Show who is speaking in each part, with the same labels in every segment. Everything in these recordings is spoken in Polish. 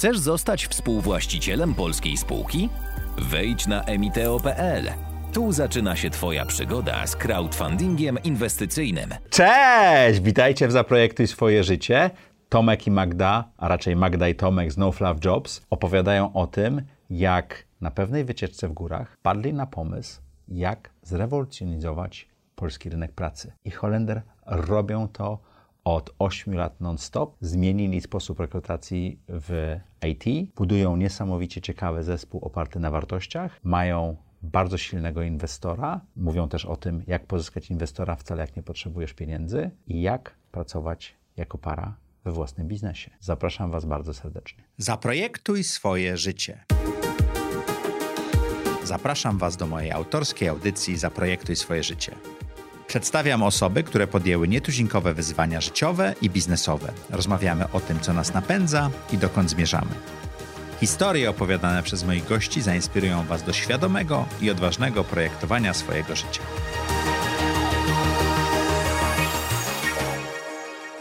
Speaker 1: Chcesz zostać współwłaścicielem polskiej spółki? Wejdź na emiteo.pl. Tu zaczyna się Twoja przygoda z crowdfundingiem inwestycyjnym.
Speaker 2: Cześć! Witajcie w Zaprojektuj swoje życie. Tomek i Magda, a raczej Magda i Tomek z No Fluff Jobs opowiadają o tym, jak na pewnej wycieczce w górach padli na pomysł, jak zrewolucjonizować polski rynek pracy. I Holender robią to od 8 lat non-stop. Zmienili sposób rekrutacji w IT, budują niesamowicie ciekawy zespół oparty na wartościach, mają bardzo silnego inwestora. Mówią też o tym, jak pozyskać inwestora wcale jak nie potrzebujesz pieniędzy i jak pracować jako para we własnym biznesie. Zapraszam Was bardzo serdecznie.
Speaker 3: Zaprojektuj swoje życie. Zapraszam Was do mojej autorskiej audycji Zaprojektuj swoje życie. Przedstawiam osoby, które podjęły nietuzinkowe wyzwania życiowe i biznesowe. Rozmawiamy o tym, co nas napędza i dokąd zmierzamy. Historie opowiadane przez moich gości zainspirują Was do świadomego i odważnego projektowania swojego życia.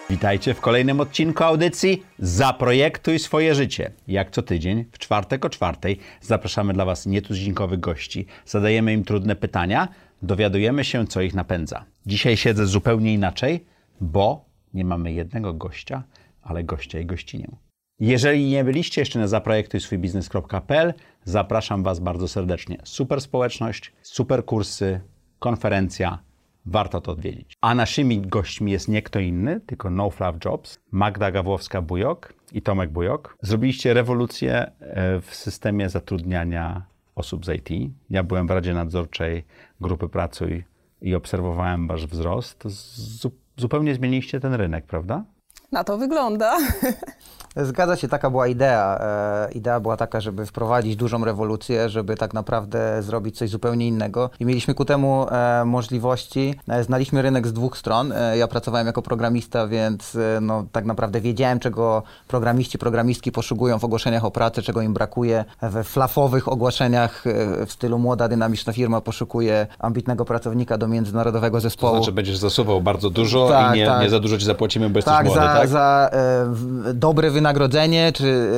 Speaker 2: Witajcie w kolejnym odcinku audycji Zaprojektuj swoje życie. Jak co tydzień, w czwartek o czwartej, zapraszamy dla Was nietuzinkowych gości. Zadajemy im trudne pytania, dowiadujemy się, co ich napędza. Dzisiaj siedzę zupełnie inaczej, bo nie mamy jednego gościa, ale gościa i gościnię. Jeżeli nie byliście jeszcze na zaprojektujswójbiznes.pl, zapraszam Was bardzo serdecznie. Super społeczność, super kursy, konferencja, warto to odwiedzić. A naszymi gośćmi jest nie kto inny, tylko No Fluff Jobs, Magda Gawłowska-Bujok i Tomek Bujok. Zrobiliście rewolucję e, w systemie zatrudniania osób z IT. Ja byłem w Radzie Nadzorczej Grupy Pracuj i obserwowałem wasz wzrost. Zu zupełnie zmieniliście ten rynek, prawda?
Speaker 4: Na to wygląda.
Speaker 5: Zgadza się, taka była idea. E, idea była taka, żeby wprowadzić dużą rewolucję, żeby tak naprawdę zrobić coś zupełnie innego. I mieliśmy ku temu e, możliwości. E, znaliśmy rynek z dwóch stron. Ja pracowałem jako programista, więc no, tak naprawdę wiedziałem, czego programiści, programistki poszukują w ogłoszeniach o pracę, czego im brakuje. We flafowych ogłoszeniach w stylu młoda, dynamiczna firma poszukuje ambitnego pracownika do międzynarodowego zespołu.
Speaker 2: To znaczy będziesz zasuwał bardzo dużo
Speaker 5: Tak,
Speaker 2: i nie,
Speaker 5: tak.
Speaker 2: nie za dużo ci zapłacimy, bo jesteś
Speaker 5: tak,
Speaker 2: młody,
Speaker 5: za,
Speaker 2: tak?
Speaker 5: za e, dobre wynagrodzenie, czy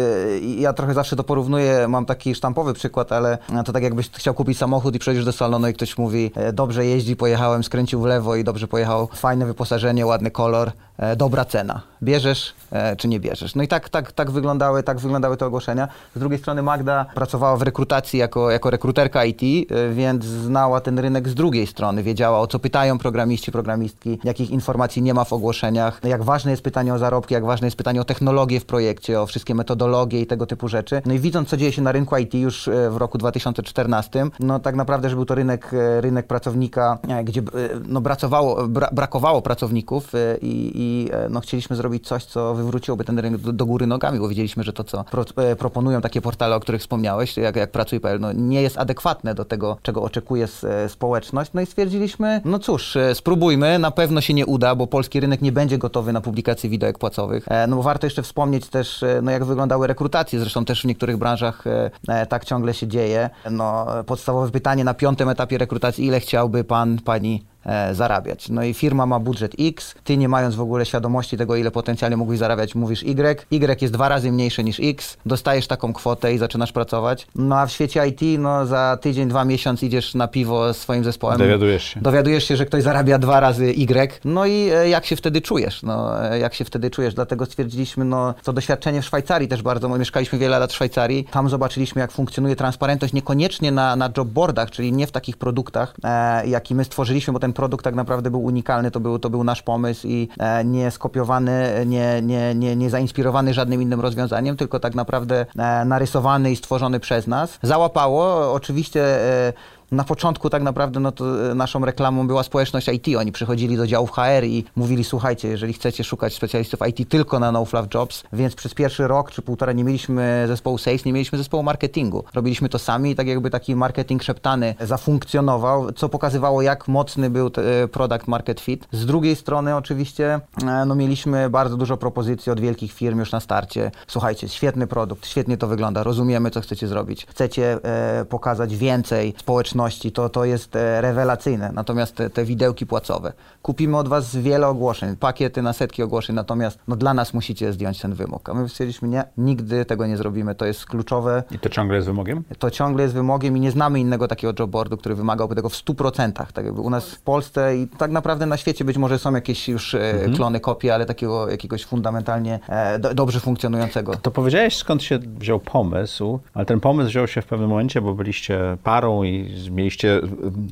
Speaker 5: e, ja trochę zawsze to porównuję, mam taki sztampowy przykład, ale to tak jakbyś chciał kupić samochód i przejdziesz do salonu i ktoś mówi, e, dobrze jeździ, pojechałem, skręcił w lewo i dobrze pojechał, fajne wyposażenie, ładny kolor, e, dobra cena. Bierzesz czy nie bierzesz? No i tak, tak, tak, wyglądały, tak wyglądały te ogłoszenia. Z drugiej strony Magda pracowała w rekrutacji jako, jako rekruterka IT, więc znała ten rynek z drugiej strony, wiedziała o co pytają programiści, programistki, jakich informacji nie ma w ogłoszeniach, jak ważne jest pytanie o zarobki, jak ważne jest pytanie o technologię w projekcie, o wszystkie metodologie i tego typu rzeczy. No i widząc, co dzieje się na rynku IT już e, w roku 2014, no tak naprawdę, że był to rynek, e, rynek pracownika, e, gdzie no, bracowało, bra, brakowało pracowników i, i no, chcieliśmy zrobić coś, co wywróciłoby ten rynek do, do góry nogami, bo wiedzieliśmy, że to, co pro, proponują takie portale, o których wspomniałeś, jak, jak Pracuj.pl, no, nie jest adekwatne do tego, czego oczekuje społeczność. No i stwierdziliśmy, no cóż, spróbujmy, na pewno się nie uda, bo polski rynek nie będzie gotowy na publikację widełek płacowych. No bo warto jeszcze wspomnieć też, e, no jak wyglądały rekrutacje, zresztą też w niektórych branżach e, e, tak ciągle się dzieje. No, podstawowe pytanie na piątym etapie rekrutacji, ile chciałby pan, pani zarabiać. No i firma ma budżet X, ty nie mając w ogóle świadomości tego, ile potencjalnie mógłbyś zarabiać, mówisz Y, Y jest dwa razy mniejsze niż X, dostajesz taką kwotę i zaczynasz pracować. No a w świecie IT, no za tydzień, dwa miesiąc idziesz na piwo z swoim zespołem.
Speaker 2: Dowiadujesz się.
Speaker 5: Dowiadujesz się, że ktoś zarabia dwa razy Y, no i e, jak się wtedy czujesz? No, e, jak się wtedy czujesz? Dlatego stwierdziliśmy, no, to doświadczenie w Szwajcarii też bardzo, bo mieszkaliśmy wiele lat w Szwajcarii, tam zobaczyliśmy, jak funkcjonuje transparentność, niekoniecznie na, na jobboardach, czyli nie w takich produktach, e, jaki my stworzyliśmy, bo ten produkt tak naprawdę był unikalny, to był, to był nasz pomysł i e, nie skopiowany, nie, nie, nie, nie zainspirowany żadnym innym rozwiązaniem, tylko tak naprawdę e, narysowany i stworzony przez nas. Załapało, oczywiście e, na początku tak naprawdę no e, naszą reklamą była społeczność IT. Oni przychodzili do działów HR i mówili, słuchajcie, jeżeli chcecie szukać specjalistów IT tylko na No Fluff Jobs, więc przez pierwszy rok czy półtora nie mieliśmy zespołu sales, nie mieliśmy zespołu marketingu. Robiliśmy to sami i tak jakby taki marketing szeptany zafunkcjonował, co pokazywało jak mocny był e, product market fit. Z drugiej strony oczywiście e, no mieliśmy bardzo dużo propozycji od wielkich firm już na starcie. Słuchajcie, świetny produkt, świetnie to wygląda, rozumiemy co chcecie zrobić. Chcecie e, pokazać więcej społeczności to, to jest e, rewelacyjne. Natomiast te, te widełki płacowe. Kupimy od Was wiele ogłoszeń, pakiety na setki ogłoszeń, natomiast no, dla nas musicie zdjąć ten wymóg. A my stwierdziliśmy, nie, nigdy tego nie zrobimy. To jest kluczowe.
Speaker 2: I to ciągle jest wymogiem?
Speaker 5: To ciągle jest wymogiem i nie znamy innego takiego jobboardu, który wymagałby tego w 100%. Tak jakby u nas w Polsce i tak naprawdę na świecie być może są jakieś już e,
Speaker 2: Mhm.
Speaker 5: klony, kopie, ale takiego jakiegoś fundamentalnie e, do, dobrze funkcjonującego.
Speaker 2: To powiedziałeś, skąd się wziął pomysł, ale ten pomysł wziął się w pewnym momencie, bo byliście parą i mieliście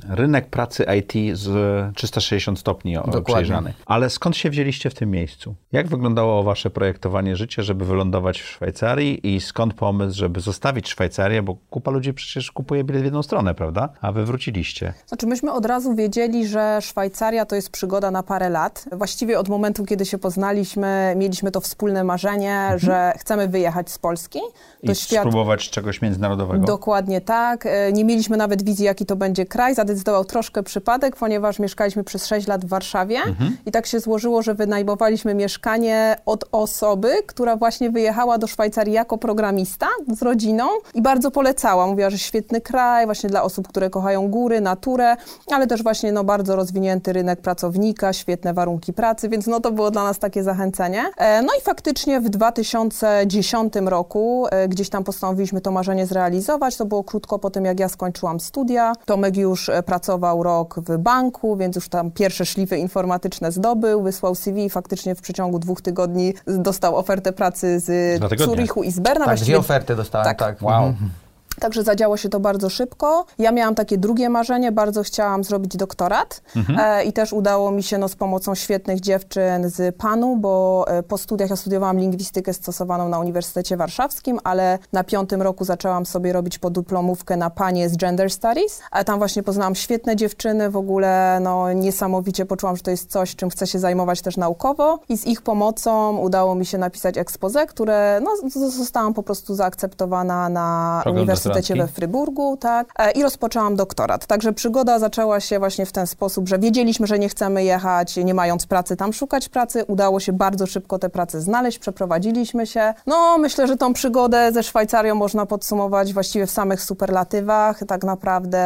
Speaker 2: rynek pracy IT z 360 stopni
Speaker 5: Dokładnie.
Speaker 2: przejrzany. Ale skąd się wzięliście w tym miejscu? Jak wyglądało wasze projektowanie życia, żeby wylądować w Szwajcarii i skąd pomysł, żeby zostawić Szwajcarię, bo kupa ludzi przecież kupuje bilet w jedną stronę, prawda? A wy wróciliście.
Speaker 4: Znaczy myśmy od razu wiedzieli, że Szwajcaria to jest przygoda na parę lat. Właściwie od momentu, kiedy się poznaliśmy, mieliśmy to wspólne marzenie, że chcemy wyjechać z Polski.
Speaker 2: I spróbować czegoś międzynarodowego.
Speaker 4: Dokładnie tak. E, Nie mieliśmy nawet wizji, jaki to będzie kraj. Zadecydował troszkę przypadek, ponieważ mieszkaliśmy przez 6 lat w Warszawie i tak się złożyło, że wynajmowaliśmy mieszkanie od osoby, która właśnie wyjechała do Szwajcarii jako programista z rodziną i bardzo polecała. Mówiła, że świetny kraj właśnie dla osób, które kochają góry, naturę, ale też właśnie no, bardzo rozwinięty rynek pracownika, świetne warunki pracy, więc no to było dla nas takie zachęcenie. E, No i faktycznie w 2010 roku e, gdzieś tam postanowiliśmy to marzenie zrealizować. To było krótko po tym, jak ja skończyłam studia. Tomek już e, pracował rok w banku, więc już tam pierwsze szlify informatyczne zdobył, wysłał CV i faktycznie w przeciągu dwóch tygodni dostał ofertę pracy z. Zurichu i z Berna.
Speaker 5: Tak,
Speaker 4: Właściwie
Speaker 5: dwie oferty dostałem,
Speaker 4: tak.
Speaker 5: tak.
Speaker 2: Wow.
Speaker 5: Mhm.
Speaker 4: Także zadziało się to bardzo szybko. Ja miałam takie drugie marzenie, bardzo chciałam zrobić doktorat e, i też udało mi się no, z pomocą świetnych dziewczyn z PANU, bo e, po studiach ja studiowałam lingwistykę stosowaną na Uniwersytecie Warszawskim, ale na piątym roku zaczęłam sobie robić podyplomówkę na PANie z Gender Studies, a tam właśnie poznałam świetne dziewczyny, w ogóle no, niesamowicie poczułam, że to jest coś, czym chcę się zajmować też naukowo. I z ich pomocą udało mi się napisać expose, które no, zostałam po prostu zaakceptowana na
Speaker 2: Program
Speaker 4: Uniwersytecie
Speaker 2: doktorancki?
Speaker 4: we Fryburgu, tak, e, i rozpoczęłam doktorat. Także przygoda zaczęła się właśnie w ten sposób, że wiedzieliśmy, że nie chcemy jechać, nie mając pracy, tam szukać pracy. Udało się bardzo szybko tę pracę znaleźć, przeprowadziliśmy się. No, myślę, że tą przygodę ze Szwajcarią można podsumować właściwie w samych superlatywach. Tak naprawdę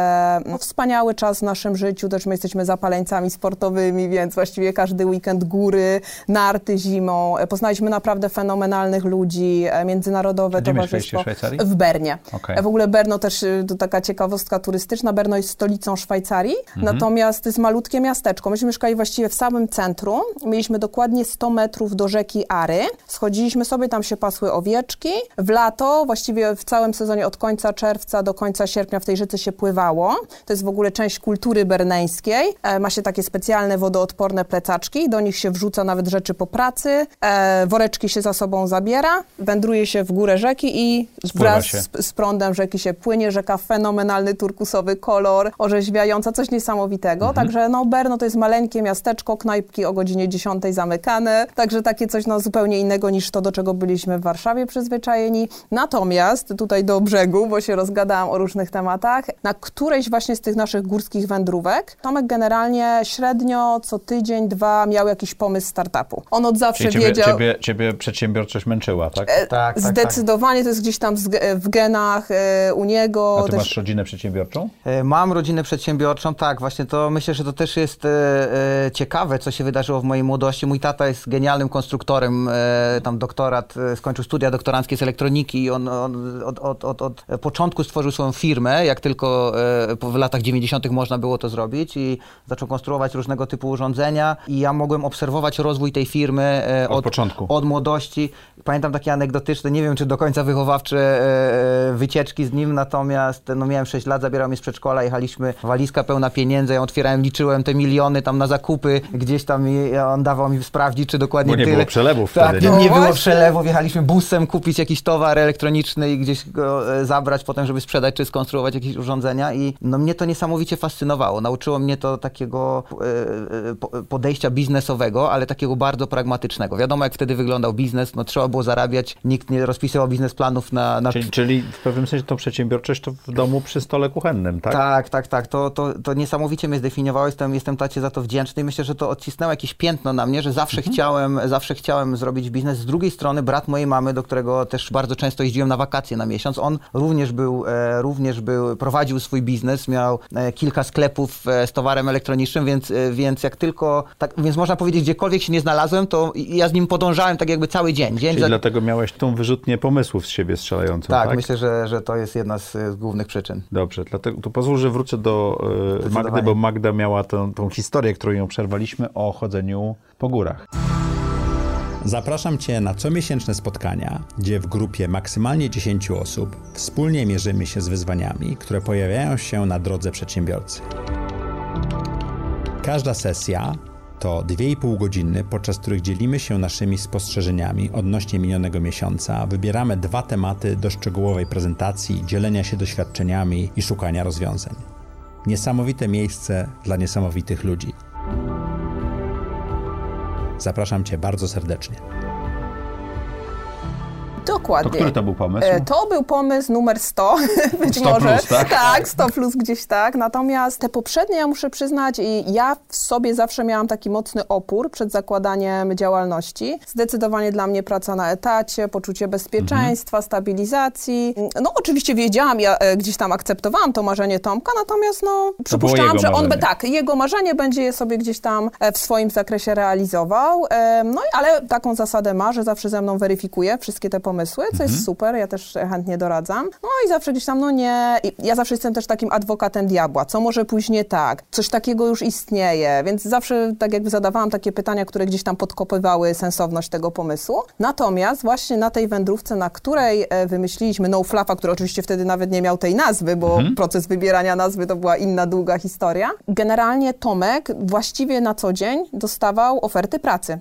Speaker 4: no, wspaniały czas w naszym życiu, też my jesteśmy zapaleńcami sportowymi, więc właściwie każdy weekend góry, narty zimą. E, Poznaliśmy naprawdę fenomenalnych ludzi, e, międzynarodowe
Speaker 2: Gdzie
Speaker 4: towarzystwo.
Speaker 2: w
Speaker 4: Bernie. E, W ogóle Berno też y, to taka ciekawostka turystyczna. Berno jest stolicą Szwajcarii,
Speaker 2: Mhm.
Speaker 4: natomiast to jest malutkie miasteczko. Myśmy mieszkali właściwie w samym centrum. Mieliśmy dokładnie 100 metrów do rzeki Ary. Schodziliśmy sobie, tam się pasły owieczki. W lato, właściwie w całym sezonie od końca czerwca do końca sierpnia w tej rzece się pływało. To jest w ogóle część kultury berneńskiej. E, ma się takie specjalne wodoodporne plecaczki. Do nich się wrzuca nawet rzeczy po pracy. E, woreczki się za sobą zabiera. Wędruje się w górę rzeki i
Speaker 2: Spływa
Speaker 4: wraz z, z prądem rzeki się płynie, rzeka fenomenalny turkusowy kolor, orzeźwiająca, coś niesamowitego.
Speaker 2: Mhm.
Speaker 4: Także no Berno to jest maleńkie miasteczko, knajpki o godzinie 10 zamykane, także takie coś no, zupełnie innego niż to, do czego byliśmy w Warszawie przyzwyczajeni. Natomiast tutaj do brzegu, bo się rozgadałam o różnych tematach, na którejś właśnie z tych naszych górskich wędrówek Tomek generalnie średnio co tydzień, dwa miał jakiś pomysł startupu. On od zawsze
Speaker 2: ciebie,
Speaker 4: wiedział...
Speaker 2: ciebie, ciebie przedsiębiorczość męczyła, tak?
Speaker 4: E,
Speaker 5: Tak, tak, tak.
Speaker 4: Zdecydowanie to jest gdzieś tam w genach e, u niego.
Speaker 2: A ty
Speaker 4: też-
Speaker 2: masz rodzinę przedsiębiorczą?
Speaker 5: E, Mam rodzinę przedsiębiorczą, tak, właśnie to myślę, że to też jest e, e, ciekawe, co się wydarzyło w mojej młodości. Mój tata jest genialnym konstruktorem, tam doktorat, skończył studia doktoranckie z elektroniki i on, on od, od, od, od początku stworzył swoją firmę, jak tylko po- w latach 90. można było to zrobić i zaczął konstruować różnego typu urządzenia i ja mogłem obserwować rozwój tej firmy
Speaker 2: Od początku.
Speaker 5: od młodości. Pamiętam takie anegdotyczne, nie wiem czy do końca wychowawcze e, wycieczki z nim, natomiast no, miałem 6 lat, zabierał mnie z przedszkola, jechaliśmy, walizka pełna pieniędzy, ja otwierałem, liczyłem te miliony tam na zakupy, gdzieś tam i on dawał mi sprawdzić, czy dokładnie
Speaker 2: Bo nie
Speaker 5: tyle.
Speaker 2: było przelewów
Speaker 5: tak,
Speaker 2: wtedy,
Speaker 5: nie,
Speaker 2: nie?
Speaker 5: nie
Speaker 4: No
Speaker 5: było przelewów, jechaliśmy busem kupić jakiś towar elektroniczny i gdzieś go e, zabrać potem, żeby sprzedać czy skonstruować jakieś urządzenia i no mnie to niesamowicie fascynowało. Nauczyło mnie to takiego e, e, po- podejścia biznesowego, ale takiego bardzo pragmatycznego. Wiadomo, jak wtedy wyglądał biznes, no trzeba było zarabiać, nikt nie rozpisywał biznesplanów na... na
Speaker 2: Czyli, czyli w pewnym sensie tą przedsiębiorczość to w domu przy stole kuchennym, tak?
Speaker 5: Tak, tak, tak. To, to, to niesamowicie mnie zdefiniowało. Jestem, jestem tacie za to wdzięczny i myślę, że to odcisnęło jakieś piętno na mnie, że zawsze
Speaker 2: Mhm.
Speaker 5: chciałem, zawsze chciałem zrobić biznes. Z drugiej strony brat mojej mamy, do którego też bardzo często jeździłem na wakacje na miesiąc, on również był, e, również był, prowadził swój biznes, miał e, kilka sklepów e, z towarem elektronicznym, więc, więc jak tylko, tak, więc można powiedzieć, gdziekolwiek się nie znalazłem, to ja z nim podążałem tak jakby cały dzień. dzień
Speaker 2: Czyli
Speaker 5: za-
Speaker 2: dlatego miałeś tą wyrzutnię pomysłów z siebie strzelającą, tak?
Speaker 5: tak, myślę, że, że to jest jedna z, z głównych przyczyn.
Speaker 2: Dobrze, dlatego to pozwól, że wrócę do e, Magdy, bo Magda miała tą, tą historię, którą ją przerwaliśmy o chodzeniu po górach.
Speaker 3: Zapraszam Cię na comiesięczne spotkania, gdzie w grupie maksymalnie 10 osób wspólnie mierzymy się z wyzwaniami, które pojawiają się na drodze przedsiębiorcy. Każda sesja to 2,5 godziny, podczas których dzielimy się naszymi spostrzeżeniami odnośnie minionego miesiąca, wybieramy dwa tematy do szczegółowej prezentacji, dzielenia się doświadczeniami i szukania rozwiązań. Niesamowite miejsce dla niesamowitych ludzi. Zapraszam Cię bardzo serdecznie.
Speaker 4: Dokładnie.
Speaker 2: To który to był pomysł?
Speaker 4: E, To był pomysł numer 100, być
Speaker 2: 100
Speaker 4: może.
Speaker 2: plus, tak?
Speaker 4: 100 plus gdzieś tak. Natomiast te poprzednie, ja muszę przyznać, i ja w sobie zawsze miałam taki mocny opór przed zakładaniem działalności. Zdecydowanie dla mnie praca na etacie, poczucie bezpieczeństwa, stabilizacji. No oczywiście wiedziałam, ja e, gdzieś tam akceptowałam to marzenie Tomka, natomiast no przypuszczałam, że on by tak, jego marzenie będzie je sobie gdzieś tam e, w swoim zakresie realizował. No i ale taką zasadę ma, że zawsze ze mną weryfikuje wszystkie te pomysły, co
Speaker 2: Mhm.
Speaker 4: jest super, ja też chętnie doradzam. No i zawsze gdzieś tam, no nie, i ja zawsze jestem też takim adwokatem diabła, co może pójść nie tak, coś takiego już istnieje, więc zawsze tak jakby zadawałam takie pytania, które gdzieś tam podkopywały sensowność tego pomysłu. Natomiast właśnie na tej wędrówce, na której e, wymyśliliśmy No Fluffa, który oczywiście wtedy nawet nie miał tej nazwy, bo
Speaker 2: Mhm.
Speaker 4: proces wybierania nazwy to była inna długa historia. Generalnie Tomek właściwie na co dzień dostawał oferty pracy e,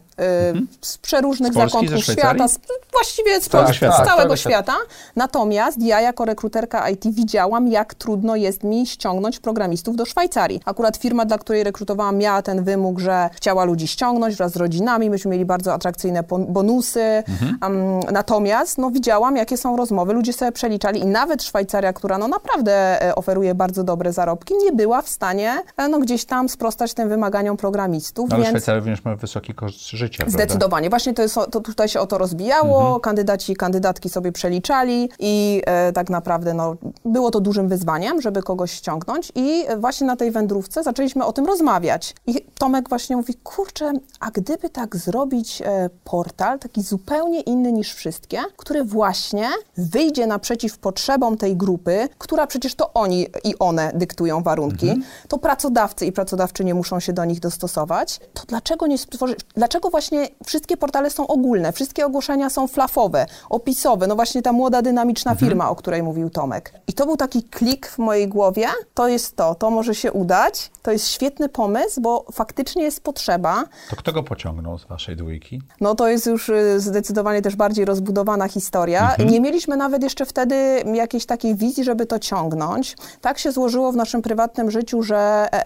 Speaker 4: z przeróżnych
Speaker 2: Mhm. Z Polski,
Speaker 4: zakątków świata, z, właściwie z,
Speaker 2: całego
Speaker 4: Polski,
Speaker 2: świata.
Speaker 4: z
Speaker 2: Tak,
Speaker 4: całego
Speaker 5: całego
Speaker 4: świata. Natomiast ja jako rekruterka IT widziałam, jak trudno jest mi ściągnąć programistów do Szwajcarii. Akurat firma, dla której rekrutowałam, miała ten wymóg, że chciała ludzi ściągnąć wraz z rodzinami. Myśmy mieli bardzo atrakcyjne bonusy. Um, natomiast no, widziałam, jakie są rozmowy. Ludzie sobie przeliczali i nawet Szwajcaria, która no, naprawdę e, oferuje bardzo dobre zarobki, nie była w stanie e, no, gdzieś tam sprostać tym wymaganiom programistów.
Speaker 2: No, ale
Speaker 4: więc...
Speaker 2: Szwajcaria również ma wysoki koszt życia, prawda?
Speaker 4: Zdecydowanie. Właśnie to, jest, to tutaj się o to rozbijało, kandydaci, kandydatki sobie przeliczali i e, tak naprawdę no, było to dużym wyzwaniem, żeby kogoś ściągnąć i e, właśnie na tej wędrówce zaczęliśmy o tym rozmawiać. I Tomek właśnie mówi, kurczę, a gdyby tak zrobić e, portal, taki zupełnie inny niż wszystkie, który właśnie wyjdzie naprzeciw potrzebom tej grupy, która przecież to oni i one dyktują warunki, to pracodawcy i pracodawczynie muszą się do nich dostosować, to dlaczego nie stworzyć, dlaczego właśnie wszystkie portale są ogólne, wszystkie ogłoszenia są flafowe, opisowe, no właśnie ta młoda, dynamiczna firma, o której mówił Tomek. I to był taki klik w mojej głowie, to jest to, to może się udać, to jest świetny pomysł, bo faktycznie jest potrzeba,
Speaker 2: To kto go pociągnął z waszej dwójki?
Speaker 4: no to jest już y, zdecydowanie też bardziej rozbudowana historia.
Speaker 2: Mhm.
Speaker 4: Nie mieliśmy nawet jeszcze wtedy jakiejś takiej wizji, żeby to ciągnąć. Tak się złożyło w naszym prywatnym życiu, że e,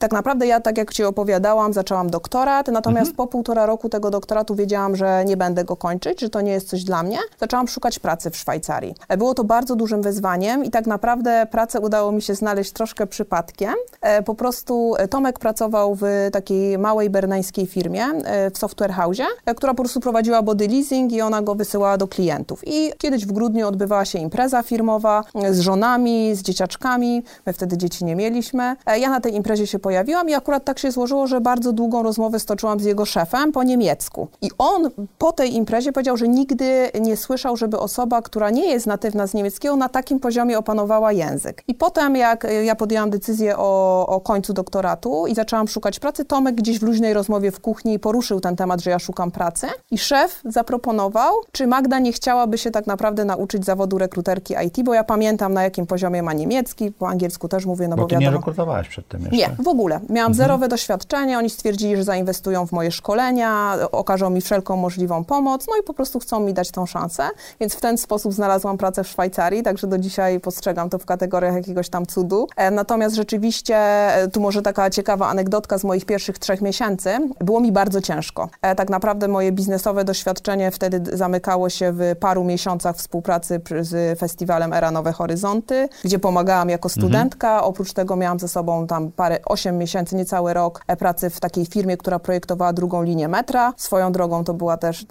Speaker 4: tak naprawdę ja, tak jak Ci opowiadałam, zaczęłam doktorat, natomiast
Speaker 2: Mhm.
Speaker 4: po półtora roku tego doktoratu wiedziałam, że nie będę go kończyć, że to nie jest coś dla mnie. Zaczęłam szukać pracy w Szwajcarii. Było to bardzo dużym wyzwaniem i tak naprawdę pracę udało mi się znaleźć troszkę przypadkiem. E, Po prostu e, Tomek pracował w takiej małej berneńskiej firmie e, w software house, która po prostu prowadziła body leasing i ona go wysyłała do klientów. I kiedyś w grudniu odbywała się impreza firmowa z żonami, z dzieciaczkami. My wtedy dzieci nie mieliśmy. Ja na tej imprezie się pojawiłam i akurat tak się złożyło, że bardzo długą rozmowę stoczyłam z jego szefem po niemiecku. I on po tej imprezie powiedział, że nigdy nie słyszał, żeby osoba, która nie jest natywna z niemieckiego, na takim poziomie opanowała język. I potem, jak e, ja podjęłam decyzję o, o końcu doktoratu i zaczęłam szukać pracy, Tomek gdzieś w luźnej rozmowie w kuchni poruszył ten temat, że ja szukam pracy. I szef zaproponował, czy Magda nie chciałaby się tak naprawdę nauczyć zawodu rekruterki IT, bo ja pamiętam, na jakim poziomie ma niemiecki, po angielsku też mówię, no bo,
Speaker 2: Bo ty nie
Speaker 4: wiadomo.
Speaker 2: rekrutowałaś przed tym jeszcze.
Speaker 4: Nie, w ogóle ogóle. Miałam zerowe doświadczenie, oni stwierdzili, że zainwestują w moje szkolenia, okażą mi wszelką możliwą pomoc, no i po prostu chcą mi dać tą szansę. Więc w ten sposób znalazłam pracę w Szwajcarii, także do dzisiaj postrzegam to w kategoriach jakiegoś tam cudu. E, natomiast rzeczywiście, e, tu może taka ciekawa anegdotka z moich pierwszych trzech miesięcy, było mi bardzo ciężko. E, tak naprawdę moje biznesowe doświadczenie wtedy zamykało się w paru miesiącach współpracy z festiwalem Era Nowe Horyzonty, gdzie pomagałam jako studentka. Oprócz tego miałam ze sobą tam parę, 8 miesięcy, niecały rok e, pracy w takiej firmie, która projektowała drugą linię metra. Swoją drogą to była też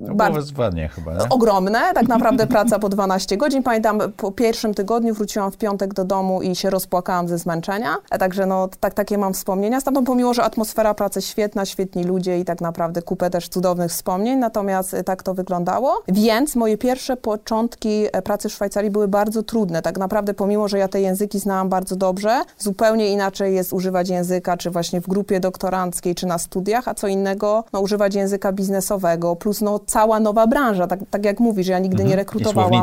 Speaker 2: No,
Speaker 4: bardzo
Speaker 2: wyzwanie chyba, nie?
Speaker 4: ogromne, tak naprawdę praca po 12 godzin. Pamiętam, po pierwszym tygodniu wróciłam w piątek do domu i się rozpłakałam ze zmęczenia. A także no, tak, takie mam wspomnienia. Stamtąd pomimo, że atmosfera pracy świetna, świetni ludzie i tak naprawdę kupę też cudownych wspomnień, natomiast e, tak to wyglądało. Więc moje pierwsze początki e, pracy w Szwajcarii były bardzo trudne. Tak naprawdę pomimo, że ja te języki znałam bardzo dobrze, zupełnie inaczej jest używać języka, czy właśnie w grupie doktoranckiej, czy na studiach, a co innego no, używać języka biznesowego, plus no, cała nowa branża, tak, tak jak mówisz, ja nigdy nie rekrutowałam.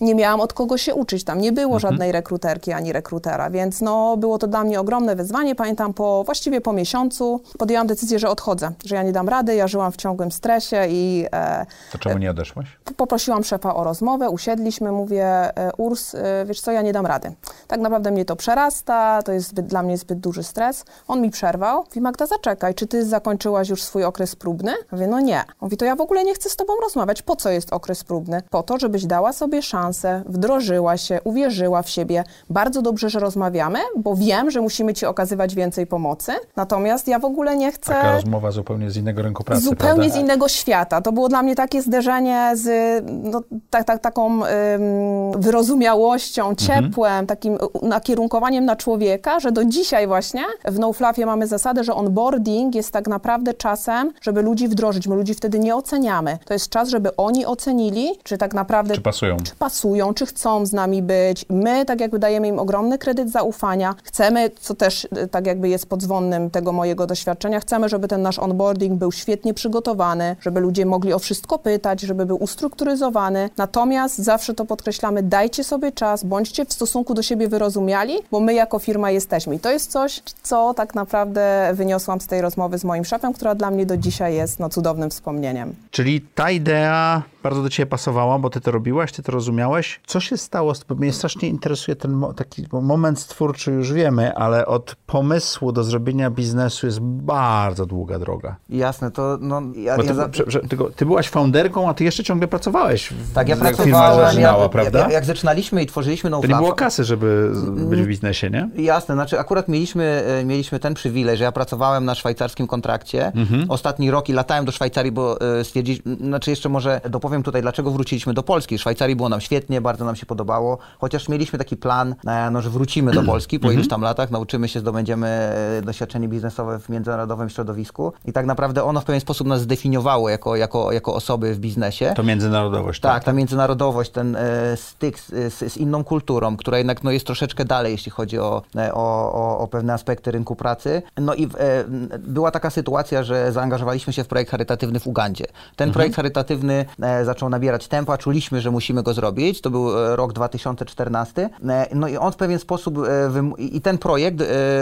Speaker 4: Nie miałam od kogo się uczyć, tam nie było żadnej rekruterki ani rekrutera, więc no, było to dla mnie ogromne wyzwanie. Pamiętam, po, właściwie po miesiącu podjęłam decyzję, że odchodzę, że ja nie dam rady, ja żyłam w ciągłym stresie i e,
Speaker 2: To czemu nie odeszłaś?
Speaker 4: Poprosiłam szefa o rozmowę, usiedliśmy, mówię, e, Urs, e, wiesz co, ja nie dam rady. Tak naprawdę mnie to przerasta, to jest zbyt, dla mnie zbyt duży stres. On mi przerwał, mówi, Magda, zaczekaj, czy ty zakończyłaś już swój okres próbny? Mówię, no nie. Mówi, to ja w ogóle nie chcę z tobą rozmawiać. Po co jest okres próbny? Po to, żebyś dała sobie szansę, wdrożyła się, uwierzyła w siebie. Bardzo dobrze, że rozmawiamy, bo wiem, że musimy ci okazywać więcej pomocy. Natomiast ja w ogóle nie chcę...
Speaker 2: Taka rozmowa zupełnie z innego rynku pracy,
Speaker 4: Zupełnie
Speaker 2: prawda?
Speaker 4: z innego świata. To było dla mnie takie zderzenie z no, tak, tak, taką ym, wyrozumiałością, ciepłem, takim y, nakierunkowaniem na człowieka, że do dzisiaj właśnie w NoFluffie mamy zasadę, że onboarding jest tak naprawdę czasem, żeby ludzi wdrożyć. My ludzi wtedy nie oceniamy. To jest czas, żeby oni ocenili, czy tak naprawdę
Speaker 2: Czy pasują?
Speaker 4: czy pasują, czy chcą z nami być. My tak jakby dajemy im ogromny kredyt zaufania. Chcemy, co też y, tak jakby jest podzwonnym tego mojego doświadczenia, chcemy, żeby ten nasz onboarding był świetnie przygotowany, żeby ludzie mogli o wszystko pytać, żeby był ustrukturyzowany. Natomiast zawsze to podkreślamy, dajcie sobie czas, bądźcie w stosunku do siebie wyrozumiali, bo my jako firma jesteśmy. I to jest coś, co tak naprawdę wyniosłam z tej rozmowy z moim szefem, która dla mnie do dzisiaj jest no, cudownym wspomnieniem.
Speaker 2: Czyli ta idea bardzo do ciebie pasowała, bo ty to robiłaś, ty to rozumiałeś. Co się stało? Bo mnie strasznie interesuje ten mo- taki moment stwórczy, już wiemy, ale od pomysłu do zrobienia biznesu jest bardzo długa droga.
Speaker 5: Jasne, to no... Ja,
Speaker 2: Bo
Speaker 5: ja
Speaker 2: ty,
Speaker 5: za-
Speaker 2: prze, prze, tylko, ty byłaś founderką, a ty jeszcze ciągle pracowałeś. w-
Speaker 5: Tak, ja
Speaker 2: firma
Speaker 5: pracowałem, ja,
Speaker 2: prawda?
Speaker 5: Jak, jak zaczynaliśmy i tworzyliśmy No
Speaker 2: to nie było kasy, żeby być w biznesie, nie?
Speaker 5: Jasne, znaczy akurat mieliśmy, e, mieliśmy ten przywilej, że ja pracowałem na szwajcarskim kontrakcie. Ostatni rok i latałem do Szwajcarii, bo e, stwierdziliśmy, znaczy jeszcze może dopowiem tutaj, dlaczego wróciliśmy do Polski. W Szwajcarii było nam świetnie, bardzo nam się podobało, chociaż mieliśmy taki plan, e, no, że wrócimy do Polski po iluś tam latach, nauczymy się, zdobędziemy doświadczenie biznesowe w międzynarodowym środowisku i tak naprawdę ono w pewien sposób nas zdefiniowało jako, jako, jako osoby w biznesie.
Speaker 2: To międzynarodowość, tak?
Speaker 5: Tak, ta międzynarodowość, ten styk z, z, z inną kulturą, która jednak no, jest troszeczkę dalej, jeśli chodzi o, o, o, o pewne aspekty rynku pracy. No i e, była taka sytuacja, że zaangażowaliśmy się w projekt charytatywny w Ugandzie. Ten projekt charytatywny e, zaczął nabierać tempa, czuliśmy, że musimy go zrobić. To był e, rok 2014. E, no i on w pewien sposób, i ten projekt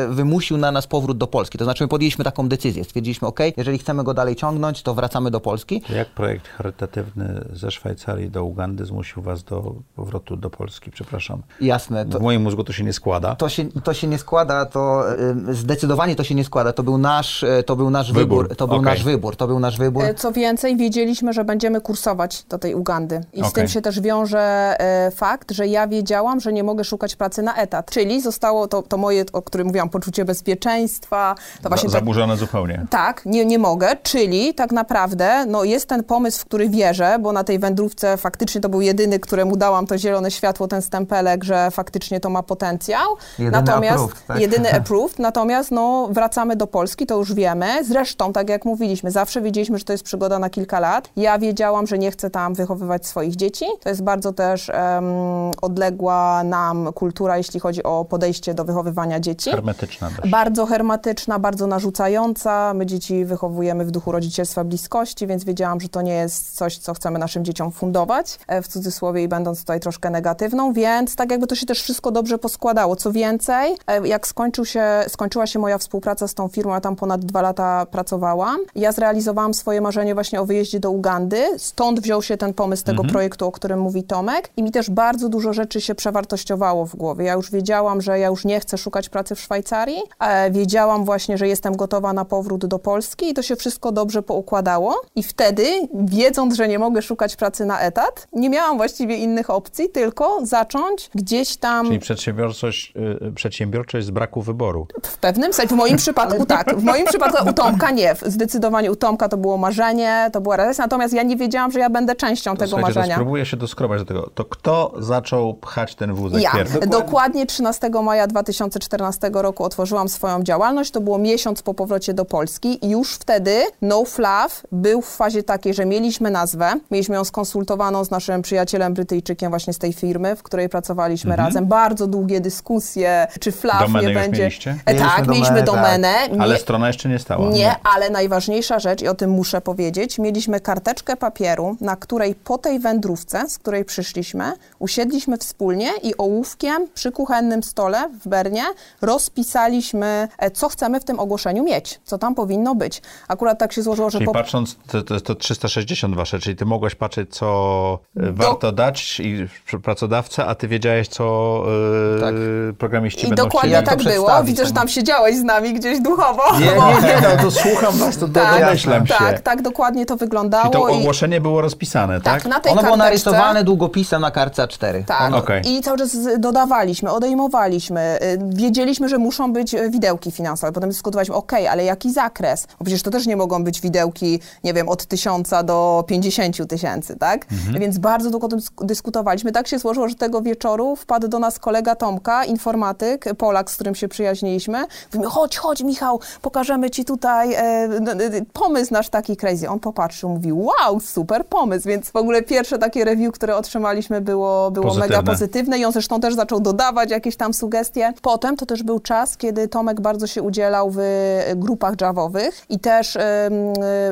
Speaker 5: wymusił na nas powrót do Polski. To znaczy my podjęliśmy taką decyzję. Stwierdziliśmy, ok, jeżeli chcemy go dalej ciągnąć, to wracamy do Polski.
Speaker 2: Jak projekt charytatywny ze Szwajcarii do Ugandy zmusił was do powrotu do Polski? Przepraszam.
Speaker 5: Jasne. To,
Speaker 2: W moim mózgu to się nie składa.
Speaker 5: To się, to się nie składa, to zdecydowanie to się nie składa. To był nasz, y, to był nasz
Speaker 2: Wybór.
Speaker 5: wybór. To był
Speaker 2: Okej.
Speaker 5: nasz wybór. To był nasz wybór.
Speaker 4: E, Co więcej, wiedzieliśmy, że będziemy kursować do tej Ugandy. I z
Speaker 2: Okej.
Speaker 4: tym się też wiąże e, fakt, że ja wiedziałam, że nie mogę szukać pracy na etat. Czyli zostało to, to moje, o którym mówiłam, poczucie bezpieczeństwa. To właśnie
Speaker 2: Za-
Speaker 4: tak,
Speaker 2: Zaburzone zupełnie.
Speaker 4: tak, nie, nie mogę, czyli tak naprawdę no, jest ten pomysł, w który wierzę, bo na tej wędrówce faktycznie to był jedyny, któremu dałam to zielone światło, ten stempelek, że faktycznie to ma potencjał.
Speaker 5: Jedyny
Speaker 4: natomiast
Speaker 5: approved, tak?
Speaker 4: jedyny natomiast no, wracamy do Polski, to już wiemy. Zresztą, tak jak mówiliśmy, zawsze wiedzieliśmy, że to jest przygoda na kilka lat. Ja wiedziałam, że nie chcę tam wychowywać swoich dzieci. To jest bardzo też em, odległa nam kultura, jeśli chodzi o podejście do wychowywania dzieci.
Speaker 2: Hermetyczna też.
Speaker 4: Bardzo hermetyczna, bardzo narzucająca. My dzieci wychowujemy w duchu rodzicielstwa bliskości, więc wiedziałam, że to nie jest coś, co chcemy naszym dzieciom fundować, e, w cudzysłowie i będąc tutaj troszkę negatywną, więc tak jakby to się też wszystko dobrze poskładało. Co więcej, e, jak skończył się skończyła się moja współpraca z tą firmą, ja tam ponad dwa lata pracowałam. Ja zrealizowałam swoje marzenie właśnie o wyjeździe do Ugandy, stąd wziął się ten pomysł tego projektu, o którym mówi Tomek i mi też bardzo dużo rzeczy się przewartościowało w głowie. Ja już wiedziałam, że ja już nie chcę szukać pracy w Szwajcarii, e, wiedziałam właśnie, że jestem gotowa na powrót do Polski i to się wszystko dobrze poukładało i wtedy, wiedząc, że nie mogę szukać pracy na etat, nie miałam właściwie innych opcji, tylko zacząć gdzieś tam...
Speaker 2: Czyli przedsiębiorczość, y, przedsiębiorczość z braku wyboru.
Speaker 4: W pewnym sensie, w moim przypadku tak. W moim przypadku u Tomka nie. Zdecydowanie u Tomka to było marzenie, to była realizacja, natomiast ja nie wiedziałam, że ja będę częścią tego
Speaker 2: Słuchajcie, to
Speaker 4: marzenia.
Speaker 2: spróbuję się doskrobać do tego. To kto zaczął pchać ten wózek
Speaker 4: Ja.
Speaker 2: pierwszy?
Speaker 4: Dokładnie 13 maja 2014 roku otworzyłam swoją działalność. To było miesiąc po powrocie do Polski i już wtedy No Fluff był w fazie takiej, że mieliśmy nazwę. Mieliśmy ją skonsultowaną z naszym przyjacielem Brytyjczykiem właśnie z tej firmy, w której pracowaliśmy razem. Bardzo długie dyskusje, czy Fluff
Speaker 2: Mhm. Domenę
Speaker 4: nie będzie...
Speaker 2: mieliście?
Speaker 4: E,
Speaker 5: Mieliśmy
Speaker 4: tak, mieliśmy
Speaker 5: domenę, tak.
Speaker 4: domenę.
Speaker 2: Ale strona jeszcze nie stała.
Speaker 4: nie, ale najważniejsza rzecz, i o tym muszę powiedzieć, mieliśmy karteczkę papieru, na której po tej wędrówce, z której przyszliśmy, usiedliśmy wspólnie i ołówkiem przy kuchennym stole w Bernie rozpisaliśmy, e, co chcemy w tym ogłoszeniu mieć, co tam powinno być. Akurat tak się złożyło, że
Speaker 2: Czyli
Speaker 4: po...
Speaker 2: patrząc, to, to, to 360 wasze, czyli ty mogłeś patrzeć, co e, warto dać i pracodawca, a ty wiedziałeś, co e,
Speaker 5: Tak.
Speaker 2: programiści
Speaker 4: I
Speaker 2: będą
Speaker 4: dokładnie
Speaker 2: chcieli.
Speaker 4: Tak było. Widzę, że tam siedziałeś z nami gdzieś duchowo.
Speaker 2: Nie,
Speaker 4: bo-
Speaker 2: nie, nie, no to słucham was, to
Speaker 4: Tak,
Speaker 2: domyślam się.
Speaker 4: tak, tak, dokładnie to wyglądało.
Speaker 2: I to
Speaker 4: i-
Speaker 2: ogłoszenie było rozpisane, tak?
Speaker 4: tak, na tej
Speaker 5: Ono było narysowane długopisem na kartce A4.
Speaker 4: Tak.
Speaker 2: Okej.
Speaker 4: I cały czas dodawaliśmy, odejmowaliśmy. y, Wiedzieliśmy, że muszą być y, widełki finansowe. Potem dyskutowaliśmy, ok, ale jaki zakres? Bo przecież to też nie mogą być widełki, nie wiem, od tysiąca do 50 tysięcy, tak? Więc bardzo długo o tym dysk- dyskutowaliśmy. Tak się złożyło, że tego wieczoru wpadł do nas kolega Tomka, informatyk, Polak, z którym się przyjaźniliśmy. Mówimy, chodź, chodź Michał, pokażemy ci tutaj e, n- n- pomysł nasz taki crazy. On popatrzył, mówi, wow, super pomysł. Więc w ogóle pierwsze takie review, które otrzymaliśmy było, było
Speaker 2: Pozytywne.
Speaker 4: mega pozytywne i on zresztą też zaczął dodawać jakieś tam sugestie. Potem to też był czas, kiedy Tomek bardzo się udzielał w e, grupach javowych i też e,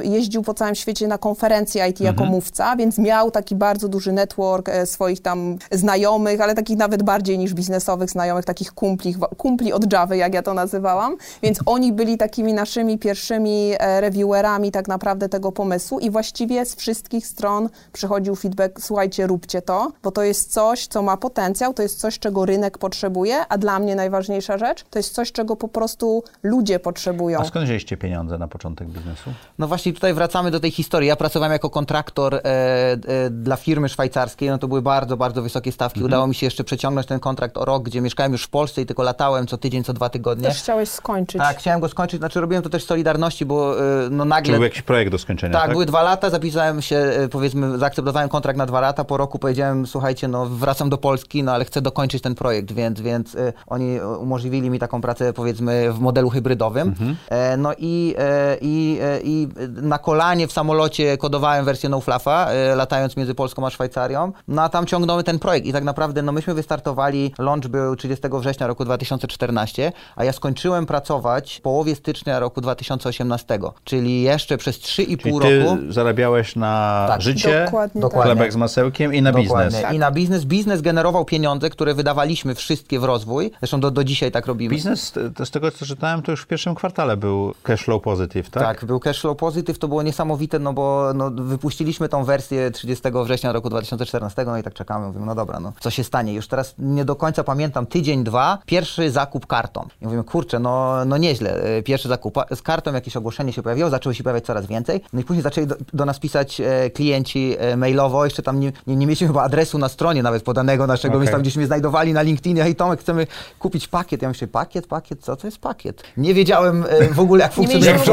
Speaker 4: jeździł po całym świecie na konferencje IT jako mówca, więc miał taki bardzo duży network e, swoich tam znajomych, ale takich nawet bardziej niż biznesowych znajomych, takich kumpli, kumpli od Jak ja to nazywałam. Więc oni byli takimi naszymi pierwszymi e, reviewerami tak naprawdę tego pomysłu i właściwie z wszystkich stron przychodził feedback, słuchajcie, róbcie to, bo to jest coś, co ma potencjał, to jest coś, czego rynek potrzebuje, a dla mnie najważniejsza rzecz, to jest coś, czego po prostu ludzie potrzebują.
Speaker 2: A skąd wzięliście pieniądze na początek biznesu?
Speaker 5: No właśnie tutaj wracamy do tej historii. Ja pracowałem jako kontraktor e, e, dla firmy szwajcarskiej, no to były bardzo, bardzo wysokie stawki. Udało mi się jeszcze przeciągnąć ten kontrakt o rok, gdzie mieszkałem już w Polsce i tylko latałem co tydzień, co dwa tygodnie.
Speaker 4: Też chciałeś skończyć.
Speaker 5: Tak, chciałem go skończyć, znaczy robiłem to też z Solidarności, bo e, no
Speaker 2: Czy
Speaker 5: nagle...
Speaker 2: był jakiś projekt do skończenia,
Speaker 5: Tak,
Speaker 2: tak?
Speaker 5: były dwa lata, zapisałem się, e, powiedzmy, zaakceptowałem kontrakt na dwa lata, po roku powiedziałem, słuchajcie, no wracam do Polski, no ale chcę dokończyć ten projekt, więc, więc e, oni umożliwili mi taką pracę, powiedzmy, w modelu hybrydowym. E, no i, i, i na kolanie w samolocie kodowałem wersję No Fluffa, latając między Polską a Szwajcarią, no a tam ciągnąłem ten projekt i tak naprawdę, no myśmy wystartowali, launch był 30 września roku 2014, a ja skończyłem pracować w połowie stycznia roku 2018, czyli jeszcze przez 3,5
Speaker 2: Czyli ty
Speaker 5: roku.
Speaker 2: zarabiałeś na
Speaker 5: Tak.
Speaker 2: życie,
Speaker 4: Dokładnie
Speaker 5: Dokładnie.
Speaker 2: chlebek z masełkiem i na
Speaker 5: Dokładnie.
Speaker 2: biznes.
Speaker 5: I na biznes. Biznes generował pieniądze, które wydawaliśmy wszystkie w rozwój. Zresztą do, do dzisiaj tak robimy.
Speaker 2: Biznes, to z tego co czytałem, to już w pierwszym kwartale był cash flow positive, tak?
Speaker 5: Tak, był cashflow positive, to było niesamowite, no bo no, wypuściliśmy tą wersję 30 września roku 2014, no i tak czekamy, mówimy, no dobra, no co się stanie? Już teraz nie do końca pamiętam, tydzień, dwa, pierwszy zakup kartą. I mówimy, kurczę, no, no nieźle, e, pierwszy zakup. Z kartą jakieś ogłoszenie się pojawiło, zaczęło się pojawiać coraz więcej, no i później zaczęli do, do nas pisać e, klienci e, mailowo, jeszcze tam nie, nie, nie mieliśmy chyba adresu na stronie nawet podanego naszego,
Speaker 2: Okej.
Speaker 5: więc tam gdzieś mnie znajdowali na LinkedInie, hej Tomek, chcemy kupić pakiet. Ja myślę, pakiet, pakiet, co to jest pakiet? Nie wiedziałem e, w ogóle jak funkcjonują.
Speaker 2: Jak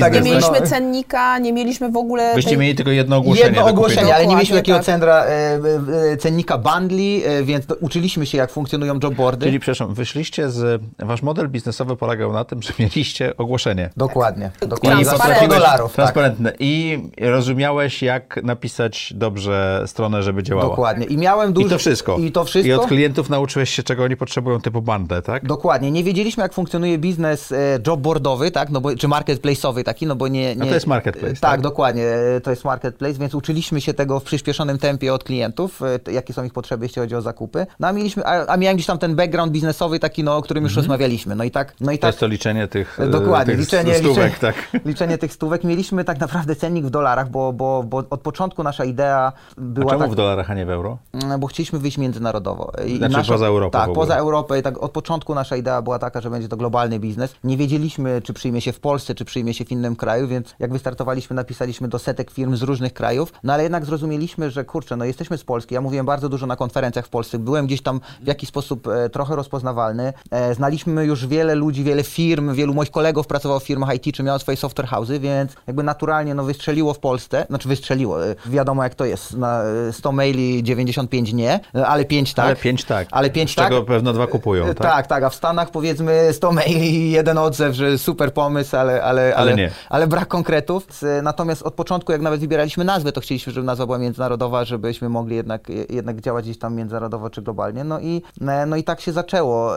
Speaker 5: Tak,
Speaker 4: Nie mieliśmy
Speaker 5: no.
Speaker 4: cennika, nie mieliśmy w ogóle...
Speaker 2: Byście
Speaker 4: tej-
Speaker 2: mieli tylko jedno ogłoszenie
Speaker 5: Jedno
Speaker 2: do
Speaker 5: ogłoszenie, ale nie mieliśmy takiego
Speaker 4: tak.
Speaker 5: centra, e, e, e, cennika bundli, e, więc to, uczyliśmy się jak funkcjonują jobboardy.
Speaker 2: Czyli, przepraszam, wyszliście z... Wasz model biznesowy polegał na tym, że mieliście ogłoszenie.
Speaker 5: Dokładnie.
Speaker 2: I
Speaker 5: Dokładnie. Za 100
Speaker 4: Transparentne.
Speaker 5: dolarów. Tak.
Speaker 2: Transparentne. I rozumiałeś, jak napisać dobrze stronę, żeby działała.
Speaker 5: Dokładnie. I miałem dużo...
Speaker 2: I to wszystko.
Speaker 5: I to wszystko.
Speaker 2: I od klientów nauczyłeś się, czego oni potrzebują, typu bandę, tak?
Speaker 5: Dokładnie. Nie wiedzieliśmy, jak funkcjonuje biznes e, jobboardowy, tak? No bo, czy marketplace'owy taki, no bo nie... nie
Speaker 2: to jest marketplace,
Speaker 5: Tak,
Speaker 2: tak?
Speaker 5: dokładnie. To jest marketplace, więc uczyliśmy się tego w przyspieszonym tempie od klientów, e, jakie są ich potrzeby, jeśli chodzi o zakupy. No a mieliśmy, a, a miałem gdzieś tam ten background biznesowy taki, no, o którym już
Speaker 2: Mhm.
Speaker 5: Rozmawialiśmy. No i tak, no i
Speaker 2: To
Speaker 5: tak.
Speaker 2: jest to liczenie tych, e,
Speaker 5: Dokładnie,
Speaker 2: tych
Speaker 5: liczenie,
Speaker 2: stówek,
Speaker 5: liczenie,
Speaker 2: tak.
Speaker 5: liczenie tych stówek. Mieliśmy tak naprawdę cennik w dolarach, bo, bo, bo od początku nasza idea
Speaker 2: A
Speaker 5: była
Speaker 2: czemu
Speaker 5: tak,
Speaker 2: w dolarach, a nie w euro?
Speaker 5: Mm, Bo chcieliśmy wyjść międzynarodowo. I
Speaker 2: Znaczy poza Europą
Speaker 5: Tak, poza Europę. I tak od początku nasza idea była taka, że będzie to globalny biznes. Nie wiedzieliśmy, czy przyjmie się w Polsce, czy przyjmie się w innym kraju, więc jak wystartowaliśmy, napisaliśmy do setek firm z różnych krajów. No ale jednak zrozumieliśmy, że kurczę, no jesteśmy z Polski. Ja mówiłem bardzo dużo na konferencjach w Polsce. Byłem gdzieś tam w jakiś sposób e, trochę rozpoznawalny. E, znaliśmy już wiele ludzi, wiele firm, wielu moich kolegów pracowało w firmach IT, czy miało swoje software house'y, więc jakby naturalnie no, wystrzeliło w Polsce. Znaczy wystrzeliło. E, wiadomo jak to jest. Na e, 100 maili 95 nie, e, ale 5 tak.
Speaker 2: Ale pięć tak.
Speaker 5: Ale 5
Speaker 2: Z
Speaker 5: tak.
Speaker 2: czego pewno dwa kupują, tak?
Speaker 5: Tak, tak, a w Stanach powiedzmy 100 maili i jeden odzew, że super pomysł, ale, ale, ale,
Speaker 2: nie.
Speaker 5: ale brak konkretów. Natomiast od początku, jak nawet wybieraliśmy nazwę, to chcieliśmy, żeby nazwa była międzynarodowa, żebyśmy mogli jednak, jednak działać gdzieś tam międzynarodowo czy globalnie. No i, no i tak się zaczęło.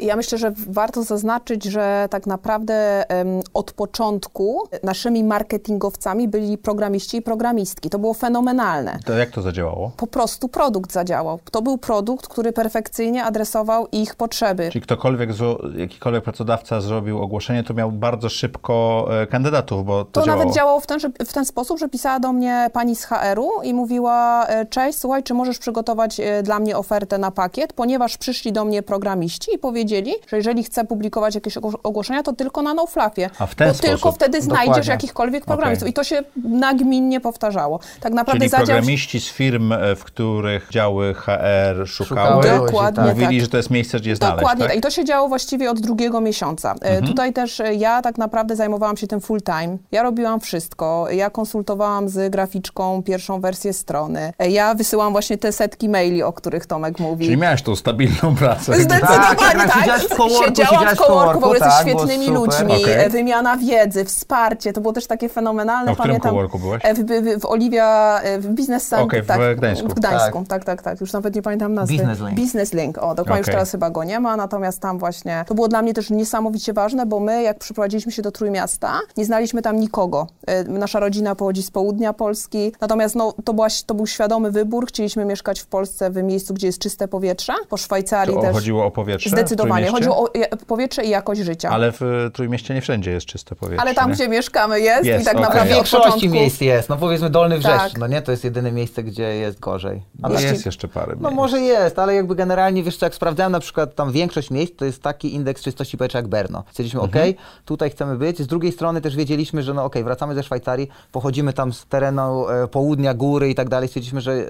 Speaker 4: Ja myślę, że warto zaznaczyć, że tak naprawdę em, od początku naszymi marketingowcami byli programiści i programistki. To było fenomenalne.
Speaker 2: To jak to zadziałało?
Speaker 4: Po prostu produkt zadziałał. To był produkt, który perfekcyjnie adresował ich potrzeby.
Speaker 2: Czyli ktokolwiek, jakikolwiek pracodawca zrobił ogłoszenie, to miał bardzo szybko e, kandydatów, bo to,
Speaker 4: To
Speaker 2: działało.
Speaker 4: nawet działało w ten, w ten sposób, że pisała do mnie pani z HR-u i mówiła: e, Cześć, słuchaj, czy możesz przygotować e, dla mnie ofertę na pakiet, ponieważ przyszli do mnie programiści i powiedzieli, że jeżeli chcę publikować jakieś ogłos- ogłoszenia, to tylko na NoFluffie.
Speaker 2: A w ten
Speaker 4: bo
Speaker 2: sposób.
Speaker 4: tylko wtedy znajdziesz
Speaker 5: Dokładnie.
Speaker 4: jakichkolwiek programistów.
Speaker 2: Okej.
Speaker 4: I to się nagminnie powtarzało. Tak naprawdę
Speaker 2: Czyli
Speaker 4: zadział
Speaker 2: programiści z firm, e, w których działy HR szukały,
Speaker 4: Dokładnie
Speaker 5: tak.
Speaker 2: mówili,
Speaker 4: tak.
Speaker 2: że to jest miejsce, gdzie je znaleźć,
Speaker 4: Dokładnie
Speaker 2: tak?
Speaker 4: tak. I to się działo właściwie od drugiego miesiąca. E, Tutaj też e, ja tak naprawdę zajmowałam się tym full time. Ja robiłam wszystko. Ja konsultowałam z graficzką pierwszą wersję strony. Ja wysyłałam właśnie te setki maili, o których Tomek mówi.
Speaker 2: Czyli miałeś tą stabilną pracę.
Speaker 4: Zdecydowanie
Speaker 5: Tak, tak,
Speaker 4: tak.
Speaker 5: siedziałaś w coworku,
Speaker 4: Siedziałam w
Speaker 5: w coworku,
Speaker 4: w ogóle ze
Speaker 5: tak, było
Speaker 4: świetnymi
Speaker 5: super.
Speaker 4: ludźmi,
Speaker 2: Okej.
Speaker 4: e, wymiana wiedzy, wsparcie, to było też takie fenomenalne.
Speaker 2: A w
Speaker 4: Pamiętam,
Speaker 2: coworku byłaś?
Speaker 4: e, W, w, w Oliwia, e, w Business Center.
Speaker 2: Okej, w
Speaker 4: tak,
Speaker 2: Gdańsku.
Speaker 4: W Gdańsku, tak. tak, tak, Już nawet nie pamiętam nazwy.
Speaker 5: Business Link.
Speaker 4: Business Link, o, dokładnie, już
Speaker 2: Okej.
Speaker 4: teraz chyba go nie ma, natomiast tam właśnie, to było dla mnie też niesamowicie ważne, bo my, jak przyprowadziliśmy się do Trójmiasta, nie znaliśmy tam nikogo. Nasza rodzina pochodzi z południa Polski, natomiast no, to, była, to był świadomy wybór, chcieliśmy mieszkać w Polsce, w miejscu, gdzie jest czyste powietrze, po Szwajcarii
Speaker 2: To
Speaker 4: też.
Speaker 2: chodziło o powietrze? w
Speaker 4: Zdecydowanie. Chodziło o powietrze i jakość życia. Ale,
Speaker 2: Ale w Trójmieście nie wszędzie jest czyste powietrze.
Speaker 4: tam,
Speaker 2: nie?
Speaker 4: gdzie mieszkamy jest,
Speaker 2: Jest,
Speaker 4: i tak.
Speaker 5: W
Speaker 4: naprawdę od
Speaker 5: większości
Speaker 4: początku...
Speaker 5: miejsc jest, no powiedzmy Dolny Wrzeszcz,
Speaker 4: Tak.
Speaker 5: no nie? To jest jedyne miejsce, gdzie jest gorzej.
Speaker 2: Ale
Speaker 5: Ale
Speaker 2: jest jeszcze parę
Speaker 5: No
Speaker 2: miejsc.
Speaker 5: może jest, ale jakby generalnie, wiesz co, jak sprawdzałem na przykład tam większość miejsc, to jest taki indeks czystości powietrza jak Berno. Stwierdziliśmy,
Speaker 2: Mhm.
Speaker 5: ok, tutaj chcemy być. Z drugiej strony też wiedzieliśmy, że no ok, wracamy ze Szwajcarii, pochodzimy tam z terenu e, południa, góry i tak dalej. Stwierdziliśmy, że e,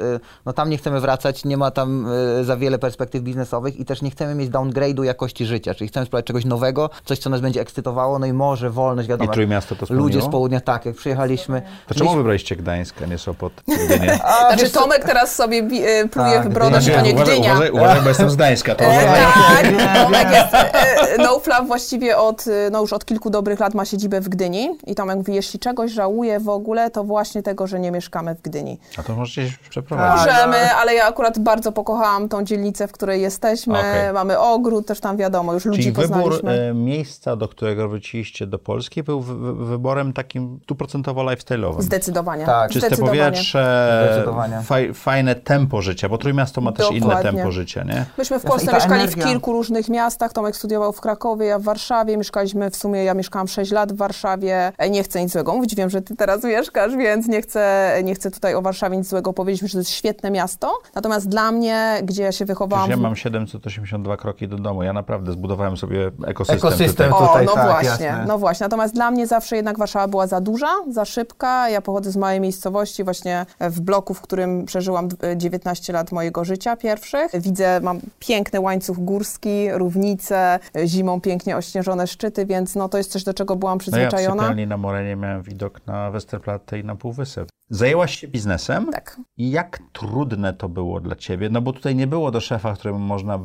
Speaker 5: no tam nie chcemy wracać, nie ma tam e, za wiele perspektyw biznesowych i też nie chcemy mieć downgrade'u jakości życia, czyli chcemy spróbować czegoś nowego, coś, co nas będzie ekscytowało, no i może wolność, wiadomo.
Speaker 2: I Trójmiasto to
Speaker 5: Ludzie z
Speaker 2: spełniło?
Speaker 5: południa, tak, jak przyjechaliśmy.
Speaker 2: To czemu wybraliście Gdańsk, a nie Sopot? Gdynię?
Speaker 5: A,
Speaker 4: Znaczy Tomek teraz sobie bi- e, pluje
Speaker 5: Tak,
Speaker 4: w brodę, że to nie
Speaker 2: uważaj,
Speaker 4: Gdynia.
Speaker 2: uważaj, uważaj, bo jestem z Gdańska. To
Speaker 4: E, tak, Tomek jest, e, no Flav właściwie od, e, no już od kilku dobrych lat ma siedzibę w Gdyni i Tomek mówi, jeśli czegoś żałuję w ogóle, to właśnie tego, że nie mieszkamy w Gdyni.
Speaker 2: A to możecie się przeprowadzić.
Speaker 5: Tak.
Speaker 4: Możemy, ale ja akurat bardzo pokochałam tą dzielnicę, w której jesteśmy,
Speaker 2: Okej.
Speaker 4: mamy ogród, też tam wiadomo, już ludzi
Speaker 2: Czyli wybór
Speaker 4: poznaliśmy.
Speaker 2: e, miejsca, do którego wróciliście do Polski był wy- wy- wyborem takim stuprocentowo lifestyle'owym.
Speaker 4: Zdecydowanie.
Speaker 5: Tak.
Speaker 2: Czyste
Speaker 4: Zdecydowanie.
Speaker 2: powietrze,
Speaker 5: Zdecydowanie.
Speaker 2: faj, fajne tempo życia, bo Trójmiasto ma też inne
Speaker 4: Dokładnie.
Speaker 2: tempo życia, nie?
Speaker 4: Myśmy w Polsce mieszkali
Speaker 5: energia.
Speaker 4: w kilku różnych miastach. Tomek studiował w Krakowie, ja w Warszawie. Mieszkaliśmy w sumie, ja mieszkałam 6 lat w Warszawie. E, Nie chcę nic złego mówić, wiem, że ty teraz mieszkasz, więc nie chcę, nie chcę tutaj o Warszawie nic złego powiedzieć, że to jest świetne miasto. Natomiast dla mnie, gdzie ja się wychowałam...
Speaker 2: Przecież ja mam 782 kroki do domu. Ja naprawdę zbudowałem sobie ekosystem.
Speaker 5: Ekosystem.
Speaker 2: tutaj.
Speaker 4: O,
Speaker 5: tutaj,
Speaker 4: no
Speaker 5: tak,
Speaker 4: właśnie,
Speaker 5: jasne.
Speaker 4: no właśnie. Natomiast dla mnie zawsze jednak Warszawa była za duża, za szybka. Ja pochodzę z małej miejscowości, właśnie w bloku, w którym przeżyłam d- 19 lat mojego życia pierwszych. Widzę, mam piękny łańcuch górski, równice, zimą pięknie ośnieżone szczyty, więc no to jest coś, do czego byłam
Speaker 2: No ja w
Speaker 4: przyzwyczajona.
Speaker 2: na Morenie miałem widok na Westerplatte i na Półwysep. Zajęłaś się biznesem?
Speaker 4: tak.
Speaker 2: I jak trudne to było dla ciebie? No bo tutaj nie było do szefa, któremu można,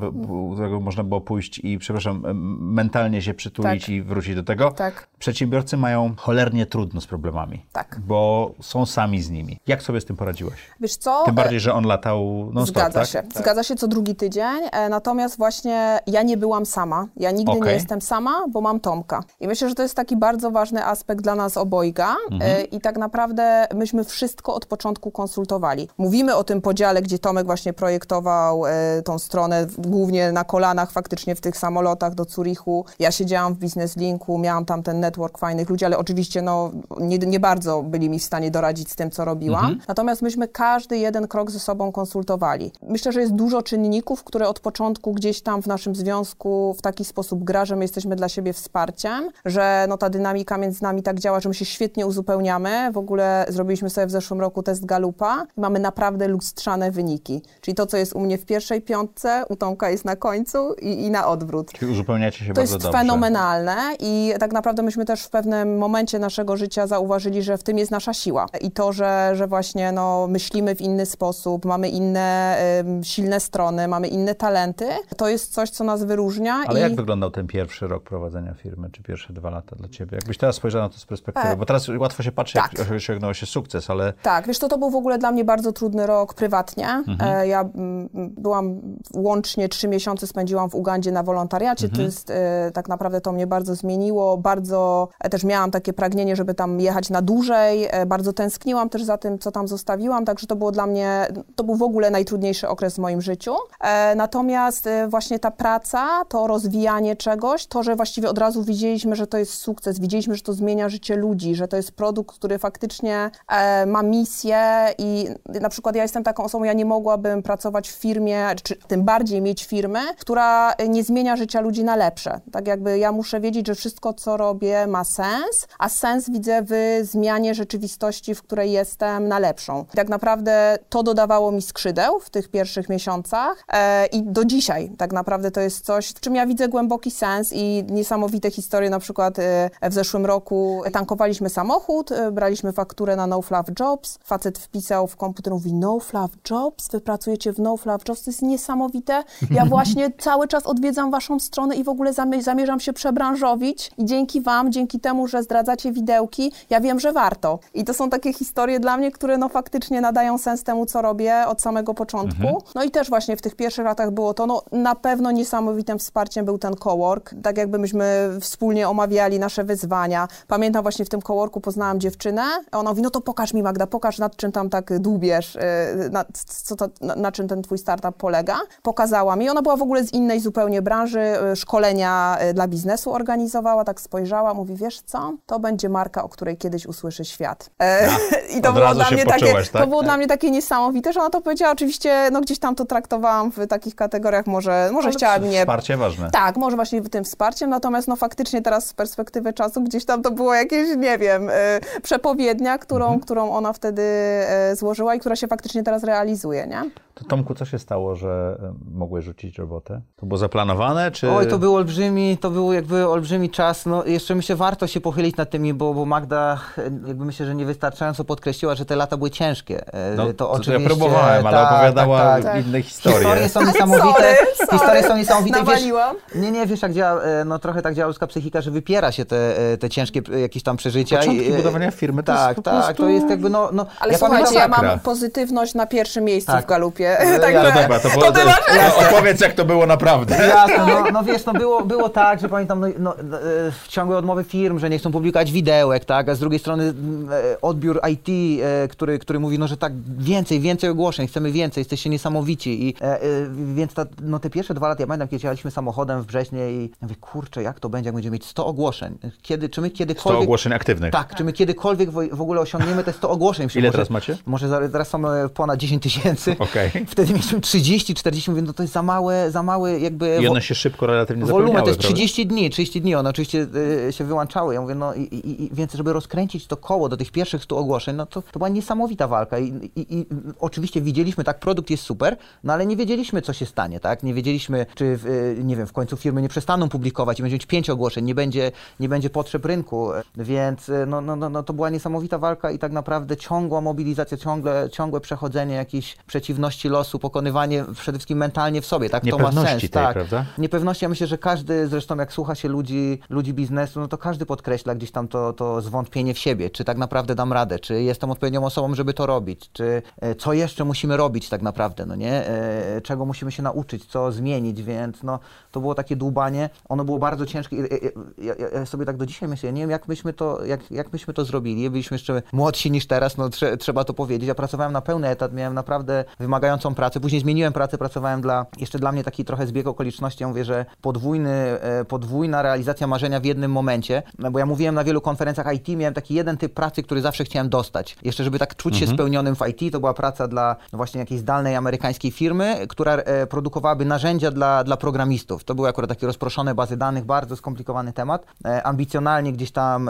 Speaker 2: którego można było pójść i, przepraszam, mentalnie się przytulić
Speaker 4: Tak.
Speaker 2: i wrócić do tego.
Speaker 4: Tak.
Speaker 2: Przedsiębiorcy mają cholernie trudno z problemami.
Speaker 4: Tak.
Speaker 2: Bo są sami z nimi. Jak sobie z tym poradziłeś?
Speaker 4: Wiesz co?
Speaker 2: Tym
Speaker 4: E,
Speaker 2: bardziej, że on latał non stop,
Speaker 4: Zgadza
Speaker 2: tak?
Speaker 4: się. Zgadza się co drugi tydzień. E, natomiast właśnie ja nie byłam sama. Ja nigdy nie
Speaker 2: Okej.
Speaker 4: jestem sama, bo mam Tomka. I myślę, że to jest taki bardzo ważny aspekt dla nas obojga.
Speaker 2: Mhm.
Speaker 4: E, I tak naprawdę myśmy wszystko od początku konsultowali. Mówimy o tym podziale, gdzie Tomek właśnie projektował e, tą stronę głównie na kolanach faktycznie w tych samolotach do Zurichu. Ja siedziałam w Business Linku, miałam tam ten network fajnych ludzi, ale oczywiście no, nie, nie bardzo byli mi w stanie doradzić z tym, co robiłam. Natomiast myśmy każdy jeden krok ze sobą konsultowali. Myślę, że jest dużo czynników, które od początku gdzieś tam w naszym związku w taki sposób gra, że my jesteśmy dla siebie wsparciem, że no, ta dynamika między nami tak działa, że my się świetnie uzupełniamy. W ogóle zrobiliśmy sobie w zeszłym roku test Galupa i mamy naprawdę lustrzane wyniki. Czyli to, co jest u mnie w pierwszej piątce, u Tomka jest na końcu i, i na odwrót.
Speaker 2: Czyli uzupełniacie się
Speaker 4: To
Speaker 2: bardzo
Speaker 4: jest
Speaker 2: dobrze.
Speaker 4: fenomenalne i tak naprawdę myśmy też w pewnym momencie naszego życia zauważyli, że w tym jest nasza siła. I to, że, że właśnie no, myślimy w inny sposób, mamy inne silne strony, mamy inne talenty, to jest coś, co nas wyróżnia.
Speaker 2: Ale
Speaker 4: i...
Speaker 2: jak wyglądał ten pierwszy rok prowadzenia firmy, czy pierwsze dwa lata dla ciebie? Jakbyś teraz spojrzała na to z perspektywy,
Speaker 4: E,
Speaker 2: bo teraz łatwo się patrzy,
Speaker 4: tak.
Speaker 2: jak osiągnęło się sukces, ale
Speaker 4: Tak, wiesz, to, to był w ogóle dla mnie bardzo trudny rok prywatnie. E, ja mm, byłam łącznie trzy miesiące spędziłam w Ugandzie na wolontariacie. To jest, e, tak naprawdę to mnie bardzo zmieniło. Bardzo e, też miałam takie pragnienie, żeby tam jechać na dłużej. Bardzo tęskniłam też za tym, co tam zostawiłam, także to było dla mnie, to był w ogóle najtrudniejszy okres w moim życiu. Natomiast właśnie ta praca, to rozwijanie czegoś, to, że właściwie od razu widzieliśmy, że to jest sukces, widzieliśmy, że to zmienia życie ludzi, że to jest produkt, który faktycznie e, ma misję i na przykład ja jestem taką osobą, ja nie mogłabym pracować w firmie, czy tym bardziej mieć firmę, która nie zmienia życia ludzi na lepsze. Tak jakby ja muszę wiedzieć, że wszystko, co robię ma sens, a sens widzę w zmianie rzeczywistości, w której jestem na lepszą. Tak naprawdę to dodawało mi skrzydeł w tych pierwszych miesiącach e, i do dzisiaj tak naprawdę to jest coś, w czym ja widzę głęboki sens i niesamowite historie, na przykład e, w zeszłym roku tankowaliśmy samochód, e, braliśmy fakturę na No Fluff Jobs, facet wpisał w komputer, mówi No Fluff Jobs, wy pracujecie w No Fluff Jobs, to jest niesamowite, ja właśnie cały czas odwiedzam waszą stronę i w ogóle zamie- zamierzam się przebranżowić i dzięki wam, dzięki temu, że zdradzacie widełki, ja wiem, że warto. I to są takie historie dla mnie, które no faktycznie nadają sens temu, co robię od samego początku. No i też właśnie w tych pierwszych latach było to, no na pewno niesamowitym wsparciem był ten cowork, tak jakby myśmy wspólnie omawiali nasze wyzwania. Pamiętam właśnie w tym coworku poznałam dziewczynę, ona mówi, no to pokaż mi Magda, pokaż nad czym tam tak dłubiesz, yy, na, co to, na, na czym ten twój startup polega. Pokazała mi, ona była w ogóle z innej zupełnie branży, yy, szkolenia yy, dla biznesu organizowała, tak spojrzała, mówi, wiesz co, to będzie marka, o której kiedyś usłyszy świat. E, I to
Speaker 2: od
Speaker 4: było dla mnie takie,
Speaker 2: tak?
Speaker 4: to było dla mnie takie niesamowite, że ona to powiedziała, oczywiście, no gdzieś tam to traktowałam w takich kategoriach, może, może
Speaker 2: Ale
Speaker 4: chciała mnie
Speaker 2: Wsparcie ważne.
Speaker 4: tak, może właśnie tym wsparciem, natomiast no faktycznie teraz z perspektywy czasu gdzieś tam to było jakieś, nie wiem, y, przepowiednia, którą,
Speaker 2: Mhm.
Speaker 4: którą ona wtedy y, złożyła i która się faktycznie teraz realizuje, nie?
Speaker 2: To Tomku, co się stało, że e, mogłeś rzucić robotę? To było zaplanowane, czy...
Speaker 5: Oj, to był olbrzymi, to był jakby olbrzymi czas. No, jeszcze myślę, warto się pochylić nad tymi, bo, bo Magda e, jakby myślę, że niewystarczająco podkreśliła, że te lata były ciężkie. E,
Speaker 2: No,
Speaker 5: to,
Speaker 2: to,
Speaker 5: oczywiście,
Speaker 2: ja próbowałem, ale
Speaker 5: tak,
Speaker 2: opowiadała
Speaker 5: tak,
Speaker 4: tak.
Speaker 2: inne historie.
Speaker 5: Historie są niesamowite.
Speaker 4: Sorry, sorry.
Speaker 5: Historie są niesamowite. Wiesz, nie, nie, wiesz jak działa, no trochę tak działa ludzka psychika, że wypiera się te, te ciężkie jakieś tam przeżycia.
Speaker 2: Początki
Speaker 5: i,
Speaker 2: budowania firmy to
Speaker 5: tak,
Speaker 2: jest po
Speaker 5: tak,
Speaker 2: prostu-
Speaker 5: to jest jakby no... no
Speaker 4: Ale
Speaker 5: ja
Speaker 4: słuchajcie,
Speaker 5: pamiętam,
Speaker 4: ja mam pozytywność na pierwszym miejscu
Speaker 5: Tak.
Speaker 4: w galupie.
Speaker 5: E,
Speaker 4: Także,
Speaker 5: ja-
Speaker 2: No dobra, to, było,
Speaker 4: to ty masz...
Speaker 2: opowiedz, jak to było naprawdę.
Speaker 5: Jasne, no, no wiesz, no było, było tak, że pamiętam no, no, no, e, ciągłe odmowy firm, że nie chcą publikować widełek, tak, a z drugiej strony e, odbiór IT, e, który, który mówi, no, że tak więcej, więcej ogłoszeń, chcemy więcej, jesteście niesamowici i więc ta, no, te pierwsze dwa lata, ja pamiętam, kiedy jechaliśmy samochodem w Brześnie i ja mówię, kurczę, jak to będzie, jak będziemy mieć 100 ogłoszeń, kiedy, czy my
Speaker 2: 100
Speaker 5: kiedykolwiek...
Speaker 2: ogłoszeń aktywnych.
Speaker 5: Tak, czy my kiedykolwiek w, ogóle osiągniemy te 100 ogłoszeń?
Speaker 2: Ile
Speaker 5: może,
Speaker 2: teraz macie?
Speaker 5: Może za, teraz są ponad 10 tysięcy.
Speaker 2: Okej.
Speaker 5: Wtedy mieliśmy 30, 40, mówię, no to jest za małe, za małe jakby...
Speaker 2: I one się szybko relatywnie
Speaker 5: Wolumen to jest 30 dni, 30 dni, one oczywiście y, się wyłączały. Ja mówię, no i, i, więc żeby rozkręcić to koło do tych pierwszych 100 ogłoszeń, no to, to była niesamowita walka I, i, i oczywiście widzieliśmy, tak, produkt jest super, no ale nie wiedzieliśmy, co się stanie, tak? Nie wiedzieliśmy, czy, w, y, nie wiem, w końcu firmy nie przestaną publikować i będzie mieć 5 ogłoszeń, nie będzie, nie będzie potrzeb rynku, więc y, no, no, no, no to była niesamowita walka i tak naprawdę ciągła mobilizacja, ciągle, ciągłe przechodzenie jakichś przeciwności losu, pokonywanie przede wszystkim mentalnie w sobie, tak? To ma sens,
Speaker 2: tej,
Speaker 5: tak.
Speaker 2: prawda?
Speaker 5: Niepewności, ja myślę, że każdy, zresztą jak słucha się ludzi, ludzi biznesu, no to każdy podkreśla gdzieś tam to, to zwątpienie w siebie, czy tak naprawdę dam radę, czy jestem odpowiednią osobą, żeby to robić, czy e, co jeszcze musimy robić tak naprawdę, no nie? E, czego musimy się nauczyć, co zmienić, więc no to było takie dłubanie, ono było bardzo ciężkie. I, Ja, ja, ja sobie tak do dzisiaj myślę, ja nie wiem jak myśmy to, jak, jak myśmy to zrobili, byliśmy jeszcze młodsi niż teraz, no trze, trzeba to powiedzieć, ja pracowałem na pełny etat, miałem naprawdę wymagającą pracę, później zmieniłem pracę, pracowałem dla, jeszcze dla mnie taki trochę zbieg okoliczności, ja mówię, że podwójny, e, podwójna realizacja marzenia w jednym momencie, no bo ja mówiłem na wielu konferencjach IT, miałem taki jeden typ pracy, który zawsze chciałem dostać. Jeszcze, żeby tak czuć się spełnionym w IT, to była praca dla właśnie jakiejś zdalnej amerykańskiej firmy, która e, produkowałaby narzędzia dla, dla programistów. To były akurat takie rozproszone bazy danych, bardzo skomplikowany temat, e, ambicjonalnie gdzieś tam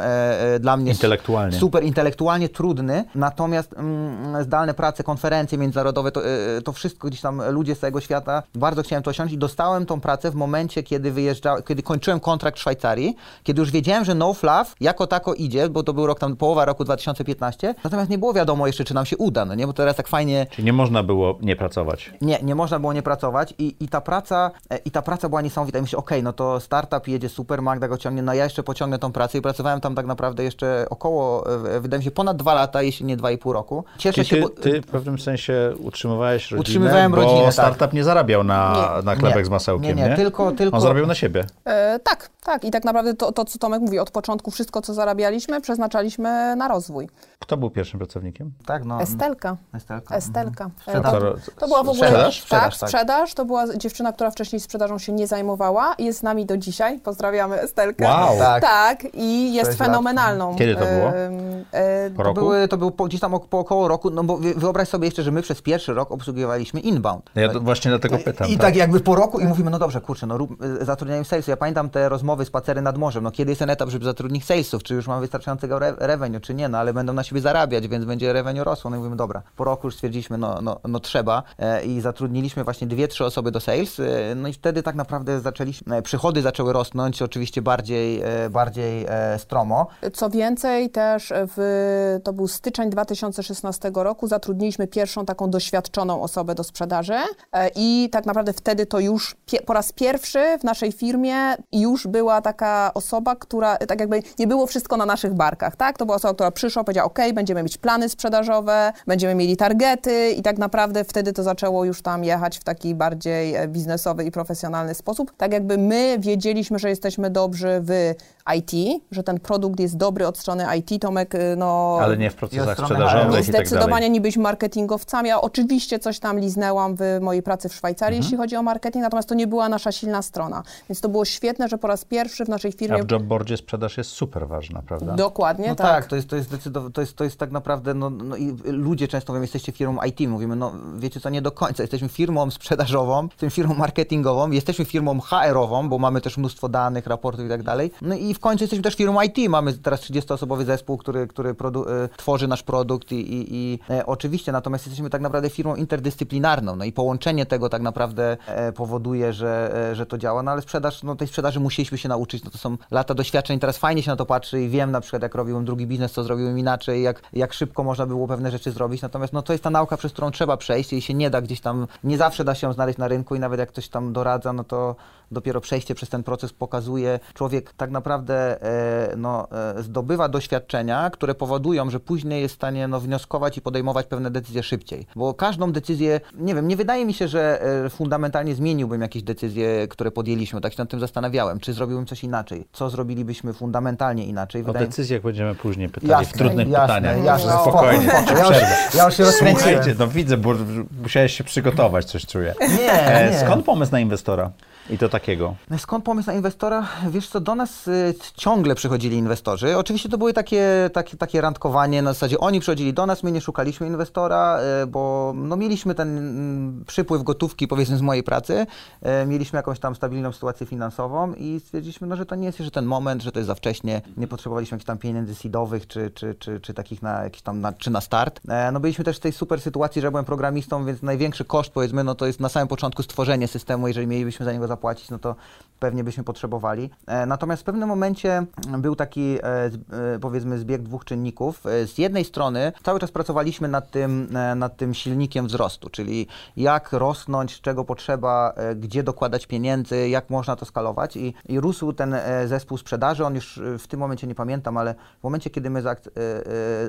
Speaker 5: dla mnie
Speaker 2: Intelektualnie.
Speaker 5: super intelektualnie trudny, natomiast mm, zdalne prace, konferencje międzynarodowe, to, to wszystko gdzieś tam ludzie z całego świata, bardzo chciałem to osiągnąć i dostałem tą pracę w momencie, kiedy wyjeżdżałem, kiedy kończyłem kontrakt w Szwajcarii, kiedy już wiedziałem, że No Fluff jako tako idzie, bo to był rok tam, połowa roku 2015, natomiast nie było wiadomo jeszcze, czy nam się uda, no nie, bo teraz tak fajnie
Speaker 2: Czyli nie można było nie pracować.
Speaker 5: nie, nie można było nie pracować i, i ta praca e, i ta praca była niesamowita. I myślę, okej, no to startup jedzie super, Magda go ciągnie, no ja jeszcze pociągnę tą pracę i pracowałem tam tak naprawdę jeszcze około, e, wydaje mi się, ponad dwa lata, jeśli nie dwa i pół roku. Cieszę
Speaker 2: Czyli
Speaker 5: się,
Speaker 2: ty,
Speaker 5: bo,
Speaker 2: ty w pewnym sensie utrzymywałeś rodzinę,
Speaker 5: Utrzymywałem
Speaker 2: bo
Speaker 5: rodzinę, tak.
Speaker 2: startup nie zarabiał na,
Speaker 5: Nie,
Speaker 2: na chlebek
Speaker 5: nie,
Speaker 2: z masełkiem,
Speaker 5: nie, nie, tylko- tylko-
Speaker 2: On zarabiał na siebie.
Speaker 4: E, tak, tak. I tak naprawdę to, to, co Tomek mówi, od początku wszystko, co zarabialiśmy, przeznaczaliśmy na rozwój.
Speaker 2: Kto był pierwszym pracownikiem?
Speaker 5: tak, no,
Speaker 4: Estelka.
Speaker 5: Estelka.
Speaker 4: Estelka. E,
Speaker 5: Sprzedaż.
Speaker 4: To, to była w ogóle
Speaker 5: Sprzedaż?
Speaker 4: tak,
Speaker 5: Sprzedaż, tak.
Speaker 4: sprzedaż. To była dziewczyna, która wcześniej sprzedażą się nie zajmowała. Jest z nami do dzisiaj. Pozdrawiamy Estelkę.
Speaker 2: Wow.
Speaker 5: Tak.
Speaker 4: Tak, i jest
Speaker 5: Sześć lat.
Speaker 4: fenomenalną.
Speaker 2: Kiedy to było?
Speaker 4: e,
Speaker 2: Po
Speaker 5: To,
Speaker 2: roku?
Speaker 5: były, to był po, gdzieś tam po około roku, no bo wy- wyobraź sobie jeszcze, że my przez pierwszy rok obsługiwaliśmy inbound.
Speaker 2: Ja to właśnie dlatego pytam.
Speaker 5: I tak. jakby po roku i mówimy, no dobrze, kurczę, no rób, y, zatrudniają sales. Ja pamiętam te rozmowy, spacery nad morzem, no kiedy jest ten etap, żeby zatrudnić salesów, czy już mamy wystarczającego re revenue, czy nie, no ale będą na zarabiać, więc będzie revenue rosło. No i mówimy, dobra, po roku już stwierdziliśmy, no, no, no trzeba e, i zatrudniliśmy właśnie dwie, trzy osoby do sales, e, no i wtedy tak naprawdę zaczęliśmy, e, przychody zaczęły rosnąć, oczywiście bardziej, bardziej stromo.
Speaker 4: Co więcej, też w, to był styczeń 2016 roku, zatrudniliśmy pierwszą taką doświadczoną osobę do sprzedaży i tak naprawdę wtedy to już po raz pierwszy w naszej firmie już była taka osoba, która tak jakby nie było wszystko na naszych barkach, tak? To była osoba, która przyszła, powiedziała, ok, będziemy mieć plany sprzedażowe, będziemy mieli targety i tak naprawdę wtedy to zaczęło już tam jechać w taki bardziej e, biznesowy i profesjonalny sposób. Tak jakby my wiedzieliśmy, że jesteśmy dobrzy w IT, że ten produkt jest dobry od strony IT, Tomek, y, no...
Speaker 2: Ale nie w procesach sprzedażowych i tak dalej.
Speaker 4: Zdecydowanie nie byliśmy marketingowcami, a oczywiście coś tam liznęłam w mojej pracy w Szwajcarii,
Speaker 2: Mhm.
Speaker 4: jeśli chodzi o marketing, natomiast to nie była nasza silna strona. Więc to było świetne, że po raz pierwszy w naszej
Speaker 2: A
Speaker 4: firmie...
Speaker 2: w jobboardzie sprzedaż jest super ważna, prawda?
Speaker 4: Dokładnie,
Speaker 5: No
Speaker 4: tak.
Speaker 5: tak, to, jest, to, jest to, jest, to jest tak naprawdę, no, no i ludzie często mówią, jesteście firmą IT, mówimy, no wiecie co, nie do końca, jesteśmy firmą sprzedażową, jesteśmy firmą marketingową, jesteśmy firmą HR-ową, bo mamy też mnóstwo danych, raportów i tak dalej, no i w końcu jesteśmy też firmą IT, mamy teraz 30-osobowy zespół, który, który e, tworzy nasz produkt i, i, i e, oczywiście, natomiast jesteśmy tak naprawdę firmą interdyscyplinarną, no i połączenie tego tak naprawdę e, powoduje, że, e, że to działa, no ale sprzedaż, no tej sprzedaży musieliśmy się nauczyć, no to są lata doświadczeń, teraz fajnie się na to patrzy i wiem na przykład jak robiłem drugi biznes, co zrobiłem inaczej, jak, jak szybko można było pewne rzeczy zrobić, natomiast no to jest ta nauka, przez którą trzeba przejść. I się nie da gdzieś tam, nie zawsze da się ją znaleźć na rynku i nawet jak ktoś tam doradza, no to dopiero przejście przez ten proces pokazuje, człowiek tak naprawdę e, no, e, zdobywa doświadczenia, które powodują, że później jest w stanie no, wnioskować i podejmować pewne decyzje szybciej, bo każdą decyzję, nie wiem, nie wydaje mi się, że e, fundamentalnie zmieniłbym jakieś decyzje, które podjęliśmy, tak się nad tym zastanawiałem, czy zrobiłbym coś inaczej, co zrobilibyśmy fundamentalnie inaczej.
Speaker 2: O
Speaker 5: Wydaje mi-
Speaker 2: decyzjach będziemy później pytali w trudnych
Speaker 5: jasne,
Speaker 2: pytaniach.
Speaker 5: Jasne,
Speaker 2: Spokojnie,
Speaker 5: spoko,
Speaker 2: ci
Speaker 5: Ja już, ja już się.
Speaker 2: Słuchajcie, no widzę, bo musiałeś się przygotować, coś czuję.
Speaker 5: Nie, nie.
Speaker 2: Skąd pomysł na inwestora? I to takiego.
Speaker 5: No Skąd pomysł na inwestora? Wiesz co, do nas y, ciągle przychodzili inwestorzy. Oczywiście to były takie, takie, takie randkowanie, na zasadzie oni przychodzili do nas, my nie szukaliśmy inwestora, y, bo no, mieliśmy ten mm, przypływ gotówki powiedzmy z mojej pracy, mieliśmy jakąś tam stabilną sytuację finansową i stwierdziliśmy, no, że to nie jest jeszcze ten moment, że to jest za wcześnie, nie potrzebowaliśmy jakichś tam pieniędzy seedowych, czy, czy, czy, czy takich na jakiś tam, na, czy na start. E, No byliśmy też w tej super sytuacji, że byłem programistą, więc największy koszt powiedzmy, no to jest na samym początku stworzenie systemu, jeżeli mielibyśmy za niego zapłacić, no to pewnie byśmy potrzebowali. E, natomiast w pewnym momencie był taki, e, powiedzmy, zbieg dwóch czynników. Z jednej strony cały czas pracowaliśmy nad tym, nad tym silnikiem wzrostu, czyli jak rosnąć, czego potrzeba, gdzie dokładać pieniędzy, jak można to skalować i, i rósł ten zespół sprzedaży. On już w tym momencie nie pamiętam, ale w momencie, kiedy my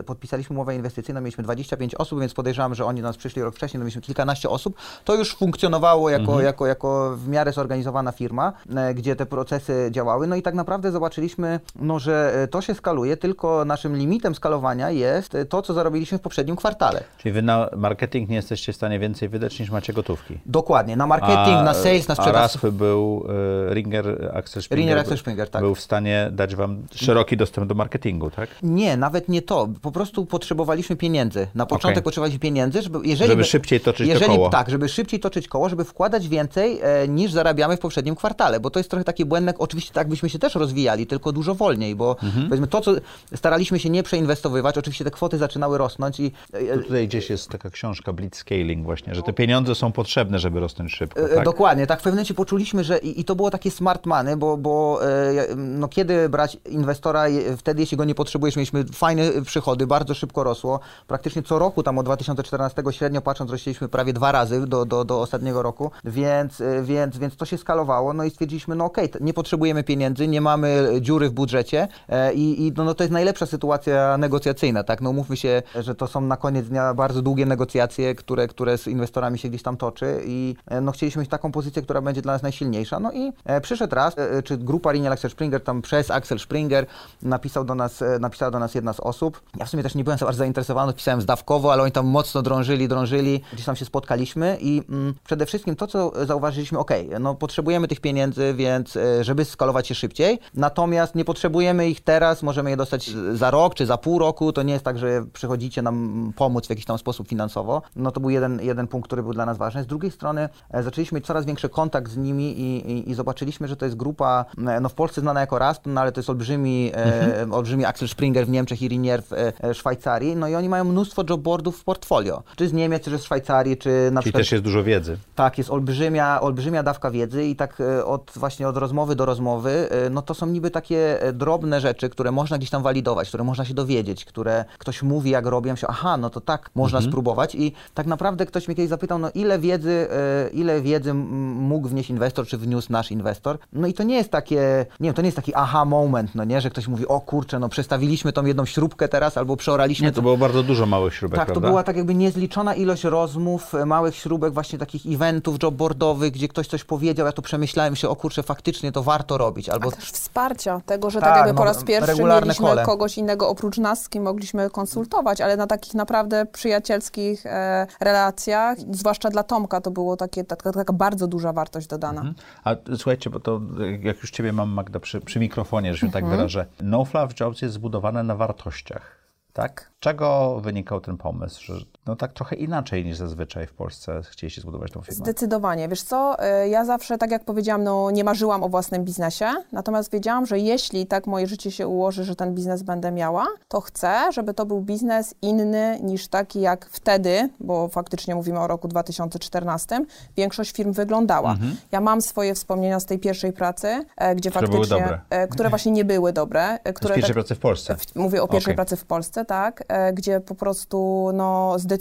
Speaker 5: podpisaliśmy umowę inwestycyjną, mieliśmy 25 osób, więc podejrzewam, że oni do nas przyszli rok wcześniej, no mieliśmy kilkanaście osób. To już funkcjonowało jako, mhm. jako, jako w miarę zorganizowana firma, e, gdzie te procesy działały. No i tak naprawdę zobaczyliśmy, no, że e, to się skaluje, tylko naszym limitem skalowania jest to, co zarobiliśmy w poprzednim kwartale.
Speaker 2: Czyli wy na marketing nie jesteście w stanie więcej wydać niż macie gotówki?
Speaker 5: Dokładnie, na marketing, a, na sales, na sprzedaż.
Speaker 2: A był y, Ringer Axel Springer,
Speaker 5: Ringer Axel Springer tak.
Speaker 2: był w stanie dać wam szeroki dostęp do marketingu, tak?
Speaker 5: Nie, nawet nie to. Po prostu potrzebowaliśmy pieniędzy. Na początek okay. potrzebowaliśmy pieniędzy, żeby...
Speaker 2: Jeżeli żeby szybciej toczyć
Speaker 5: jeżeli,
Speaker 2: to koło.
Speaker 5: Tak, żeby szybciej toczyć koło, żeby wkładać więcej e, niż zarabiamy w poprzednim kwartale, bo to jest trochę taki błędne, oczywiście tak byśmy się też rozwijali, tylko dużo wolniej, bo mhm. powiedzmy to, co staraliśmy się nie przeinwestowywać, oczywiście te kwoty zaczynały rosnąć i...
Speaker 2: E, tutaj gdzieś jest taka książka Blitzscaling właśnie, że te pieniądze są potrzebne, żeby rosnąć szybko, e, tak?
Speaker 5: Dokładnie, tak w pewnym momencie poczuliśmy, że i, i to było takie smart money, bo, bo e, no, kiedy brać inwestora, wtedy jeśli go nie potrzebujesz, mieliśmy fajne przychody, bardzo szybko rosło, praktycznie co roku tam od 2014 średnio patrząc rośliśmy prawie dwa razy do, do, do ostatniego roku, więc, więc, więc to się skalowało, no i stwierdziliśmy, no okej, okay, nie potrzebujemy pieniędzy, nie mamy dziury w budżecie e, i, i no, no, to jest najlepsza sytuacja negocjacyjna, tak, no mówmy się, że to są na koniec dnia bardzo długie negocjacje, które, które z inwestorami się gdzieś tam toczy i e, no chcieliśmy mieć taką pozycję, która będzie dla nas najsilniejsza, no i e, przyszedł raz, czy grupa Rinel Axel Springer, tam przez Axel Springer napisał do nas, napisała do nas jedna z osób, ja w sumie też nie byłem aż zainteresowany, pisałem zdawkowo, ale oni tam mocno drążyli, drążyli, gdzieś tam się spotkaliśmy i mm, przede wszystkim to, co zauważyliśmy, ok, no potrzebujemy tych pieniędzy, więc e, żeby skalować się szybciej, natomiast nie potrzebujemy ich teraz, możemy je dostać za rok czy za pół roku, to nie jest tak, że przychodzicie nam pomóc w jakiś tam sposób finansowo, no to był jeden, jeden punkt, który był dla nas ważny. Z drugiej strony e, zaczęliśmy mieć coraz większy kontakt z nimi i, i, i zobaczyliśmy, że to jest grupa, e, no w Polsce znana jako Rasp, no ale to jest olbrzymi, mhm. e, olbrzymi Axel Springer w Niemczech i Rinier w e, Szwajcarii, no i oni mają mnóstwo jobboardów w portfolio, czy z Niemiec, czy z Szwajcarii, czy na
Speaker 2: Czyli przykład... też jest dużo wiedzy.
Speaker 5: Tak, jest olbrzymia, olbrzymia dawka wiedzy i tak e, od właśnie od rozmowy do rozmowy, e, no to są niby takie e, drobne rzeczy, które można gdzieś tam walidować, które można się dowiedzieć, które ktoś mówi, jak robią się, aha, no to tak, można mhm. spróbować i tak naprawdę ktoś mnie kiedyś zapytał, no ile wiedzy, ile wiedzy mógł wnieść inwestor, czy wniósł nasz inwestor, no i to nie jest takie, nie wiem, to nie jest taki aha moment, no nie, że ktoś mówi, o kurczę, no przestawiliśmy tą jedną śrubkę teraz, albo przeoraliśmy.
Speaker 2: Nie, to było bardzo dużo małych śrubek,
Speaker 5: Tak,
Speaker 2: prawda?
Speaker 5: to była tak jakby niezliczona ilość rozmów, małych śrubek, właśnie takich eventów jobboardowych, gdzie ktoś coś powiedział, ja to przemyślałem się, o kurczę, faktycznie to warto robić. Albo...
Speaker 4: A też wsparcia tego, że tak, tak jakby no, po raz pierwszy mieliśmy kole. kogoś innego oprócz nas, z kim mogliśmy konsultować, ale na takich naprawdę przyjacielskich e, relacjach, zwłaszcza dla Tomka, to było takie, taka, taka bardzo duża wartość dodana. Mhm.
Speaker 2: A słuchajcie, bo to jak już Ciebie mam, Magda, przy, przy mikrofonie, że się tak mhm. tak wyrażę, No Fluff Jobs jest zbudowane na wartościach. Tak? Czego wynikał ten pomysł, że no tak trochę inaczej niż zazwyczaj w Polsce chcieliście zbudować tą firmę?
Speaker 4: Zdecydowanie. Wiesz co, y, ja zawsze, tak jak powiedziałam, no nie marzyłam o własnym biznesie, natomiast wiedziałam, że jeśli tak moje życie się ułoży, że ten biznes będę miała, to chcę, żeby to był biznes inny niż taki jak wtedy, bo faktycznie mówimy o roku 2014, większość firm wyglądała. Mhm. Ja mam swoje wspomnienia z tej pierwszej pracy, e, gdzie
Speaker 2: które
Speaker 4: faktycznie...
Speaker 2: Były dobre.
Speaker 4: E, które właśnie nie były dobre.
Speaker 2: E, które z pierwszej tak, pracy w Polsce?
Speaker 4: Mówię o pierwszej okay. pracy w Polsce, tak, gdzie po prostu no, zdecydowanie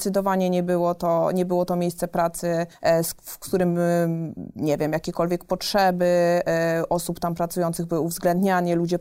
Speaker 4: nie było to, nie było to miejsce pracy, e, w którym, nie wiem, jakiekolwiek potrzeby e, osób tam pracujących były uwzględniane, ludzie,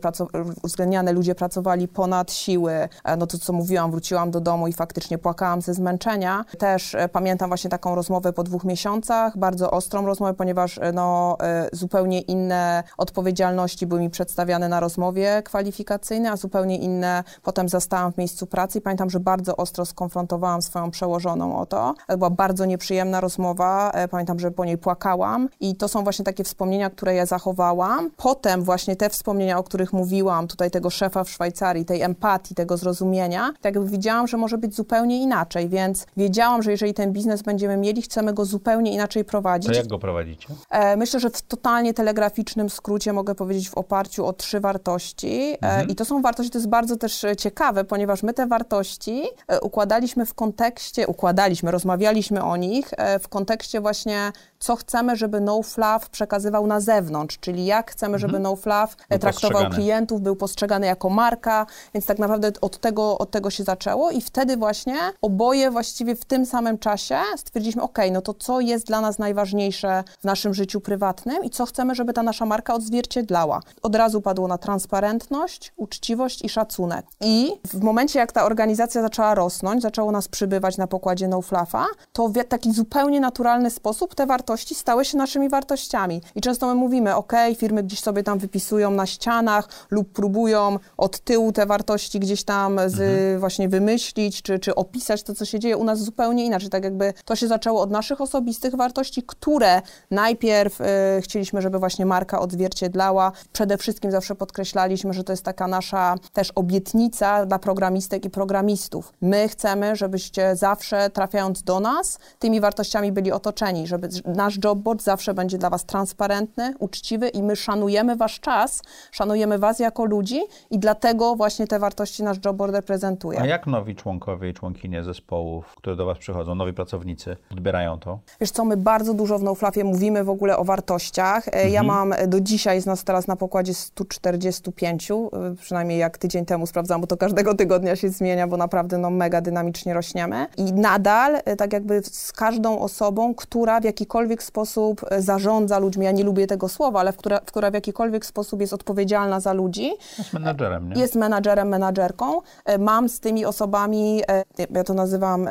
Speaker 4: uwzględniane, ludzie pracowali ponad siły. E, no to, co mówiłam, wróciłam do domu i faktycznie płakałam ze zmęczenia. Też pamiętam właśnie taką rozmowę po dwóch miesiącach, bardzo ostrą rozmowę, ponieważ no, zupełnie inne odpowiedzialności były mi przedstawiane na rozmowie kwalifikacyjnej, a zupełnie inne potem zastałam w miejscu pracy i pamiętam, że bardzo ostro skonfrontowałam swoją przełożoną o to. To była bardzo nieprzyjemna rozmowa. E, pamiętam, że po niej płakałam i to są właśnie takie wspomnienia, które ja zachowałam. Potem właśnie te wspomnienia, o których mówiłam, tutaj tego szefa w Szwajcarii, tej empatii, tego zrozumienia, tak jakby widziałam, że może być zupełnie inaczej, więc wiedziałam, że jeżeli ten biznes będziemy mieli, chcemy go zupełnie inaczej prowadzić.
Speaker 2: To jak go prowadzicie?
Speaker 4: E, myślę, że w totalnie telegraficznym skrócie mogę powiedzieć w oparciu o trzy wartości e, mhm. i to są wartości, to jest bardzo też ciekawe, ponieważ my te wartości układaliśmy w kontekście, układaliśmy, rozmawialiśmy o nich e, w kontekście właśnie co chcemy, żeby No Fluff przekazywał na zewnątrz, czyli jak chcemy, żeby No Fluff e,
Speaker 2: Był
Speaker 4: traktował klientów, był postrzegany jako marka, więc tak naprawdę od tego, od tego się zaczęło i wtedy właśnie oboje właściwie w tym samym czasie stwierdziliśmy, ok, no to co jest dla nas najważniejsze w naszym życiu prywatnym i co chcemy, żeby ta nasza marka odzwierciedlała. Od razu padło na transparentność, uczciwość i szacunek. I w momencie, jak ta organizacja zaczęła rosnąć, zaczęło nas przybywać na pokładzie No Fluffa, to w taki zupełnie naturalny sposób te wartości stały się naszymi wartościami. I często my mówimy, ok, firmy gdzieś sobie tam wypisują na ścianach lub próbują od tyłu te wartości gdzieś tam z, właśnie wymyślić, czy, czy opisać to, co się dzieje u nas zupełnie inaczej. Tak jakby to się zaczęło od naszych osobistych wartości, które najpierw e, chcieliśmy, żeby właśnie marka odzwierciedlała. Przede wszystkim zawsze podkreślaliśmy, że to jest taka nasza też obietnica dla programistek i programistów. My chcemy, żebyście zawsze trafiając do nas, tymi wartościami byli otoczeni, żeby nasz jobboard zawsze będzie dla was transparentny, uczciwy i my szanujemy wasz czas, szanujemy was jako ludzi i dlatego właśnie te wartości nasz jobboard reprezentuje.
Speaker 2: A jak nowi członkowie i członkinie zespołów, które do Was przychodzą, nowi pracownicy, odbierają to?
Speaker 4: Wiesz co, my bardzo dużo w NoFluffie mówimy w ogóle o wartościach. E, Ja mam e, do dzisiaj, jest nas teraz na pokładzie 145, e, przynajmniej jak tydzień temu sprawdzałam, bo to każdego tygodnia się zmienia, bo naprawdę no, mega dynamicznie rośniemy. I nadal, tak jakby z każdą osobą, która w jakikolwiek sposób e, zarządza ludźmi, ja nie lubię tego słowa, ale w która, w która w jakikolwiek sposób jest odpowiedzialna za ludzi,
Speaker 2: Jest menadżerem, nie?
Speaker 4: jest menadżerem, menadżerką. E, Mam z tymi osobami, e, ja to nazywam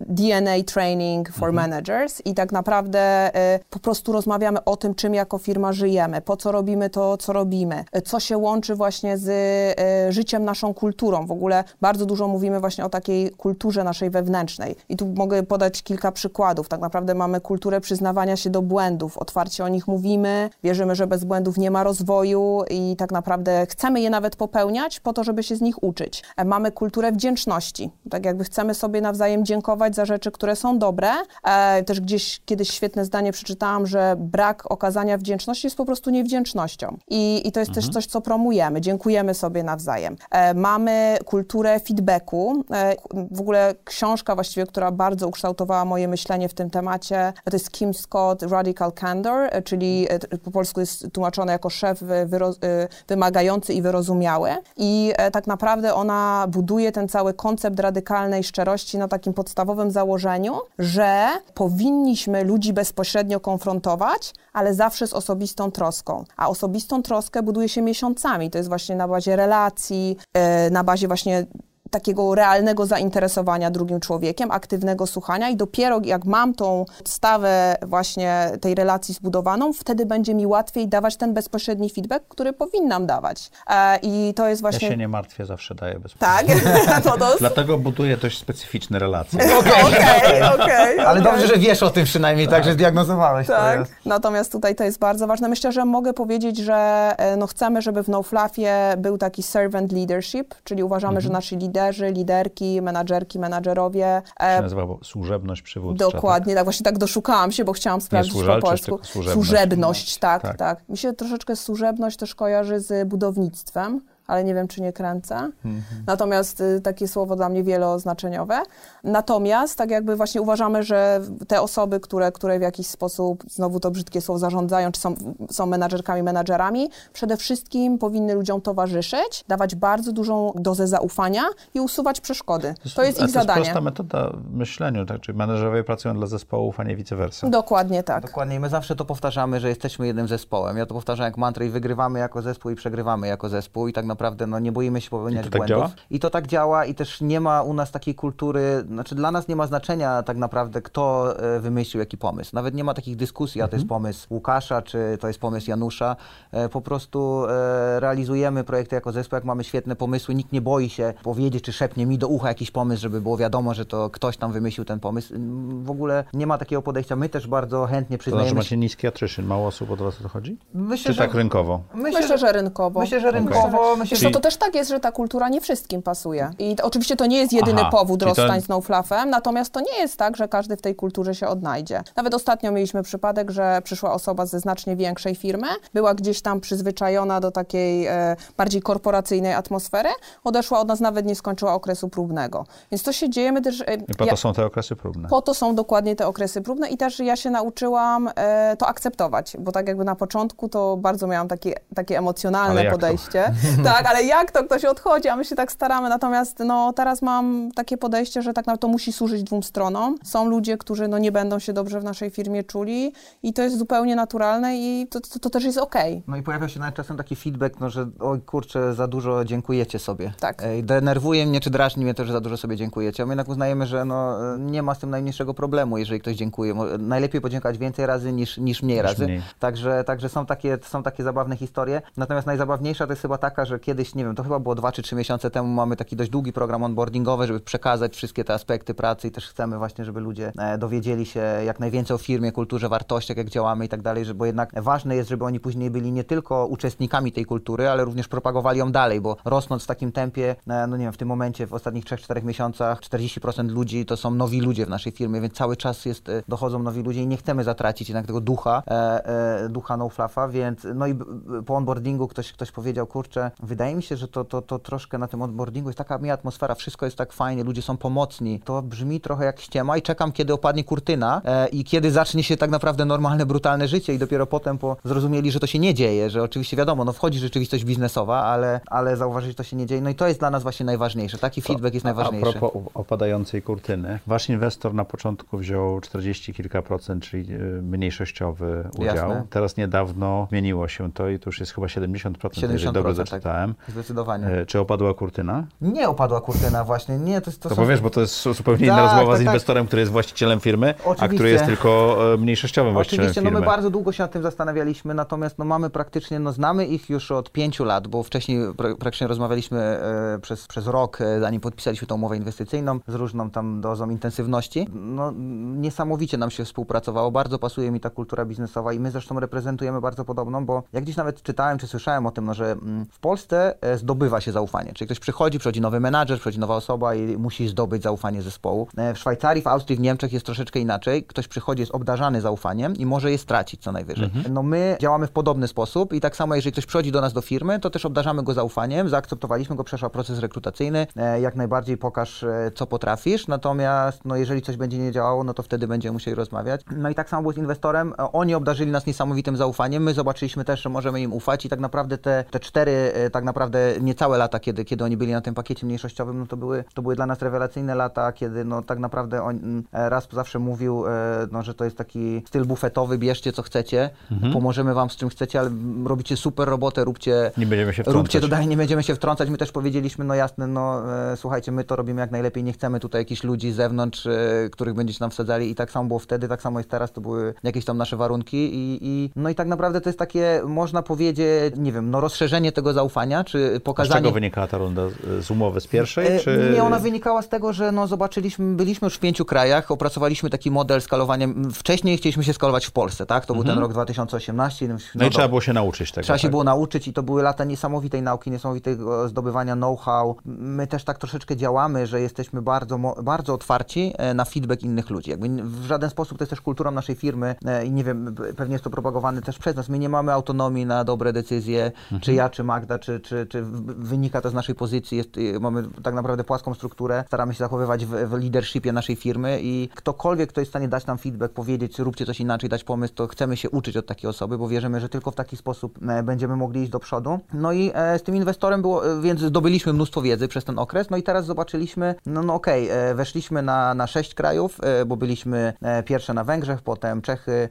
Speaker 4: DNA training for managers i tak naprawdę po prostu rozmawiamy o tym, czym jako firma żyjemy, po co robimy to, co robimy, co się łączy właśnie z życiem, naszą kulturą. W ogóle bardzo dużo mówimy właśnie o takiej kulturze naszej wewnętrznej. I tu mogę podać kilka przykładów. Tak naprawdę mamy kulturę przyznawania się do błędów, otwarcie o nich mówimy, wierzymy, że bez błędów nie ma rozwoju i tak naprawdę chcemy je nawet popełniać po to, żeby się z nich uczyć. E, Mamy kulturę wdzięczności. Tak jakby chcemy sobie nawzajem dziękować za rzeczy, które są dobre. E, Też gdzieś kiedyś świetne zdanie przeczytałam, że brak okazania wdzięczności jest po prostu niewdzięcznością. I, i to jest też coś, co promujemy. Dziękujemy sobie nawzajem. E, Mamy kulturę feedbacku. W ogóle książka właściwie, która bardzo ukształtowała moje myślenie w tym temacie, to jest Kim Scott Radical Candor, e, czyli e, po polsku jest tłumaczone jako szef e, wymagający i wyrozumiały. I tak naprawdę ona buduje ten cały koncept radykalnej szczerości na takim podstawowym założeniu, że powinniśmy ludzi bezpośrednio konfrontować, ale zawsze z osobistą troską. A osobistą troskę buduje się miesiącami. To jest właśnie na bazie relacji, na bazie właśnie takiego realnego zainteresowania drugim człowiekiem, aktywnego słuchania i dopiero jak mam tą podstawę właśnie tej relacji zbudowaną, wtedy będzie mi łatwiej dawać ten bezpośredni feedback, który powinnam dawać. E, I to jest
Speaker 2: Ja
Speaker 4: właśnie...
Speaker 2: się nie martwię, zawsze daję bez
Speaker 4: Tak, to to...
Speaker 2: Dlatego buduję dość specyficzne relacje.
Speaker 4: Okej, okej.
Speaker 5: Ale dobrze, że wiesz o tym przynajmniej, tak, że zdiagnozowałeś to.
Speaker 4: Tak.
Speaker 5: jest.
Speaker 4: Natomiast tutaj to jest bardzo ważne. Myślę, że mogę powiedzieć, że e, no, chcemy, żeby w NoFluffie był taki servant leadership, czyli uważamy, że nasi liderzy, liderki, menadżerki, menadżerowie e,
Speaker 2: się nazywa służebność przywódcza.
Speaker 4: Dokładnie, tak. Właśnie tak doszukałam się, bo chciałam sprawdzić po polsku.
Speaker 2: służebność.
Speaker 4: Służebność, tak,
Speaker 2: Tak.
Speaker 4: tak, Mi się troszeczkę służebność też kojarzy z budownictwem, ale nie wiem, czy nie kręcę. Natomiast y, takie słowo dla mnie wieloznaczeniowe. Natomiast tak jakby właśnie uważamy, że te osoby, które, które w jakiś sposób, znowu to brzydkie słowo, zarządzają, czy są, są menadżerkami, menadżerami, przede wszystkim powinny ludziom towarzyszyć, dawać bardzo dużą dozę zaufania i usuwać przeszkody. To jest ich
Speaker 2: to jest
Speaker 4: zadanie.
Speaker 2: prosta metoda w myśleniu, tak? Czyli menedżerowie pracują dla zespołów, a nie vice versa.
Speaker 4: Dokładnie tak.
Speaker 5: Dokładnie, i my zawsze to powtarzamy, że jesteśmy jednym zespołem. Ja to powtarzam jak mantrę i wygrywamy jako zespół i przegrywamy jako zespół i tak naprawdę no, nie boimy się popełniać
Speaker 2: I to tak
Speaker 5: błędów.
Speaker 2: działa?
Speaker 5: I to tak działa i też nie ma u nas takiej kultury, znaczy dla nas nie ma znaczenia tak naprawdę kto e, wymyślił jaki pomysł. Nawet nie ma takich dyskusji, a to jest
Speaker 2: Mhm.
Speaker 5: pomysł Łukasza, czy to jest pomysł Janusza. E, Po prostu e, realizujemy projekty jako zespół, jak mamy świetne pomysły, nikt nie boi się powiedzieć, czy szepnie mi do ucha jakiś pomysł, żeby było wiadomo, że to ktoś tam wymyślił ten pomysł. W ogóle nie ma takiego podejścia. My też bardzo chętnie
Speaker 2: To znaczy, że
Speaker 5: przyznajemy
Speaker 2: macie niski attrition, mało osób od was o to chodzi?
Speaker 5: Myślę,
Speaker 2: Czy tak rynkowo?
Speaker 4: Myślę, że rynkowo.
Speaker 5: Myślę, że rynkowo, myślę,
Speaker 4: Wiesz co, to też tak jest, że ta kultura nie wszystkim pasuje. I to, oczywiście to nie jest jedyny
Speaker 2: Aha,
Speaker 4: powód
Speaker 2: czyli to-
Speaker 4: rozstań z Snowfluffem, natomiast to nie jest tak, że każdy w tej kulturze się odnajdzie. Nawet ostatnio mieliśmy przypadek, że przyszła osoba ze znacznie większej firmy, była gdzieś tam przyzwyczajona do takiej e, bardziej korporacyjnej atmosfery, odeszła od nas, nawet nie skończyła okresu próbnego. Więc to się dzieje, my też... E,
Speaker 2: I po
Speaker 4: ja-
Speaker 2: to są te okresy próbne.
Speaker 4: po to są dokładnie te okresy próbne i też ja się nauczyłam e, to akceptować, bo tak jakby na początku to bardzo miałam takie, takie emocjonalne
Speaker 2: jak to?
Speaker 4: tak, ale jak to ktoś odchodzi, a my się tak staramy. Natomiast no, teraz mam takie podejście, że tak naprawdę to musi służyć dwóm stronom. Są ludzie, którzy no, nie będą się dobrze w naszej firmie czuli i to jest zupełnie naturalne i to, to, to też jest okej.
Speaker 5: No i pojawia się nawet czasem taki feedback, no, że oj kurczę, za dużo dziękujecie sobie.
Speaker 4: Tak.
Speaker 5: Ej, denerwuje mnie, czy drażni mnie to, że za dużo sobie dziękujecie. A my jednak uznajemy, że no, nie ma z tym najmniejszego problemu, jeżeli ktoś dziękuje. Najlepiej podziękować więcej razy niż, niż mniej
Speaker 2: Niż
Speaker 5: razy.
Speaker 2: mniej.
Speaker 5: Także, także są, takie, są takie zabawne historie. Natomiast najzabawniejsza to jest chyba taka, że kiedyś, nie wiem, to chyba było dwa czy trzy miesiące temu, mamy taki dość długi program onboardingowy, żeby przekazać wszystkie te aspekty pracy i też chcemy właśnie, żeby ludzie e, dowiedzieli się jak najwięcej o firmie, kulturze, wartościach, jak działamy i tak dalej, bo jednak ważne jest, żeby oni później byli nie tylko uczestnikami tej kultury, ale również propagowali ją dalej, bo rosnąc w takim tempie, e, no nie wiem, w tym momencie, w ostatnich 3-4 miesiącach 40% ludzi to są nowi ludzie w naszej firmie, więc cały czas jest, e, dochodzą nowi ludzie i nie chcemy zatracić jednak tego ducha, ducha no fluffa, więc no i po onboardingu ktoś, ktoś powiedział, kurczę, wydaje mi się, że to, to, to troszkę na tym onboardingu jest taka miła atmosfera, wszystko jest tak fajnie, ludzie są pomocni, to brzmi trochę jak ściema i czekam, kiedy opadnie kurtyna e, i kiedy zacznie się tak naprawdę normalne, brutalne życie i dopiero potem po, zrozumieli, że to się nie dzieje, że oczywiście wiadomo, no wchodzi rzeczywistość biznesowa, ale, ale zauważyli, że to się nie dzieje, no i to jest dla nas właśnie najważniejsze, taki feedback jest najważniejszy.
Speaker 2: A propos opadającej kurtyny. Wasz inwestor na początku wziął 40 kilka procent, czyli y, mniejszościowy udział.
Speaker 5: Jasne.
Speaker 2: Teraz niedawno zmieniło się to i to już jest chyba 70%, jeżeli dobrze
Speaker 5: 70%, Tak, zdecydowanie.
Speaker 2: E, Czy opadła kurtyna?
Speaker 5: Nie opadła kurtyna właśnie, nie, to to
Speaker 2: To
Speaker 5: są-
Speaker 2: powiesz, bo to jest zupełnie inna
Speaker 5: Tak,
Speaker 2: rozmowa
Speaker 5: tak,
Speaker 2: z
Speaker 5: tak.
Speaker 2: inwestorem, który jest właścicielem firmy, a
Speaker 5: Oczywiście.
Speaker 2: który jest tylko e, mniejszościowym właścicielem
Speaker 5: Oczywiście, no
Speaker 2: firmy.
Speaker 5: my bardzo długo się nad tym zastanawialiśmy, natomiast no mamy praktycznie, no znamy ich już od pięciu lat, bo wcześniej pra- praktycznie rozmawialiśmy e, przez, przez rok, e, zanim podpisaliśmy tą umowę inwestycyjną z różną tam dozą intensywności. No niesamowicie nam się współpracowało, bardzo pasuje mi ta kultura biznesowa i my zresztą reprezentujemy bardzo podobną, bo jak gdzieś nawet czytałem czy słyszałem o tym, no, że mm, w Polsce e, zdobywa się zaufanie, czyli ktoś przychodzi, przychodzi nowy menadżer, przychodzi nowa osoba i musi zdobyć zaufanie zespołu. E, W Szwajcarii, w Austrii, w Niemczech jest troszeczkę inaczej. Ktoś przychodzi, jest obdarzany zaufaniem i może je stracić co najwyżej. No my działamy w podobny sposób i tak samo jeżeli ktoś przychodzi do nas do firmy, to też obdarzamy go zaufaniem, zaakceptowaliśmy go, przeszła proces rekrutacyjny, e, jak najbardziej pokaż co potrafisz, natomiast no jeżeli coś będzie nie działało, no to wtedy będziemy musieli rozmawiać. No i tak samo było z inwestorem, oni obdarzyli nas niesamowitym zaufaniem, my zobaczyliśmy też, że możemy im ufać i tak naprawdę te, te cztery, e, tak naprawdę niecałe lata, kiedy, kiedy oni byli na tym pakiecie mniejszościowym, no to były, to były dla nas rewelacyjne lata, kiedy no tak naprawdę on mm, e, raz zawsze mówił, e, no, że to jest taki styl bufetowy, bierzcie co chcecie, pomożemy wam z czym chcecie, ale robicie super robotę, róbcie,
Speaker 2: Nie będziemy się wtrącać.
Speaker 5: róbcie to dalej, nie będziemy się wtrącać. My też powiedzieliśmy, no jasne, no e, słuchajcie, my to robimy jak najlepiej, nie chcemy tutaj jakichś ludzi z zewnątrz, których będziecie nam wsadzali i tak samo było wtedy, tak samo jest teraz, to były jakieś tam nasze warunki i, i no i tak naprawdę to jest takie, można powiedzieć, nie wiem, no rozszerzenie tego zaufania, czy
Speaker 2: Z
Speaker 5: pokazanie...
Speaker 2: czego wynikała ta runda? Z- Z umowy z pierwszej?
Speaker 5: E,
Speaker 2: Czy...
Speaker 5: Nie, ona wynikała z tego, że no, zobaczyliśmy, byliśmy już w pięciu krajach, opracowaliśmy taki model skalowania. Wcześniej chcieliśmy się skalować w Polsce, tak? To był ten rok 2018.
Speaker 2: No i
Speaker 5: do-
Speaker 2: trzeba było się nauczyć tego.
Speaker 5: Trzeba się
Speaker 2: tak?
Speaker 5: było nauczyć i to były lata niesamowitej nauki, niesamowitego zdobywania know-how. My też tak troszeczkę działamy, że jesteśmy bardzo, bardzo otwarci e, na feedback innych ludzi. Jakby w żaden sposób to jest też kulturą naszej firmy e, i nie wiem, pewnie jest to propagowane też przez nas. My nie mamy autonomii na dobre decyzje, czy ja, czy Magda, czy, czy, czy wynika to z naszej pozycji. Jest, y, mamy tak naprawdę płaską strukturę, staramy się zachowywać w, w leadershipie naszej firmy i ktokolwiek, kto jest w stanie dać nam feedback, powiedzieć, róbcie coś inaczej, dać pomysł, to chcemy się uczyć od takiej osoby, bo wierzymy, że tylko w taki sposób e, będziemy mogli iść do przodu. No i e, z tym inwestorem było, e, więc zdobyliśmy mnóstwo wiedzy przez ten okres, no i teraz zobaczyliśmy, no, no okej, e, weszliśmy na, na sześć krajów, e, bo byliśmy pierwsze na Węgrzech, potem Czechy,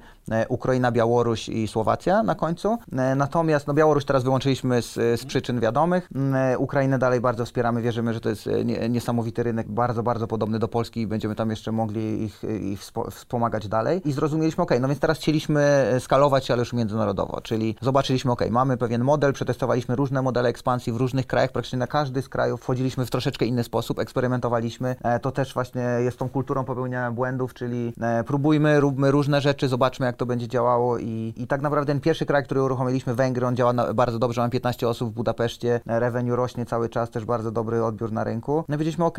Speaker 5: Ukraina, Białoruś i Słowacja na końcu. Natomiast no, Białoruś teraz wyłączyliśmy z, z przyczyn wiadomych. Mm, e, Ukrainę dalej bardzo wspieramy, wierzymy, że to jest e, nie, niesamowity rynek, bardzo, bardzo podobny do Polski i będziemy tam jeszcze mogli ich, ich wspo- wspomagać dalej. I zrozumieliśmy, ok, no więc teraz chcieliśmy e, skalować się, ale już międzynarodowo, czyli zobaczyliśmy, ok, mamy pewien model, przetestowaliśmy różne modele ekspansji w różnych krajach, praktycznie na każdy z krajów wchodziliśmy w troszeczkę inny sposób, eksperymentowaliśmy. E, To też właśnie jest tą kulturą popełniania błędów, czyli e, próbujmy, róbmy różne rzeczy, zobaczmy jak to będzie działało i, i tak naprawdę ten pierwszy kraj, który uruchomiliśmy, Węgry, on działa na, bardzo dobrze, mam 15 osób w Budapeszcie, revenue rośnie cały czas, też bardzo dobry odbiór na rynku. No i powiedzieliśmy, ok,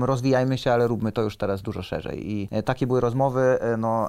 Speaker 5: rozwijajmy się, ale róbmy to już teraz dużo szerzej. I takie były rozmowy, no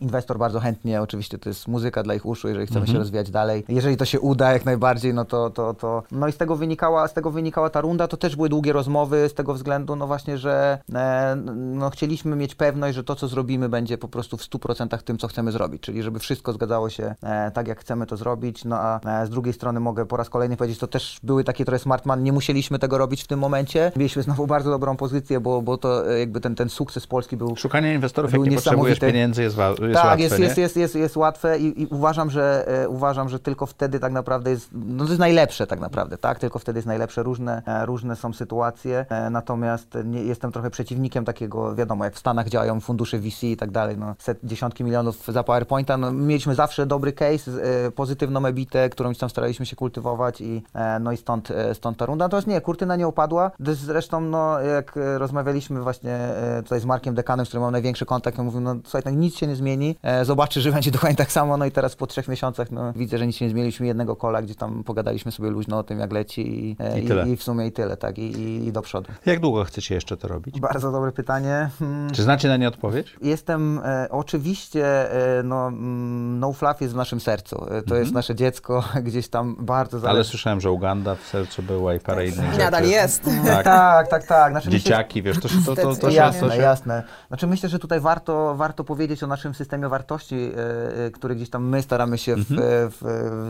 Speaker 5: inwestor bardzo chętnie, oczywiście to jest muzyka dla ich uszu, jeżeli chcemy mhm. się rozwijać dalej. Jeżeli to się uda jak najbardziej, no to, to, to... No i z tego wynikała, z tego wynikała ta runda, to też były długie rozmowy z tego względu, no właśnie, że e, no chcieliśmy mieć pewność, że to, co zrobimy, będzie po prostu w 100% tym, co chcemy zrobić, czyli żeby wszystko zgadzało się e, tak, jak chcemy to zrobić, no a e, z drugiej strony mogę po raz kolejny powiedzieć, to też były takie trochę smartman, nie musieliśmy tego robić w tym momencie. Mieliśmy znowu bardzo dobrą pozycję, bo, bo to jakby ten, ten sukces Polski był
Speaker 2: Szukanie inwestorów, jak nie potrzebujesz pieniędzy jest, jest
Speaker 5: tak,
Speaker 2: łatwe,
Speaker 5: jest, jest, jest, jest, jest łatwe i, i uważam, że e, uważam, że tylko wtedy tak naprawdę jest, no to jest najlepsze tak naprawdę, tak? Tylko wtedy jest najlepsze. Różne, e, różne są sytuacje, e, natomiast nie, jestem trochę przeciwnikiem takiego, wiadomo, jak w Stanach działają fundusze VC i tak dalej, no set, dziesiątki milionów za PowerPointa, no, mieliśmy zawsze dobry case, pozytywną ebitę, którą tam staraliśmy się kultywować i no i stąd, stąd ta runda. Natomiast nie, kurtyna nie opadła. Zresztą, no, jak rozmawialiśmy właśnie tutaj z Markiem Dekanem, z którym mam największy kontakt, on mówił, no słuchaj, tak nic się nie zmieni, zobaczy, że będzie dokładnie tak samo, no i teraz po trzech miesiącach no, widzę, że nic się nie zmieniliśmy jednego kola, gdzie tam pogadaliśmy sobie luźno o tym, jak leci i, e, I, i, i w sumie i tyle, tak, i, i, do przodu.
Speaker 2: Jak długo chcecie jeszcze to robić?
Speaker 5: Bardzo dobre pytanie.
Speaker 2: Hmm. Czy znacie na nie odpowiedź?
Speaker 5: Jestem, e, oczywiście, e, no, mm, No Fluff jest w naszym sercu. E, to mhm. jest nasze dziecko, gdzieś tam bardzo zależy.
Speaker 2: Ale słyszałem, że Uganda w sercu była i parę innych rzeczy.
Speaker 4: Nadal jest.
Speaker 5: Tak, tak, tak. tak.
Speaker 2: Znaczy, Dzieciaki, myślę, wiesz, to, to, to, to,
Speaker 5: Jasne, się... jasne. Znaczy myślę, że tutaj warto, warto powiedzieć o naszym systemie wartości, e, który gdzieś tam my staramy się w, mhm. w,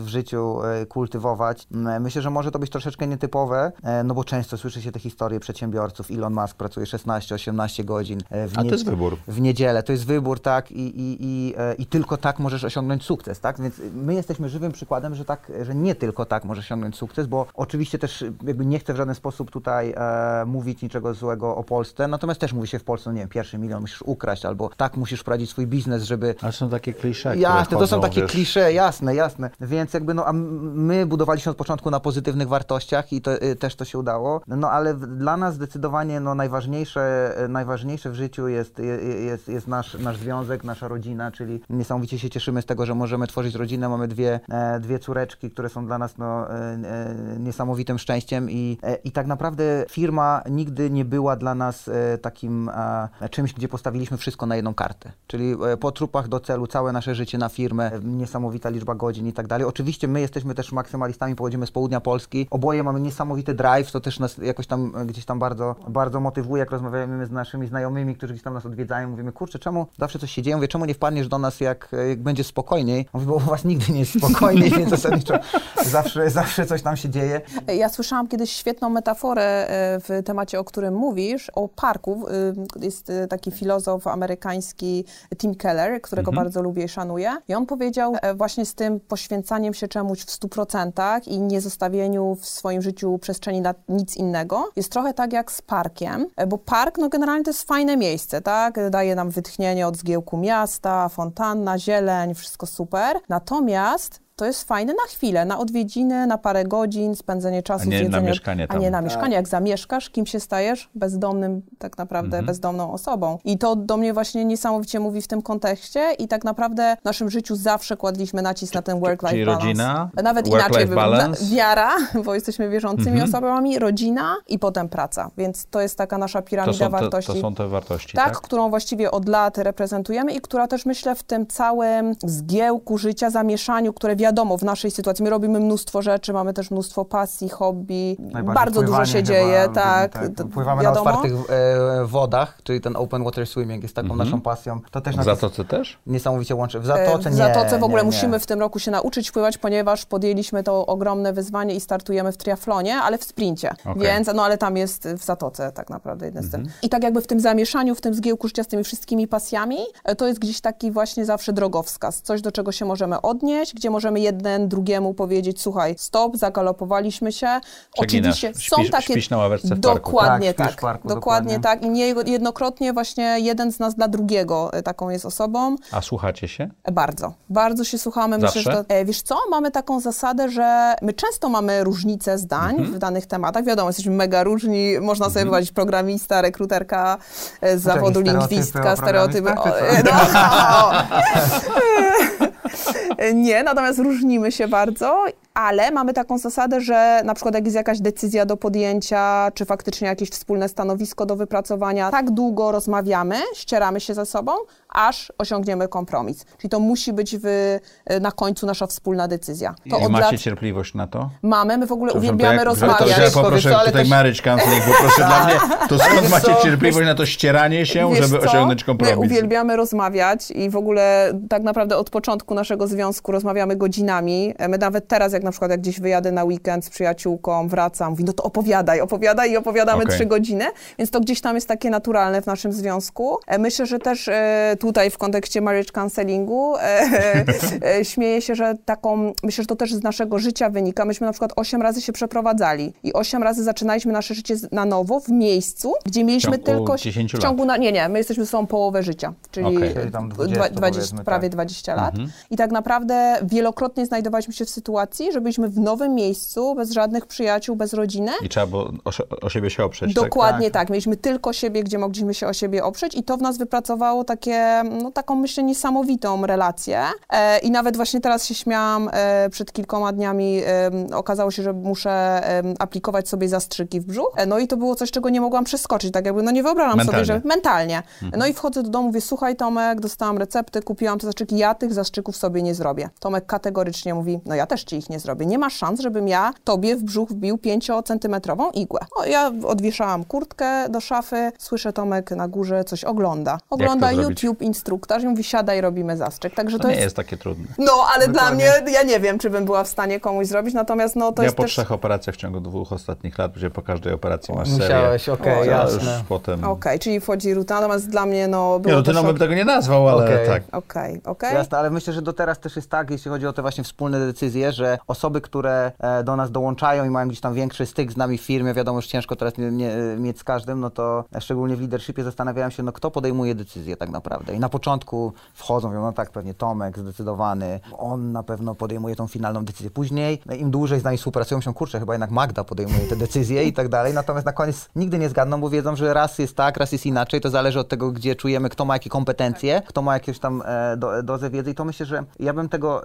Speaker 5: w, życiu e, kultywować. Myślę, że może to być troszeczkę nietypowe, e, no bo często słyszy się te historie przedsiębiorców. Elon Musk pracuje 16-18 godzin
Speaker 2: e, w, A to jest wybór.
Speaker 5: w niedzielę. To jest wybór, tak, i, i, i, i tylko tak możesz osiągnąć sukces, tak? Więc my jesteśmy żywym przykładem, że tak, że nie tylko tak możesz osiągnąć sukces, bo oczywiście też jakby nie chcę w żaden sposób tutaj e, mówić niczego złego o Polsce, natomiast też mówi się w Polsce, no nie wiem, pierwszy milion musisz ukraść, albo tak musisz prowadzić swój biznes, żeby...
Speaker 2: Ale są takie klisze,
Speaker 5: Jasne, to są takie wiesz... klisze, jasne, jasne. Więc jakby no, a my budowaliśmy od początku na pozytywnych wartościach i to, y, też to się udało. No ale dla nas zdecydowanie no, najważniejsze, y, najważniejsze w życiu jest, jest, jest nasz, nasz związek, nasza rodzina, czyli niesamowicie się cieszymy z tego, że możemy tworzyć rodzinę. Mamy dwie, e, dwie córeczki, które są dla nas no, e, e, niesamowitym szczęściem i, i tak naprawdę firma nigdy nie była dla nas takim czymś, gdzie postawiliśmy wszystko na jedną kartę. Czyli po trupach do celu całe nasze życie na firmę, niesamowita liczba godzin i tak dalej. Oczywiście my jesteśmy też maksymalistami, pochodzimy z południa Polski. Oboje mamy niesamowity drive, to też nas jakoś tam gdzieś tam bardzo, bardzo motywuje, jak rozmawiamy z naszymi znajomymi, którzy gdzieś tam nas odwiedzają. Mówimy, kurczę, czemu zawsze coś się dzieje? Mówię, czemu nie wpadniesz do nas, jak, jak będzie spokojniej? Mówi, bo u was nigdy nie jest spokojniej, więc zasadniczo zawsze, zawsze coś tam się dzieje.
Speaker 4: Ja słyszałam kiedyś świetną metaforę e, w temacie, o którym mówisz, o parku. E, jest e, taki filozof amerykański Tim Keller, którego mhm. bardzo lubię i szanuję. I on powiedział właśnie z tym poświęcaniem się czemuś w 100% i nie zostawieniu w swoim życiu przestrzeni na nic innego, jest trochę tak jak z parkiem, bo park, no generalnie to jest fajne miejsce, tak? Daje nam wytchnienie od zgiełku miasta, fontanna, zieleń, wszystko super. Natomiast to jest fajne na chwilę, na odwiedziny, na parę godzin, spędzenie czasu
Speaker 2: a nie z jedzeniem, na mieszkanie tam.
Speaker 4: A nie na mieszkanie. Jak zamieszkasz, kim się stajesz? Bezdomnym, tak naprawdę mhm. bezdomną osobą. I to do mnie właśnie niesamowicie mówi w tym kontekście i tak naprawdę w naszym życiu zawsze kładliśmy nacisk na ten work-life balance.
Speaker 2: rodzina,
Speaker 4: Nawet inaczej, balance. wiara, bo jesteśmy wierzącymi mhm. osobami, rodzina i potem praca. Więc to jest taka nasza piramida
Speaker 2: to
Speaker 4: wartości.
Speaker 2: To, są te wartości,
Speaker 4: tak, tak? którą właściwie od lat reprezentujemy i która też myślę w tym całym zgiełku życia, zamieszaniu, które wiadomo, w naszej sytuacji my robimy mnóstwo rzeczy, mamy też mnóstwo pasji, hobby, bardzo dużo się dzieje, tak.
Speaker 5: tak. Pływamy wiadomo. na otwartych e, wodach, czyli ten open water swimming jest taką mhm. naszą pasją.
Speaker 2: To też w Zatoce też?
Speaker 5: Niesamowicie łączy. W Zatoce
Speaker 4: nie. W Zatoce w ogóle nie, musimy w tym roku się nauczyć pływać, ponieważ podjęliśmy to ogromne wyzwanie i startujemy w triatlonie, ale w sprincie. Okay. Więc, no ale tam jest w Zatoce tak naprawdę jeden z tym. Mhm. I tak jakby w tym zamieszaniu, w tym zgiełku życia z tymi wszystkimi pasjami, e, to jest gdzieś taki właśnie zawsze drogowskaz. Coś, do czego się możemy odnieść, gdzie możemy jeden drugiemu powiedzieć, słuchaj, stop, zagalopowaliśmy się.
Speaker 2: Przeginasz. Oczywiście są takie... Śpisz na ławeczce w
Speaker 4: dokładnie tak, tak parku, dokładnie, dokładnie tak. I niejednokrotnie właśnie jeden z nas dla drugiego e, taką jest osobą.
Speaker 2: A słuchacie się?
Speaker 4: E, bardzo. Bardzo się słuchamy.
Speaker 2: Zawsze? Myślę, że
Speaker 4: to, e, wiesz co, mamy taką zasadę, że my często mamy różnice zdań mhm. w danych tematach. Wiadomo, jesteśmy mega różni. Można sobie mhm. wybrać programista, rekruterka z zawodu lingwistka, stereotypy. O, no, no. Nie, natomiast różnimy się bardzo ale mamy taką zasadę, że na przykład jak jest jakaś decyzja do podjęcia, czy faktycznie jakieś wspólne stanowisko do wypracowania, tak długo rozmawiamy, ścieramy się ze sobą, aż osiągniemy kompromis. Czyli to musi być w, na końcu nasza wspólna decyzja. To
Speaker 2: I macie
Speaker 4: lat
Speaker 2: cierpliwość na to?
Speaker 4: mamy, my w ogóle uwielbiamy
Speaker 2: to jak-
Speaker 4: rozmawiać.
Speaker 2: To, ja
Speaker 5: co,
Speaker 2: poproszę
Speaker 5: ale
Speaker 2: tutaj
Speaker 5: też-
Speaker 2: marriage counseling, bo proszę dla mnie, to skąd macie
Speaker 5: co,
Speaker 2: cierpliwość na to ścieranie się,
Speaker 4: Wiesz
Speaker 2: żeby
Speaker 4: co?
Speaker 2: osiągnąć kompromis?
Speaker 4: My uwielbiamy rozmawiać i w ogóle tak naprawdę od początku naszego związku rozmawiamy godzinami. My nawet teraz, jak na przykład jak gdzieś wyjadę na weekend z przyjaciółką, wracam, mówi, no to opowiadaj, opowiadaj i opowiadamy trzy godziny, więc to gdzieś tam jest takie naturalne w naszym związku. E, Myślę, że też e, tutaj w kontekście marriage counselingu e, e, śmieję się, że taką, myślę, że to też z naszego życia wynika. Myśmy na przykład osiem razy się przeprowadzali i osiem razy zaczynaliśmy nasze życie na nowo w miejscu, gdzie mieliśmy
Speaker 2: ciągu
Speaker 4: tylko...
Speaker 2: 10
Speaker 4: w ciągu na, nie, nie, my jesteśmy sobą połowę życia, czyli,
Speaker 2: Okej.
Speaker 5: Czyli tam
Speaker 4: dwa-
Speaker 5: 20
Speaker 4: 20,
Speaker 5: powiedzmy,
Speaker 4: prawie
Speaker 5: tak.
Speaker 4: 20 lat. I tak naprawdę wielokrotnie znajdowaliśmy się w sytuacji, że byliśmy w nowym miejscu, bez żadnych przyjaciół, bez rodziny.
Speaker 2: I trzeba było o, o siebie się oprzeć,
Speaker 4: Dokładnie
Speaker 5: Tak.
Speaker 4: tak. Mieliśmy tylko siebie, gdzie mogliśmy się o siebie oprzeć i to w nas wypracowało takie, no taką myślę niesamowitą relację. E, I nawet właśnie teraz się śmiałam, e, przed kilkoma dniami e, okazało się, że muszę e, aplikować sobie zastrzyki w brzuch. E, no i to było coś, czego nie mogłam przeskoczyć, tak jakby, no nie wyobrażam
Speaker 2: Mentalnie.
Speaker 4: sobie, że mentalnie. No i wchodzę do domu, mówię, słuchaj Tomek, dostałam recepty, kupiłam te zastrzyki, ja tych zastrzyków sobie nie zrobię. Tomek kategorycznie mówi, no ja też ci ich nie zrobię. Nie ma szans, żebym ja tobie w brzuch wbił 5-centymetrową igłę. O, ja odwieszałam kurtkę do szafy, słyszę Tomek na górze coś ogląda. Ogląda
Speaker 2: zrobić?
Speaker 4: YouTube instruktaż i mówi, siadaj, robimy zastrzyk. Także
Speaker 2: To
Speaker 4: to,
Speaker 2: nie
Speaker 4: jest...
Speaker 2: jest takie trudne.
Speaker 4: No, ale dla mnie, ja nie wiem, czy bym była w stanie komuś zrobić, natomiast no to
Speaker 2: ja
Speaker 4: jest
Speaker 2: po
Speaker 4: też...
Speaker 2: trzech operacjach w ciągu dwóch ostatnich lat, gdzie po każdej operacji masz serię.
Speaker 5: Musiałeś, okej,
Speaker 2: to
Speaker 5: jasne.
Speaker 2: już potem...
Speaker 4: Okej, czyli wchodzi rutyna, natomiast dla mnie no było
Speaker 2: Nie, no
Speaker 4: to
Speaker 2: ty no
Speaker 4: szok-
Speaker 2: bym tego nie nazwał, ale
Speaker 5: Okej.
Speaker 2: tak.
Speaker 4: Okej, okej.
Speaker 5: Jasne, ale myślę, że do teraz też jest tak, jeśli chodzi o te właśnie wspólne decyzje, że osoby, które e, do nas dołączają i mają gdzieś tam większy styk z nami w firmie, wiadomo, że ciężko teraz nie, nie, mieć z każdym, no to szczególnie w leadershipie zastanawiałem się, no kto podejmuje decyzje tak naprawdę. I na początku wchodzą, mówią, no tak, pewnie Tomek zdecydowany, on na pewno podejmuje tą finalną decyzję. Później, e, im dłużej z nami współpracują, się kurczę, chyba jednak Magda podejmuje te decyzje i tak dalej, natomiast na koniec nigdy nie zgadną, bo wiedzą, że raz jest tak, raz jest inaczej, to zależy od tego, gdzie czujemy, kto ma jakie kompetencje, kto ma jakieś tam e, do, dozę wiedzy. I to myślę, że ja bym tego,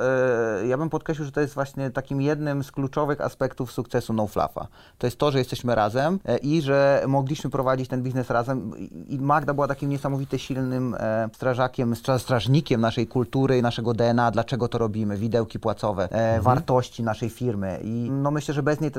Speaker 5: e, ja bym podkreślił, że to jest właśnie takim jednym z kluczowych aspektów sukcesu No Fluffa. To jest to, że jesteśmy razem e, i że mogliśmy prowadzić ten biznes razem I- Magda była takim niesamowicie silnym e, strażakiem, stra, strażnikiem naszej kultury i naszego DNA, dlaczego to robimy, widełki płacowe, e, wartości naszej firmy i no myślę, że bez niej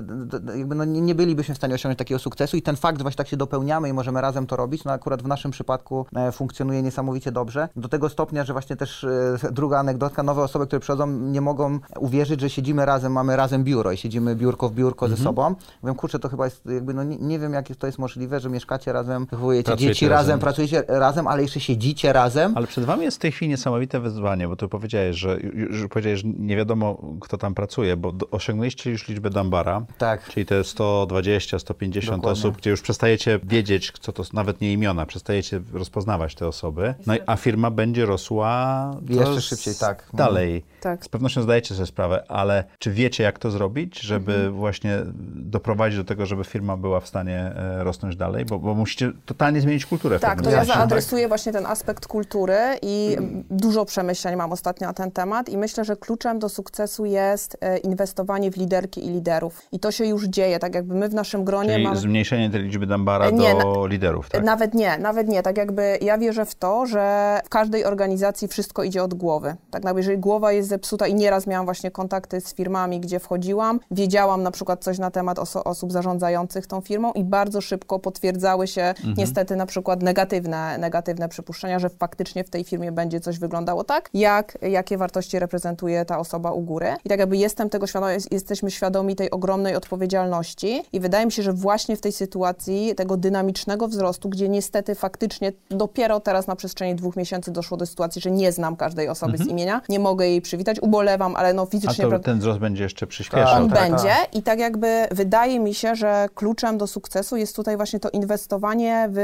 Speaker 5: jakby no nie, nie bylibyśmy w stanie osiągnąć takiego sukcesu i ten fakt, że właśnie tak się dopełniamy i możemy razem to robić, no akurat w naszym przypadku funkcjonuje niesamowicie dobrze. Do tego stopnia, że właśnie też druga anegdotka, nowe osoby, które przychodzą, nie mogą uwierzyć, że siedzimy razem, mamy razem biuro i siedzimy biurko w biurko ze sobą. Mówią, kurczę, to chyba jest jakby, no nie, nie wiem, jak to jest możliwe, że mieszkacie razem, wychowujecie
Speaker 2: Pracujecie
Speaker 5: dzieci razem,
Speaker 2: razem.
Speaker 5: pracujecie razem, ale jeszcze siedzicie razem.
Speaker 2: Ale przed wami jest w tej chwili niesamowite wyzwanie, bo tu powiedziałeś, że, że powiedziałeś, że nie wiadomo, kto tam pracuje, bo osiągnęliście już liczbę Dambara,
Speaker 5: Tak.
Speaker 2: czyli te 120, 150
Speaker 5: Dokładnie.
Speaker 2: osób, gdzie już przestajecie wiedzieć, co to, nawet nie imiona, przestajecie rozpoznawać te osoby, no i, a firma będzie rosła
Speaker 5: Jeszcze szybciej, tak.
Speaker 2: Dalej.
Speaker 4: Tak.
Speaker 2: Z pewnością zdajecie sobie sprawę, ale czy wiecie, jak to zrobić, żeby
Speaker 4: Mhm.
Speaker 2: właśnie doprowadzić do tego, żeby firma była w stanie e, rosnąć dalej? Bo, bo musicie totalnie zmienić kulturę
Speaker 4: Tak, to ja
Speaker 2: sensie.
Speaker 4: zaadresuję właśnie ten aspekt kultury i dużo przemyśleń mam ostatnio na ten temat i myślę, że kluczem do sukcesu jest e, inwestowanie w liderki i liderów. I to się już dzieje, tak jakby my w naszym gronie
Speaker 2: Czyli zmniejszenie tej liczby Dambara
Speaker 4: E, nie,
Speaker 2: do liderów, tak?
Speaker 4: Nawet nie, nawet nie. Tak jakby ja wierzę w to, że w każdej organizacji wszystko idzie od głowy. Tak naprawdę, jeżeli głowa jest zepsuta i nieraz miałam właśnie kontakty z firmami, gdzie wchodziłam, wiedziałam na przykład coś na temat oso- osób zarządzających tą firmą i bardzo szybko potwierdzały się
Speaker 2: Mhm.
Speaker 4: niestety na przykład negatywne, negatywne przypuszczenia, że faktycznie w tej firmie będzie coś wyglądało tak, jak, jakie wartości reprezentuje ta osoba u góry. I tak jakby jestem tego świadoma, jest, jesteśmy świadomi tej ogromnej odpowiedzialności i wydaje mi się, że właśnie w tej sytuacji tego dynamicznego wzrostu, gdzie niestety faktycznie dopiero teraz na przestrzeni dwóch miesięcy doszło do sytuacji, że nie znam każdej osoby z imienia, nie mogę jej przywitać, ubolewam, ale no
Speaker 2: Mhm. A
Speaker 4: fizycznie...
Speaker 2: to ten wzrost będzie jeszcze przyspieszał.
Speaker 4: on
Speaker 2: tak?
Speaker 4: będzie i tak jakby wydaje mi się, że kluczem do sukcesu jest tutaj właśnie to inwestowanie w,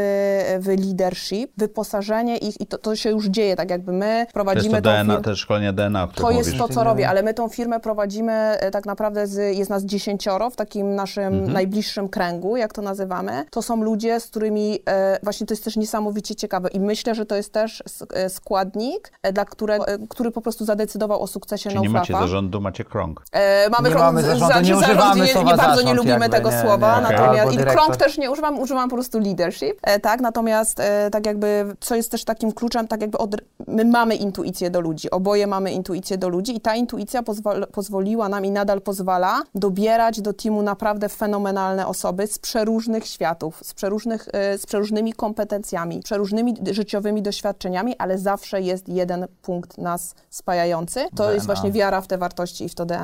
Speaker 4: w leadership, wyposażenie ich i to, to się już dzieje, tak jakby my
Speaker 2: To jest
Speaker 4: prowadzimy
Speaker 2: to DNA, też szkolenie DNA,
Speaker 4: to jest
Speaker 2: mówisz.
Speaker 4: to, co robię, ale my tą firmę prowadzimy e, tak naprawdę, z, jest nas dziesięcioro w takim naszym
Speaker 2: Mhm.
Speaker 4: najbliższym kręgu, jak to nazywamy. To są ludzie, z którymi e, właśnie to jest też niesamowicie ciekawe i myślę, że to jest też e, składnik, e, dla którego, e, który po prostu zadecydował o sukcesie
Speaker 2: Czyli nie macie zarządu, macie krąg.
Speaker 4: E, mamy
Speaker 5: Nie
Speaker 4: krąg
Speaker 5: mamy zarządu,
Speaker 4: za-
Speaker 5: nie używamy
Speaker 4: nie, nie
Speaker 5: słowa
Speaker 4: bardzo nie
Speaker 5: zarząd
Speaker 4: lubimy
Speaker 5: jakby,
Speaker 4: tego
Speaker 5: nie,
Speaker 4: słowa,
Speaker 5: nie,
Speaker 4: natomiast i krąg też nie używam, używam po prostu leadership, e, tak, natomiast e, tak jakby, co jest też takim kluczem, tak jakby od, my mamy intuicję do ludzi, oboje mamy intuicję do ludzi i ta intuicja pozwol, pozwoliła nam i nadal pozwala dobierać do teamu naprawdę fenomenalne osoby z przeróżnych światów, z, przeróżnych, e, z przeróżnymi kompetencjami, przeróżnymi życiowymi doświadczeniami, ale zawsze jest jeden punkt nas spajający. To jest właśnie wiara w te wartości i w to DNA.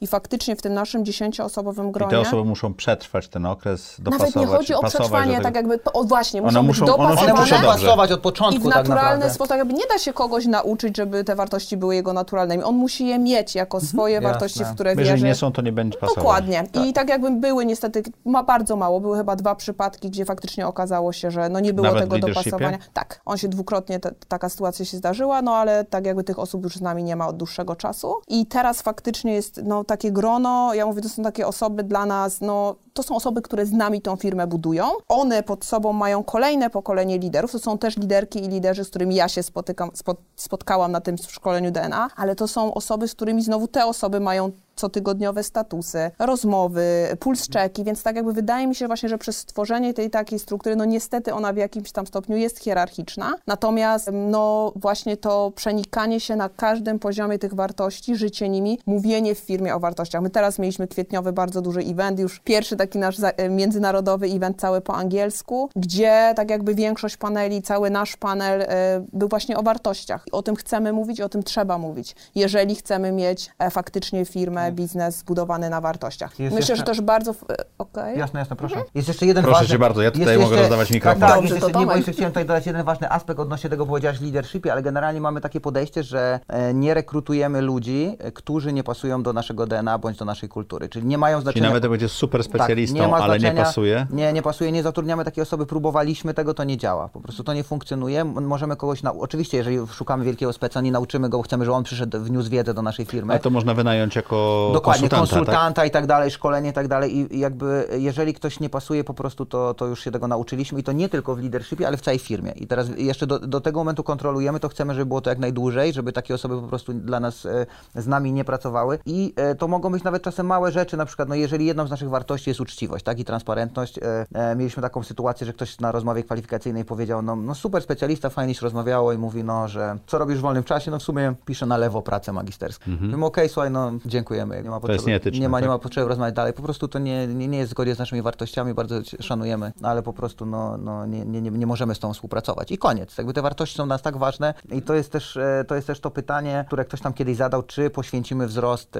Speaker 4: I faktycznie w tym naszym dziesięcioosobowym
Speaker 2: I
Speaker 4: gronie...
Speaker 2: te osoby muszą przetrwać ten okres, dopasować,
Speaker 4: Nawet nie chodzi o przetrwanie,
Speaker 2: tego.
Speaker 4: tak jakby, o właśnie,
Speaker 2: One
Speaker 4: muszą,
Speaker 2: muszą-
Speaker 4: być
Speaker 2: one muszą
Speaker 5: One
Speaker 2: One
Speaker 5: muszą
Speaker 2: dobrze.
Speaker 4: dopasowane.
Speaker 5: pasować od
Speaker 4: I w
Speaker 5: początku tak
Speaker 4: naturalny
Speaker 5: naprawdę.
Speaker 4: sposób, tak jakby nie da się kogoś nauczyć, żeby te wartości były jego naturalnymi. On musi je mieć jako swoje
Speaker 5: Jasne.
Speaker 4: wartości, w które
Speaker 2: Jeżeli
Speaker 4: wierzy.
Speaker 2: nie są, to nie będzie pasować.
Speaker 4: Dokładnie. I tak jakby były niestety, ma bardzo mało, były chyba dwa przypadki, gdzie faktycznie okazało się, że no nie było
Speaker 2: Nawet
Speaker 4: tego dopasowania. Tak, on się dwukrotnie, te, taka sytuacja się zdarzyła, no ale tak jakby tych osób już z nami nie ma od dłuższego czasu. I teraz faktycznie jest no takie grono, ja mówię, to są takie osoby dla nas, no to są osoby, które z nami tą firmę budują. One pod sobą mają kolejne pokolenie liderów. To są też liderki i liderzy, z którymi ja się spotykam, spo, spotkałam na tym szkoleniu DNA, ale to są osoby, z którymi znowu te osoby mają cotygodniowe statusy, rozmowy, puls czeki, więc tak jakby wydaje mi się właśnie, że przez stworzenie tej takiej struktury, no niestety ona w jakimś tam stopniu jest hierarchiczna, natomiast no właśnie to przenikanie się na każdym poziomie tych wartości, życie nimi, mówienie w firmie o wartościach. My teraz mieliśmy kwietniowy bardzo duży event, już pierwszy taki nasz e, międzynarodowy event cały po angielsku, gdzie tak jakby większość paneli, cały nasz panel e, był właśnie o wartościach. O tym chcemy mówić, o tym trzeba mówić, jeżeli chcemy mieć e, faktycznie firmę, biznes zbudowany na wartościach.
Speaker 5: Jest
Speaker 4: Myślę,
Speaker 5: jeszcze-
Speaker 4: że też bardzo... Okej.
Speaker 5: Jasne, jasne, proszę. Jest jeszcze jeden
Speaker 2: Proszę
Speaker 5: ważny...
Speaker 2: cię bardzo, ja tutaj
Speaker 5: jest
Speaker 2: mogę rozdawać mikrofon.
Speaker 5: Tak, tak,
Speaker 4: Dobrze, to
Speaker 5: jeszcze, nie, bo jeszcze chciałem tutaj dodać jeden ważny aspekt odnośnie tego, powiedziałaś leadershipie, ale generalnie mamy takie podejście, że nie rekrutujemy ludzi, którzy nie pasują do naszego DNA bądź do naszej kultury. Czyli nie mają
Speaker 2: Czyli
Speaker 5: znaczenia...
Speaker 2: nawet jak będzie super specjalistą,
Speaker 5: Tak, ma
Speaker 2: ale nie pasuje.
Speaker 5: Nie, nie pasuje, nie zatrudniamy takiej osoby, próbowaliśmy tego, to nie działa. Po prostu to nie funkcjonuje. Możemy kogoś nauczyć. Oczywiście, jeżeli szukamy wielkiego speca, nie nauczymy go, chcemy, żeby on przyszedł, wniósł wiedzę do naszej firmy.
Speaker 2: Ale to można wynająć jako
Speaker 5: Dokładnie,
Speaker 2: konsultanta,
Speaker 5: konsultanta,
Speaker 2: tak?
Speaker 5: i tak dalej, szkolenie i tak dalej. I i jakby jeżeli ktoś nie pasuje po prostu, to, to już się tego nauczyliśmy i to nie tylko w leadershipie, ale w całej firmie. I teraz jeszcze do, do tego momentu kontrolujemy, to chcemy, żeby było to jak najdłużej, żeby takie osoby po prostu dla nas e, z nami nie pracowały. I e, to mogą być nawet czasem małe rzeczy, na przykład, no jeżeli jedną z naszych wartości jest uczciwość, tak, i transparentność. E, e, mieliśmy taką sytuację, że ktoś na rozmowie kwalifikacyjnej powiedział, no, no super specjalista, fajnie się rozmawiało i mówi, no, że co robisz w wolnym czasie? No w sumie piszę na lewo pracę magisterską. Mhm. Mówimy, okej, słuchaj, no dziękujemy, nie ma potrzeby.
Speaker 2: jest nieetyczne,
Speaker 5: Nie ma, nie
Speaker 2: tak?
Speaker 5: ma potrzeby rozmawiać dalej. Po prostu to nie, nie, nie jest w zgodzie z naszymi wartościami, bardzo szanujemy, ale po prostu no, no, nie, nie, nie, nie możemy z tą współpracować. I koniec. Jakby te wartości są dla nas tak ważne i to jest też e, to, jest też to pytanie, które ktoś tam kiedyś zadał, czy poświęcimy wzrost,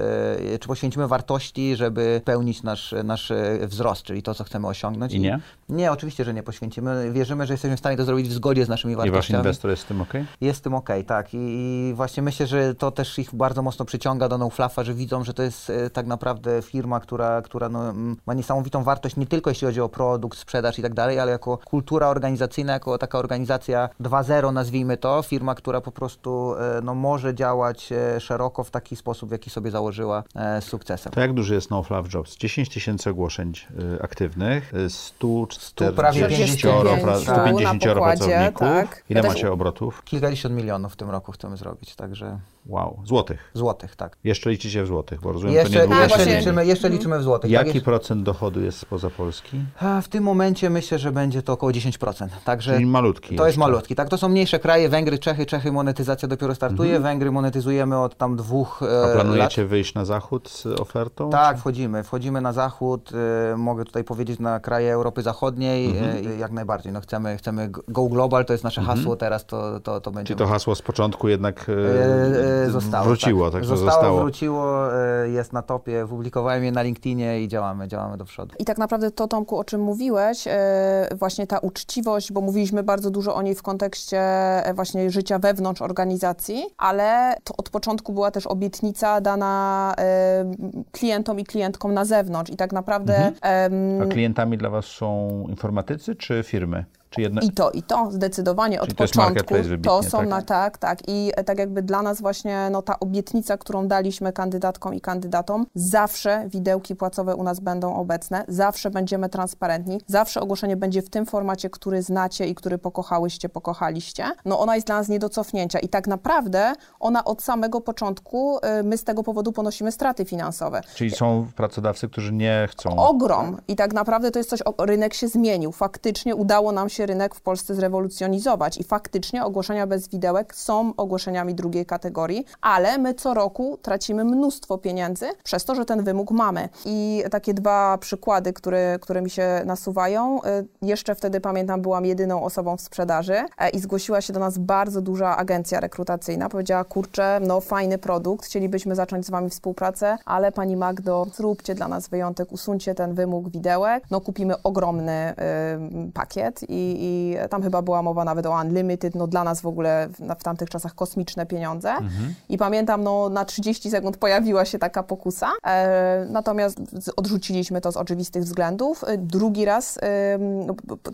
Speaker 5: czy poświęcimy wartości, żeby pełnić nasz, nasz wzrost, czyli to, co chcemy osiągnąć.
Speaker 2: I nie?
Speaker 5: Nie, oczywiście, że nie poświęcimy. Wierzymy, że jesteśmy w stanie to zrobić w zgodzie z naszymi
Speaker 2: I wasz
Speaker 5: wartościami.
Speaker 2: inwestor jest z tym ok?
Speaker 5: Jest w tym okej, tak. I, właśnie myślę, że to też ich bardzo mocno przyciąga do NoFluffa, że widzą, że to jest e, tak naprawdę firma, która, która no, ma niesamowitą wartość nie tylko jeśli chodzi o produkt, sprzedaż i tak dalej, ale jako kultura organizacyjna, jako taka organizacja 2.0 nazwijmy to, firma, która po prostu e, no, może działać e, szeroko w taki sposób, w jaki sobie założyła z sukcesem.
Speaker 2: To jak duży jest No Fluff Jobs? 10 tysięcy ogłoszeń y, aktywnych, y, 140
Speaker 5: prawie
Speaker 4: 50
Speaker 2: pra- 150
Speaker 4: na pokładzie,
Speaker 2: pracowników.
Speaker 4: tak.
Speaker 2: Ile
Speaker 4: Ja
Speaker 2: macie obrotów?
Speaker 5: Kilkadziesiąt milionów w tym roku chcemy zrobić, także
Speaker 2: Wow, złotych.
Speaker 5: złotych, tak.
Speaker 2: Jeszcze liczycie w złotych, bo rozumiem, to
Speaker 5: Jeszcze,
Speaker 2: niedługo
Speaker 5: jeszcze, liczymy, jeszcze liczymy w złotych. tak?
Speaker 2: Jaki procent dochodu jest spoza Polski?
Speaker 5: W tym momencie myślę, że będzie to około 10%. Także
Speaker 2: Czyli malutki
Speaker 5: To jest
Speaker 2: jeszcze.
Speaker 5: malutki. Tak, to są mniejsze kraje, Węgry, Czechy. Czechy monetyzacja dopiero startuje. Węgry monetyzujemy od tam dwóch
Speaker 2: Mhm. A
Speaker 5: e,
Speaker 2: planujecie
Speaker 5: lat.
Speaker 2: wyjść na zachód z ofertą?
Speaker 5: Tak, wchodzimy. Wchodzimy na zachód. E, mogę tutaj powiedzieć na kraje Europy Zachodniej.
Speaker 2: Mhm.
Speaker 5: E, jak najbardziej. No chcemy, chcemy go global, to jest nasze hasło teraz, to, to, to będzie.
Speaker 2: Czy to hasło z początku jednak e,
Speaker 5: E, e, zostało.
Speaker 2: wróciło,
Speaker 5: tak.
Speaker 2: tak, że
Speaker 5: zostało,
Speaker 2: zostało.
Speaker 5: wróciło, e, jest na topie. Publikowałem je na LinkedInie i działamy, działamy do przodu.
Speaker 4: I tak naprawdę to, Tomku, o czym mówiłeś, e, właśnie ta uczciwość, bo mówiliśmy bardzo dużo o niej w kontekście e, właśnie życia wewnątrz organizacji, ale to od początku była też obietnica dana klientom i klientkom na zewnątrz. I tak naprawdę em,
Speaker 2: A klientami dla Was są informatycy czy firmy? Czy jedno...
Speaker 4: I to, i to, zdecydowanie
Speaker 2: Czyli
Speaker 4: od
Speaker 2: to jest
Speaker 4: początku.
Speaker 2: marketplace wybitnie,
Speaker 4: to są
Speaker 2: tak?
Speaker 4: na tak, tak. I e, tak jakby dla nas właśnie no, ta obietnica, którą daliśmy kandydatkom i kandydatom, zawsze widełki płacowe u nas będą obecne, zawsze będziemy transparentni, zawsze ogłoszenie będzie w tym formacie, który znacie i który pokochałyście, pokochaliście. No ona jest dla nas nie do cofnięcia i tak naprawdę ona od samego początku, y, my z tego powodu ponosimy straty finansowe.
Speaker 2: Czyli są pracodawcy, którzy nie chcą...
Speaker 4: Ogrom. I tak naprawdę to jest coś, rynek się zmienił. Faktycznie udało nam się rynek w Polsce zrewolucjonizować i faktycznie ogłoszenia bez widełek są ogłoszeniami drugiej kategorii, ale my co roku tracimy mnóstwo pieniędzy przez to, że ten wymóg mamy. I takie dwa przykłady, które, które mi się nasuwają. Y, Jeszcze wtedy pamiętam, byłam jedyną osobą w sprzedaży e, i zgłosiła się do nas bardzo duża agencja rekrutacyjna. Powiedziała, kurczę, no fajny produkt, chcielibyśmy zacząć z wami współpracę, ale pani Magdo, zróbcie dla nas wyjątek, usuńcie ten wymóg widełek. No kupimy ogromny y, pakiet i, i tam chyba była mowa nawet o unlimited, no dla nas w ogóle w, w tamtych czasach kosmiczne pieniądze. I pamiętam, no na 30 sekund pojawiła się taka pokusa, e, natomiast odrzuciliśmy to z oczywistych względów. E, Drugi raz e,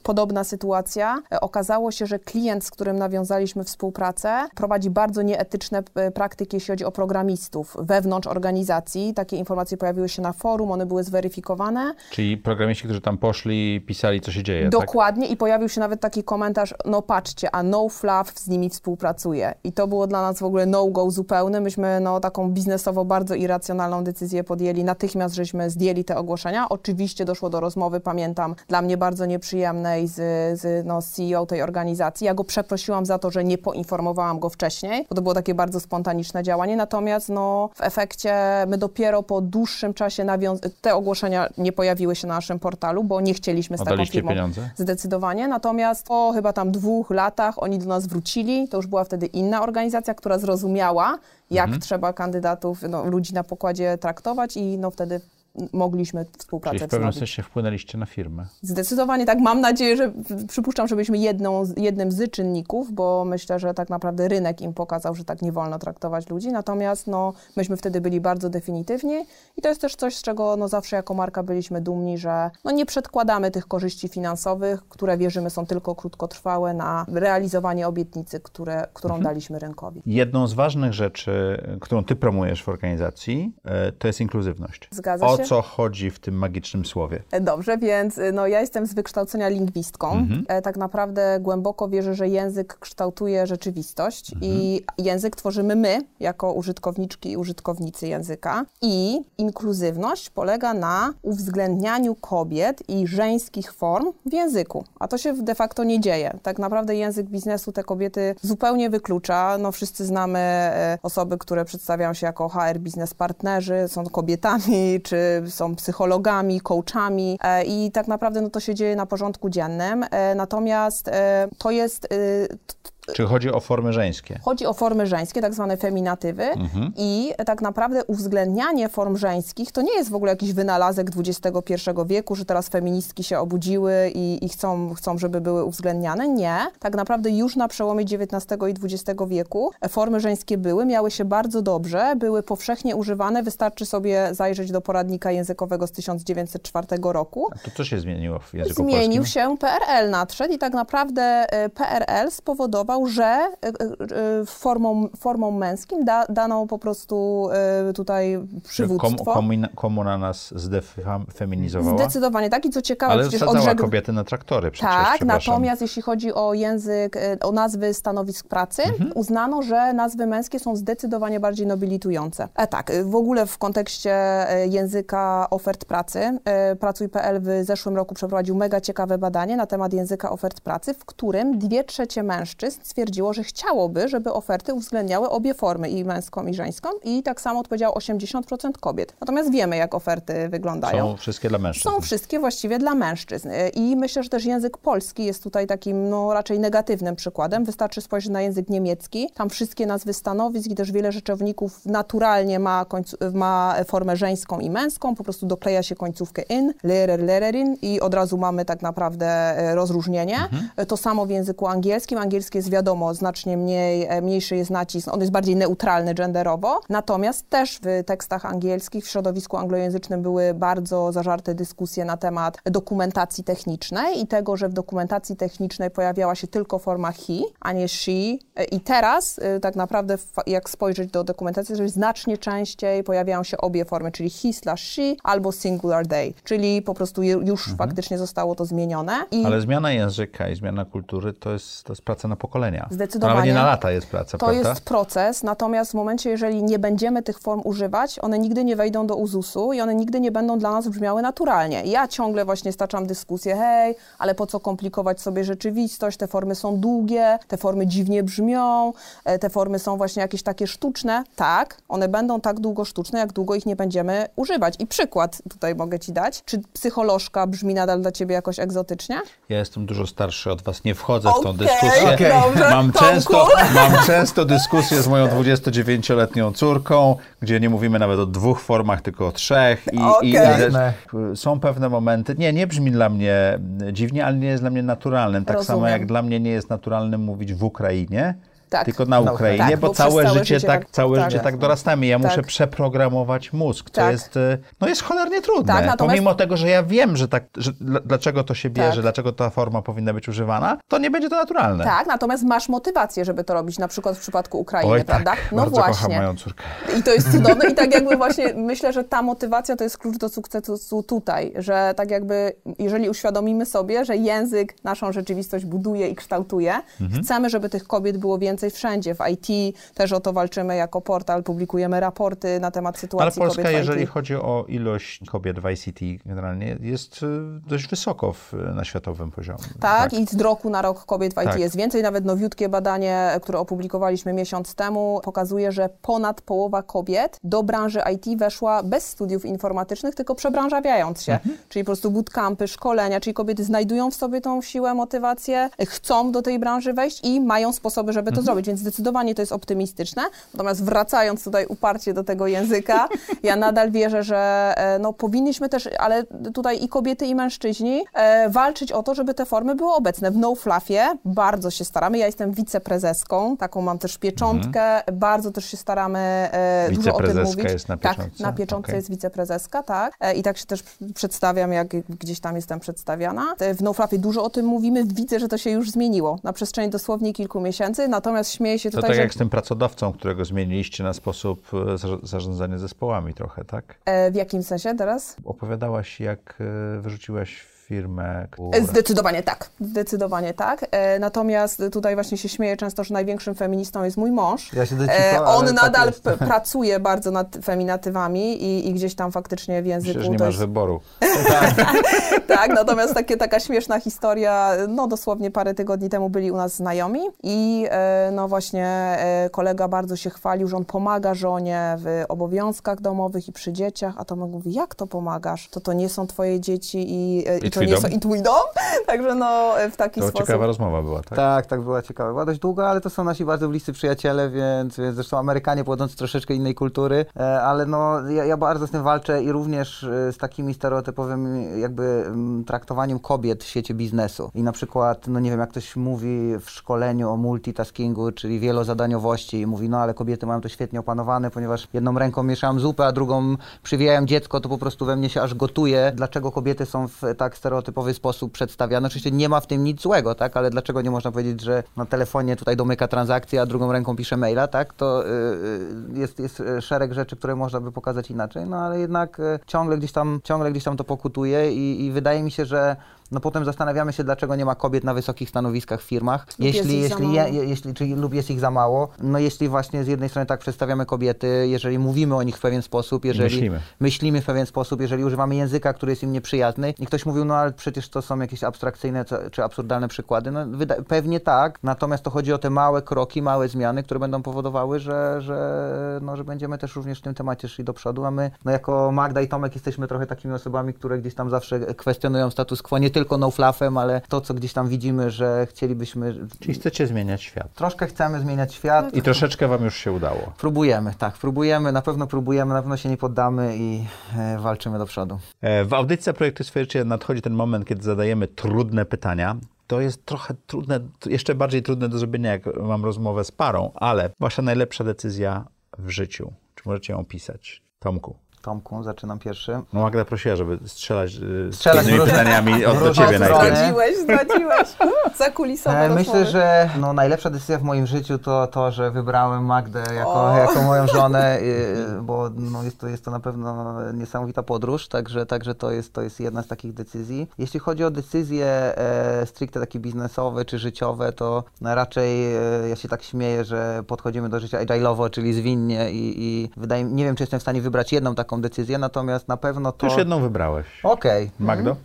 Speaker 4: podobna sytuacja. E, Okazało się, że klient, z którym nawiązaliśmy współpracę, prowadzi bardzo nieetyczne praktyki, jeśli chodzi o programistów wewnątrz organizacji. Takie informacje pojawiły się na forum, one były zweryfikowane.
Speaker 2: Czyli programiści, którzy tam poszli pisali, co się dzieje, tak?
Speaker 4: Dokładnie i pojawił się nawet taki komentarz, no patrzcie, a No Fluff z nimi współpracuje. I to było dla nas w ogóle no-go zupełny. Myśmy no, taką biznesowo bardzo irracjonalną decyzję podjęli. Natychmiast żeśmy zdjęli te ogłoszenia. Oczywiście doszło do rozmowy, pamiętam, dla mnie bardzo nieprzyjemnej z, z no, CEO tej organizacji. Ja go przeprosiłam za to, że nie poinformowałam go wcześniej, bo to było takie bardzo spontaniczne działanie. Natomiast no, w efekcie my dopiero po dłuższym czasie nawiąz- te ogłoszenia nie pojawiły się na naszym portalu, bo nie chcieliśmy z taką
Speaker 2: Oddaliście
Speaker 4: firmą
Speaker 2: pieniądze?
Speaker 4: Zdecydowanie. Natomiast po chyba tam dwóch latach oni do nas wrócili. To już była wtedy inna organizacja, która zrozumiała, jak
Speaker 2: Mhm.
Speaker 4: trzeba kandydatów, no, ludzi na pokładzie traktować i no wtedy mogliśmy współpracę
Speaker 2: Czyli w pewnym sensie wpłynęliście na firmę.
Speaker 4: Zdecydowanie tak. Mam nadzieję, że przypuszczam, że byliśmy jedną, jednym z czynników, bo myślę, że tak naprawdę rynek im pokazał, że tak nie wolno traktować ludzi. Natomiast no, myśmy wtedy byli bardzo definitywni i to jest też coś, z czego no, zawsze jako marka byliśmy dumni, że no, nie przedkładamy tych korzyści finansowych, które wierzymy są tylko krótkotrwałe na realizowanie obietnicy, które, którą daliśmy rynkowi.
Speaker 2: Jedną z ważnych rzeczy, którą ty promujesz w organizacji, e, to jest inkluzywność.
Speaker 4: Zgadza się.
Speaker 2: Co chodzi w tym magicznym słowie?
Speaker 4: E, Dobrze, więc y, no, ja jestem z wykształcenia lingwistką. E, Tak naprawdę głęboko wierzę, że język kształtuje rzeczywistość i język tworzymy my, jako użytkowniczki i użytkownicy języka. I inkluzywność polega na uwzględnianiu kobiet i żeńskich form w języku. A to się de facto nie dzieje. Tak naprawdę język biznesu te kobiety zupełnie wyklucza. No, wszyscy znamy e, osoby, które przedstawiają się jako HR biznes partnerzy, są kobietami, czy są psychologami, coachami e, i tak naprawdę no, to się dzieje na porządku dziennym. E, natomiast e, to jest t-
Speaker 2: Czy chodzi o formy żeńskie?
Speaker 4: Chodzi o formy żeńskie, tak zwane feminatywy i tak naprawdę uwzględnianie form żeńskich to nie jest w ogóle jakiś wynalazek XXI wieku, że teraz feministki się obudziły i, i chcą, chcą, żeby były uwzględniane. Nie. Tak naprawdę już na przełomie XIX i XX wieku formy żeńskie były, miały się bardzo dobrze, były powszechnie używane. Wystarczy sobie zajrzeć do poradnika językowego z 1904 roku.
Speaker 2: To co się zmieniło w języku
Speaker 4: Zmienił
Speaker 2: polskim?
Speaker 4: się PRL nadszedł i tak naprawdę e, PRL spowodował, że e, e, formą, formą męskim da, dano po prostu e, tutaj przywództwo.
Speaker 2: Kom, komuna, komuna nas zdefeminizowała?
Speaker 4: Zdecydowanie tak i co ciekawe,
Speaker 2: Ale
Speaker 4: przecież odrzekł...
Speaker 2: kobiety na traktory przecież,
Speaker 4: Tak, natomiast jeśli chodzi o język, e, o nazwy stanowisk pracy,
Speaker 2: Mhm.
Speaker 4: uznano, że nazwy męskie są zdecydowanie bardziej nobilitujące. E, tak, e, w ogóle w kontekście e, języka ofert pracy, e, Pracuj.pl w zeszłym roku przeprowadził mega ciekawe badanie na temat języka ofert pracy, w którym dwie trzecie mężczyzn stwierdziło, że chciałoby, żeby oferty uwzględniały obie formy, i męską, i żeńską, i tak samo odpowiedziało 80% kobiet. Natomiast wiemy, jak oferty wyglądają
Speaker 2: Są wszystkie dla mężczyzn.
Speaker 4: są wszystkie właściwie dla mężczyzn. I myślę, że też język polski jest tutaj takim no, raczej negatywnym przykładem. Wystarczy spojrzeć na język niemiecki. Tam wszystkie nazwy stanowisk i też wiele rzeczowników naturalnie ma, końcu, ma formę żeńską i męską. Po prostu dokleja się końcówkę in, Lehrer, Lehrerin i od razu mamy tak naprawdę e, rozróżnienie.
Speaker 2: Mhm.
Speaker 4: To samo w języku angielskim. Angielski jest wiadomo, znacznie mniej, e, mniejszy jest nacisk, on jest bardziej neutralny genderowo, natomiast też w tekstach angielskich, w środowisku anglojęzycznym były bardzo zażarte dyskusje na temat dokumentacji technicznej i tego, że w dokumentacji technicznej pojawiała się tylko forma he, a nie she E, i teraz e, tak naprawdę jak spojrzeć do dokumentacji, że znacznie częściej pojawiają się obie formy, czyli he slash she albo singular they, czyli po prostu już mhm. faktycznie zostało to zmienione.
Speaker 2: I... Ale zmiana języka i zmiana kultury to jest, to jest praca na pokolenia.
Speaker 4: Zdecydowanie.
Speaker 2: To nawet nie na lata jest praca,
Speaker 4: To
Speaker 2: prawda?
Speaker 4: jest proces, natomiast w momencie, jeżeli nie będziemy tych form używać, one nigdy nie wejdą do uzusu i one nigdy nie będą dla nas brzmiały naturalnie. Ja ciągle właśnie staczam dyskusję, hej, ale po co komplikować sobie rzeczywistość, te formy są długie, te formy dziwnie brzmią, e, te formy są właśnie jakieś takie sztuczne. Tak, one będą tak długo sztuczne, jak długo ich nie będziemy używać. I przykład tutaj mogę Ci dać. Czy psycholożka brzmi nadal dla Ciebie jakoś egzotycznie?
Speaker 2: Ja jestem dużo starszy od Was, nie wchodzę
Speaker 4: okay,
Speaker 2: w tą dyskusję.
Speaker 4: Okay. Dobrze,
Speaker 2: mam, często, mam często dyskusję z moją 29-letnią córką, gdzie nie mówimy nawet o dwóch formach, tylko o trzech. I,
Speaker 4: okay.
Speaker 2: i są pewne momenty, nie, nie brzmi dla mnie dziwnie, ale nie jest dla mnie naturalnym. Tak
Speaker 4: Rozumiem.
Speaker 2: samo jak dla mnie nie jest naturalnym mówić w Ukrainie,
Speaker 4: tak.
Speaker 2: tylko na Ukrainie,
Speaker 4: tak,
Speaker 2: bo, bo całe,
Speaker 4: całe
Speaker 2: życie,
Speaker 4: życie
Speaker 2: tak,
Speaker 4: tak,
Speaker 2: całe
Speaker 4: tak,
Speaker 2: życie tak dorastamy. Ja
Speaker 4: tak.
Speaker 2: muszę przeprogramować mózg, co
Speaker 4: Tak.
Speaker 2: jest, y, no jest cholernie trudne.
Speaker 4: Tak, natomiast-
Speaker 2: Pomimo tego, że ja wiem, że tak, że dl- dlaczego to się bierze,
Speaker 4: Tak.
Speaker 2: dlaczego ta forma powinna być używana, to nie będzie to naturalne.
Speaker 4: Tak, natomiast masz motywację, żeby to robić, na przykład w przypadku Ukrainy,
Speaker 2: Oj,
Speaker 4: prawda?
Speaker 2: tak,
Speaker 4: no
Speaker 2: bardzo
Speaker 4: właśnie.
Speaker 2: kocham moją córkę.
Speaker 4: I to jest cudowne i tak jakby właśnie myślę, że ta motywacja to jest klucz do sukcesu tutaj, że tak jakby jeżeli uświadomimy sobie, że język naszą rzeczywistość buduje i kształtuje,
Speaker 2: Mhm.
Speaker 4: chcemy, żeby tych kobiet było więcej wszędzie. W IT też o to walczymy jako portal, publikujemy raporty na temat
Speaker 2: Ale
Speaker 4: sytuacji
Speaker 2: Polska,
Speaker 4: kobiet w
Speaker 2: jeżeli
Speaker 4: IT.
Speaker 2: chodzi o ilość kobiet w ICT generalnie, jest y, dość wysoko w, na światowym poziomie.
Speaker 4: Tak, i z roku na rok kobiet w IT
Speaker 2: Tak.
Speaker 4: jest więcej. Nawet nowiutkie badanie, które opublikowaliśmy miesiąc temu, pokazuje, że ponad połowa kobiet do branży IT weszła bez studiów informatycznych, tylko przebranżawiając się.
Speaker 2: Mhm.
Speaker 4: Czyli po prostu bootcampy, szkolenia, czyli kobiety znajdują w sobie tą siłę, motywację, chcą do tej branży wejść i mają sposoby, żeby
Speaker 2: Mhm.
Speaker 4: Zrobić. Więc zdecydowanie to jest optymistyczne. Natomiast wracając tutaj uparcie do tego języka, ja nadal wierzę, że e, no, powinniśmy też, ale tutaj i kobiety, i mężczyźni e, walczyć o to, żeby te formy były obecne. W No Fluffie bardzo się staramy. Ja jestem wiceprezeską, taką mam też pieczątkę. Bardzo też się staramy e, dużo o tym
Speaker 2: Mhm.
Speaker 4: Mówić.
Speaker 2: jest na
Speaker 4: Tak,
Speaker 2: pieczątce?
Speaker 4: na pieczątce
Speaker 2: Okej.
Speaker 4: jest wiceprezeska, tak. E, I tak się też przedstawiam, jak gdzieś tam jestem przedstawiana. E, W No Fluffie dużo o tym mówimy. Widzę, że to się już zmieniło na przestrzeni dosłownie kilku miesięcy. Natomiast śmieję się
Speaker 2: To
Speaker 4: tutaj,
Speaker 2: tak
Speaker 4: że
Speaker 2: jak z tym pracodawcą, którego zmieniliście na sposób e, zarządzania zespołami trochę, tak?
Speaker 4: e, w jakim sensie teraz?
Speaker 2: Opowiadałaś, jak e, wyrzuciłaś firmę,
Speaker 4: E,
Speaker 2: która...
Speaker 4: Zdecydowanie tak, zdecydowanie tak. E, natomiast tutaj właśnie się śmieję często, że największym feministą jest mój mąż.
Speaker 5: Ja siedzę
Speaker 4: E,
Speaker 5: cicho,
Speaker 4: on
Speaker 5: tak
Speaker 4: nadal pracuje bardzo nad feminatywami i, i gdzieś tam faktycznie w języku
Speaker 2: Myślę, że nie masz
Speaker 4: jest...
Speaker 2: wyboru.
Speaker 4: Tak, natomiast takie, taka śmieszna historia, no dosłownie parę tygodni temu byli u nas znajomi i e, no właśnie e, kolega bardzo się chwalił, że on pomaga żonie w obowiązkach domowych i przy dzieciach, a to mówi, jak to pomagasz? To to nie są twoje dzieci i, e,
Speaker 2: I
Speaker 4: i to nie są i twój dom? Także no w taki
Speaker 2: To
Speaker 4: sposób.
Speaker 2: ciekawa rozmowa była, tak?
Speaker 5: Tak, tak, była ciekawa. Była dość długa, ale to są nasi bardzo bliscy przyjaciele, więc, więc zresztą Amerykanie pochodzący z troszeczkę innej kultury, e, ale no ja, ja bardzo z tym walczę i również e, z takimi stereotypowymi jakby traktowaniem kobiet w świecie biznesu. I na przykład, no nie wiem, jak ktoś mówi w szkoleniu o multitaskingu, czyli wielozadaniowości i mówi, no ale kobiety mają to świetnie opanowane, ponieważ jedną ręką mieszam zupę, a drugą przywijałem dziecko, to po prostu we mnie się aż gotuje. Dlaczego kobiety są w tak stereotypowy sposób przedstawiane? Oczywiście nie ma w tym nic złego, tak? Ale dlaczego nie można powiedzieć, że na telefonie tutaj domyka transakcję, a drugą ręką pisze maila, tak? To y, y, jest, jest y, szereg rzeczy, które można by pokazać inaczej, no ale jednak y, ciągle gdzieś tam, ciągle gdzieś tam to pokutuje i, i wydaje mi się, że no potem zastanawiamy się, dlaczego nie ma kobiet na wysokich stanowiskach w firmach.
Speaker 4: Lub jest
Speaker 5: jeśli,
Speaker 4: ich za
Speaker 5: jeśli,
Speaker 4: mało.
Speaker 5: je, jeśli, czyli, lub jest ich za mało. No jeśli właśnie z jednej strony tak przedstawiamy kobiety, jeżeli mówimy o nich w pewien sposób, jeżeli
Speaker 2: myślimy.
Speaker 5: myślimy w pewien sposób, jeżeli używamy języka, który jest im nieprzyjazny i ktoś mówił, no ale przecież to są jakieś abstrakcyjne czy absurdalne przykłady, no pewnie tak, natomiast to chodzi o te małe kroki, małe zmiany, które będą powodowały, że, że, no, że będziemy też również w tym temacie szli do przodu, a my no, jako Magda i Tomek jesteśmy trochę takimi osobami, które gdzieś tam zawsze kwestionują status quo, nie tylko no fluffem, ale to, co gdzieś tam widzimy, że chcielibyśmy,
Speaker 2: Czyli chcecie zmieniać świat.
Speaker 5: troszkę chcemy zmieniać świat.
Speaker 2: I troszeczkę wam już się udało.
Speaker 5: Próbujemy, tak, próbujemy, na pewno próbujemy, na pewno się nie poddamy i e, walczymy do przodu.
Speaker 2: E, W audycji Projektu Swoje Życie nadchodzi ten moment, kiedy zadajemy trudne pytania. to jest trochę trudne, jeszcze bardziej trudne do zrobienia, jak mam rozmowę z parą, ale wasza najlepsza decyzja w życiu. Czy możecie ją opisać? Tomku.
Speaker 5: Tomku, zaczynam pierwszy.
Speaker 2: No Magda prosiła, żeby strzelać, yy,
Speaker 5: Strzelać
Speaker 2: z
Speaker 5: różne-
Speaker 2: pytaniami od do ciebie najpierw.
Speaker 4: Zdradziłeś, zdradziłeś. Zakulisowe
Speaker 5: E. Myślę, że no, najlepsza decyzja w moim życiu to to, że wybrałem Magdę jako,
Speaker 4: O.
Speaker 5: jako moją żonę, y, bo no, jest, to, jest to na pewno niesamowita podróż, także, także to, jest, to jest jedna z takich decyzji. Jeśli chodzi o decyzje e, stricte takie biznesowe czy życiowe, to no, raczej e, ja się tak śmieję, że podchodzimy do życia agile'owo, czyli zwinnie i, i wydaje mi nie wiem, czy jestem w stanie wybrać jedną taką decyzję, natomiast na pewno to...
Speaker 2: Już jedną wybrałeś.
Speaker 5: Okej.
Speaker 2: Magdo?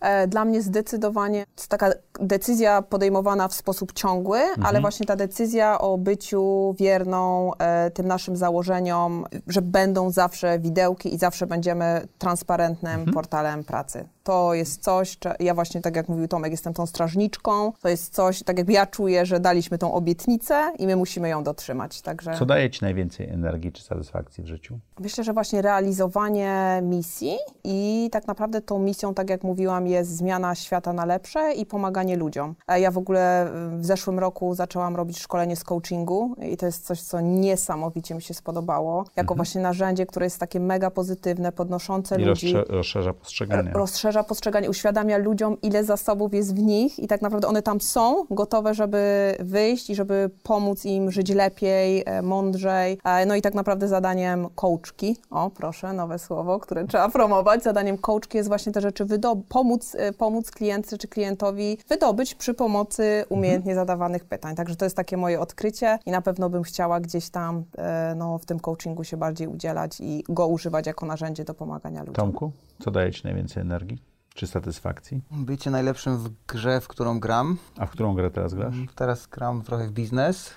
Speaker 4: E, Dla mnie zdecydowanie to taka decyzja podejmowana w sposób ciągły, ale właśnie ta decyzja o byciu wierną e, tym naszym założeniom, że będą zawsze widełki i zawsze będziemy transparentnym portalem pracy. To jest coś, ja właśnie tak jak mówił Tomek, jestem tą strażniczką, to jest coś, tak jakby ja czuję, że daliśmy tą obietnicę i my musimy ją dotrzymać, także...
Speaker 2: Co daje ci najwięcej energii czy satysfakcji w życiu?
Speaker 4: Myślę, że właśnie realizowanie misji i tak naprawdę tą misją, tak jak mówiłam, jest zmiana świata na lepsze i pomaganie ludziom. E, Ja w ogóle w zeszłym roku zaczęłam robić szkolenie z coachingu i to jest coś, co niesamowicie mi się spodobało. Jako właśnie narzędzie, które jest takie mega pozytywne, podnoszące
Speaker 2: I
Speaker 4: ludzi.
Speaker 2: rozstrze- rozszerza postrzeganie.
Speaker 4: Rozszerza postrzeganie, uświadamia ludziom, ile zasobów jest w nich i tak naprawdę one tam są, gotowe, żeby wyjść i żeby pomóc im żyć lepiej, e, mądrzej. E, No i tak naprawdę zadaniem coachki, o proszę, nowe słowo, które trzeba promować, zadaniem coachki jest właśnie te rzeczy wydo- pomóc, e, pomóc klientce czy klientowi wydobyć przy pomocy umiejętnie zadawanych pytań. Także to jest takie moje odkrycie i na pewno bym chciała gdzieś tam e, no, w tym coachingu się bardziej udzielać i go używać jako narzędzie do pomagania ludziom.
Speaker 2: Tomku, co daje ci najwięcej energii czy satysfakcji?
Speaker 5: Bycie najlepszym w grze, w którą gram.
Speaker 2: A w którą grę teraz grasz?
Speaker 5: Teraz gram trochę w biznes,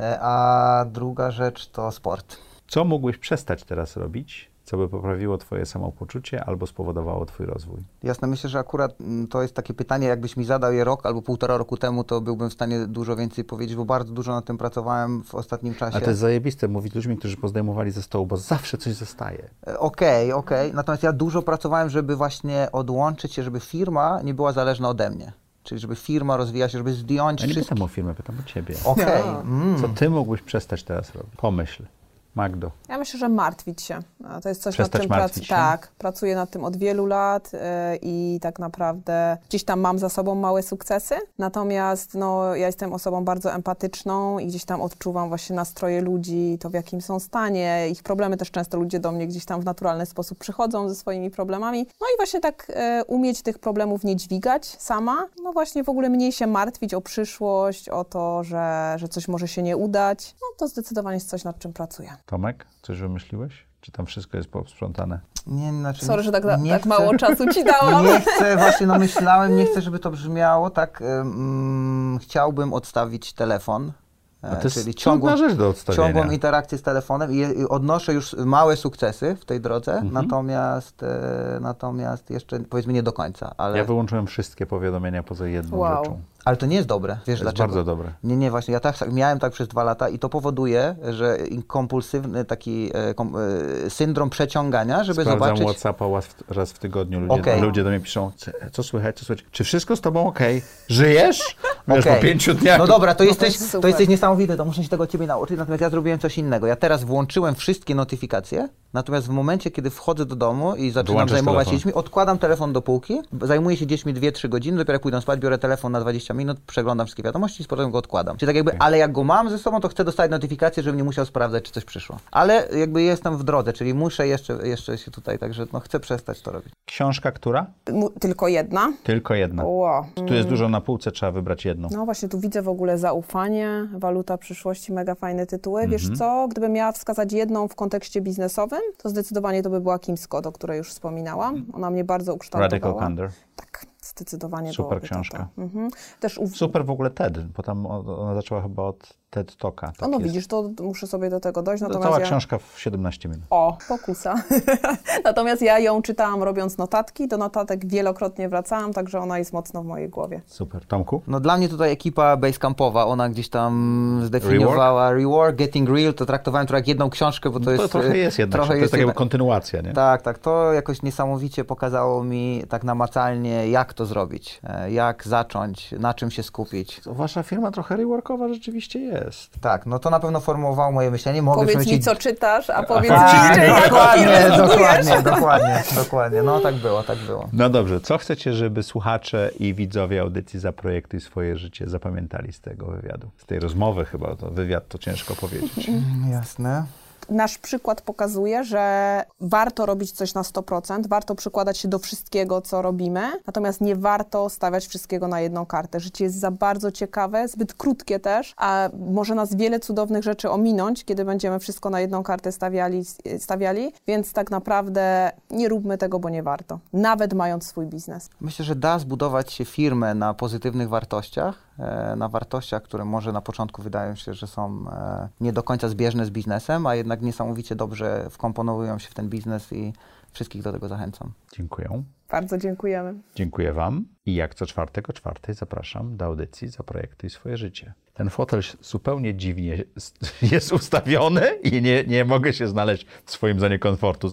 Speaker 5: e, a druga rzecz to sport.
Speaker 2: Co mógłbyś przestać teraz robić, co by poprawiło twoje samopoczucie albo spowodowało twój rozwój?
Speaker 5: Jasne, myślę, że akurat mm, to jest takie pytanie, jakbyś mi zadał je rok albo półtora roku temu, to byłbym w stanie dużo więcej powiedzieć, bo bardzo dużo nad tym pracowałem w ostatnim czasie.
Speaker 2: Ale to jest zajebiste mówić ludźmi, którzy pozdejmowali ze stołu, bo zawsze coś zostaje.
Speaker 5: E, Okej, okej. Natomiast ja dużo pracowałem, żeby właśnie odłączyć się, żeby firma nie była zależna ode mnie. Czyli żeby firma rozwijała się, żeby zdjąć
Speaker 2: Ja nie
Speaker 5: wszystko.
Speaker 2: pytam o firmę, pytam o ciebie.
Speaker 5: Okej.
Speaker 4: No.
Speaker 5: mm.
Speaker 2: Co ty mógłbyś przestać teraz robić? Pomyśl. Magdo.
Speaker 4: Ja myślę, że martwić się. To jest coś,
Speaker 2: Przestać
Speaker 4: nad czym
Speaker 2: się?
Speaker 4: Tak, pracuję nad tym od wielu lat y, i tak naprawdę gdzieś tam mam za sobą małe sukcesy. Natomiast no, ja jestem osobą bardzo empatyczną i gdzieś tam odczuwam właśnie nastroje ludzi, to w jakim są stanie, ich problemy też często ludzie do mnie gdzieś tam w naturalny sposób przychodzą ze swoimi problemami. No i właśnie tak y, umieć tych problemów nie dźwigać sama. No właśnie w ogóle mniej się martwić o przyszłość, o to, że, że coś może się nie udać. No to zdecydowanie jest coś, nad czym pracuję.
Speaker 2: Tomek, coś wymyśliłeś? Czy tam wszystko jest posprzątane?
Speaker 5: Nie, znaczy,
Speaker 4: Sorry, że tak,
Speaker 5: nie
Speaker 4: tak
Speaker 5: chcę-
Speaker 4: mało czasu ci dałam.
Speaker 5: Nie chcę, właśnie no myślałem, nie chcę, żeby to brzmiało tak. ym, chciałbym odstawić telefon.
Speaker 2: A
Speaker 5: e,
Speaker 2: to jest
Speaker 5: czyli
Speaker 2: trudna
Speaker 5: ciągłą,
Speaker 2: rzecz do odstawienia.
Speaker 5: ciągłą interakcję z telefonem i, i odnoszę już małe sukcesy w tej drodze,
Speaker 2: Mhm.
Speaker 5: natomiast, e, natomiast jeszcze powiedzmy nie do końca. Ale,
Speaker 2: Ja wyłączyłem wszystkie powiadomienia poza jedną
Speaker 4: Wow.
Speaker 2: rzeczą.
Speaker 5: Ale to nie jest dobre. Wiesz
Speaker 2: To jest
Speaker 5: dlaczego?
Speaker 2: bardzo dobre.
Speaker 5: Nie, nie, właśnie. Ja tak, miałem tak przez dwa lata i to powoduje, że kompulsywny taki e, kom, e, syndrom przeciągania, żeby
Speaker 2: Sprawdzam
Speaker 5: zobaczyć.
Speaker 2: Whatsappa raz w, raz w tygodniu. Ludzie,
Speaker 5: Okej.
Speaker 2: ludzie do mnie piszą, co, słychać, co słychać. Czy wszystko z tobą okej? Żyjesz? Wiesz,
Speaker 5: Okej.
Speaker 2: po pięciu dniach.
Speaker 5: No dobra, to,
Speaker 4: to
Speaker 5: jesteś,
Speaker 4: jest
Speaker 5: to jesteś niesamowity, to muszę się tego od ciebie nauczyć, natomiast ja zrobiłem coś innego. Ja teraz włączyłem wszystkie notyfikacje, natomiast w momencie, kiedy wchodzę do domu i zaczynam zajmować się
Speaker 2: telefon.
Speaker 5: dziećmi, odkładam telefon do półki, zajmuję się dziećmi 2-3 godziny, dopiero jak pójdę spać, biorę telefon na 20 minut, przeglądam wszystkie wiadomości i z potem go odkładam. Czyli tak jakby, ale jak go mam ze sobą, to chcę dostać notyfikację, żebym nie musiał sprawdzać, czy coś przyszło. Ale jakby jestem w drodze, czyli muszę jeszcze, jeszcze się tutaj, także no, chcę przestać to robić.
Speaker 2: Książka która?
Speaker 4: Tylko jedna.
Speaker 2: Tylko jedna. Tu jest dużo na półce, trzeba wybrać jedną.
Speaker 4: No właśnie, tu widzę w ogóle zaufanie, waluta przyszłości, mega fajne tytuły.
Speaker 2: Mhm.
Speaker 4: Wiesz co, gdybym miała wskazać jedną w kontekście biznesowym, to zdecydowanie to by była Kim Scott, o której już wspominałam. Ona mnie bardzo ukształtowała.
Speaker 2: Radical Candor.
Speaker 4: Zdecydowanie
Speaker 2: Super książka.
Speaker 4: Mhm. Też u...
Speaker 2: Super w ogóle TED, bo tam ona zaczęła chyba od TED Talka. Tak
Speaker 4: O, no
Speaker 2: jest.
Speaker 4: widzisz, to muszę sobie do tego dojść.
Speaker 2: To
Speaker 4: Natomiast
Speaker 2: cała
Speaker 4: ja...
Speaker 2: książka w 17 minut.
Speaker 4: O, pokusa. Natomiast ja ją czytałam robiąc notatki, do notatek wielokrotnie wracałam, także ona jest mocno w mojej głowie.
Speaker 2: Super. Tomku?
Speaker 5: No dla mnie tutaj ekipa Basecampowa, ona gdzieś tam zdefiniowała Rework, Getting Real, to traktowałem to jak jedną książkę, bo to,
Speaker 2: To,
Speaker 5: jest...
Speaker 2: trochę
Speaker 5: e,
Speaker 2: jest jednak,
Speaker 5: trochę
Speaker 2: to jest taka
Speaker 5: jedna-
Speaker 2: kontynuacja, nie?
Speaker 5: Tak, tak. To jakoś niesamowicie pokazało mi tak namacalnie, jak to zrobić, e, jak zacząć, na czym się skupić.
Speaker 2: To wasza firma trochę reworkowa rzeczywiście jest.
Speaker 5: Tak, no to na pewno formułowało moje myślenie. Mogę
Speaker 4: Powiedz mi, co czytasz, a powiedz mi, czy
Speaker 5: dokładnie, dokładnie, dokładnie, dokładnie. No tak było, tak było.
Speaker 2: No dobrze, co chcecie, żeby słuchacze i widzowie audycji Zaprojektuj swoje życie zapamiętali z tego wywiadu? Z tej rozmowy chyba, to wywiad to ciężko powiedzieć.
Speaker 5: Jasne.
Speaker 4: Nasz przykład pokazuje, że warto robić coś na 100%, warto przykładać się do wszystkiego, co robimy, natomiast nie warto stawiać wszystkiego na jedną kartę. Życie jest za bardzo ciekawe, zbyt krótkie też, a może nas wiele cudownych rzeczy ominąć, kiedy będziemy wszystko na jedną kartę stawiali, stawiali więc tak naprawdę nie róbmy tego, bo nie warto, nawet mając swój biznes.
Speaker 5: Myślę, że da zbudować się firmę na pozytywnych wartościach, na wartościach, które może na początku wydają się, że są e, nie do końca zbieżne z biznesem, a jednak niesamowicie dobrze wkomponowują się w ten biznes i wszystkich do tego zachęcam.
Speaker 2: Dziękuję.
Speaker 4: Bardzo dziękujemy.
Speaker 2: Dziękuję Wam i jak co czwartek o czwartej zapraszam do audycji Zaprojektuj swoje życie. Ten fotel zupełnie dziwnie jest ustawiony i nie, nie mogę się znaleźć w swoim zone komfortu.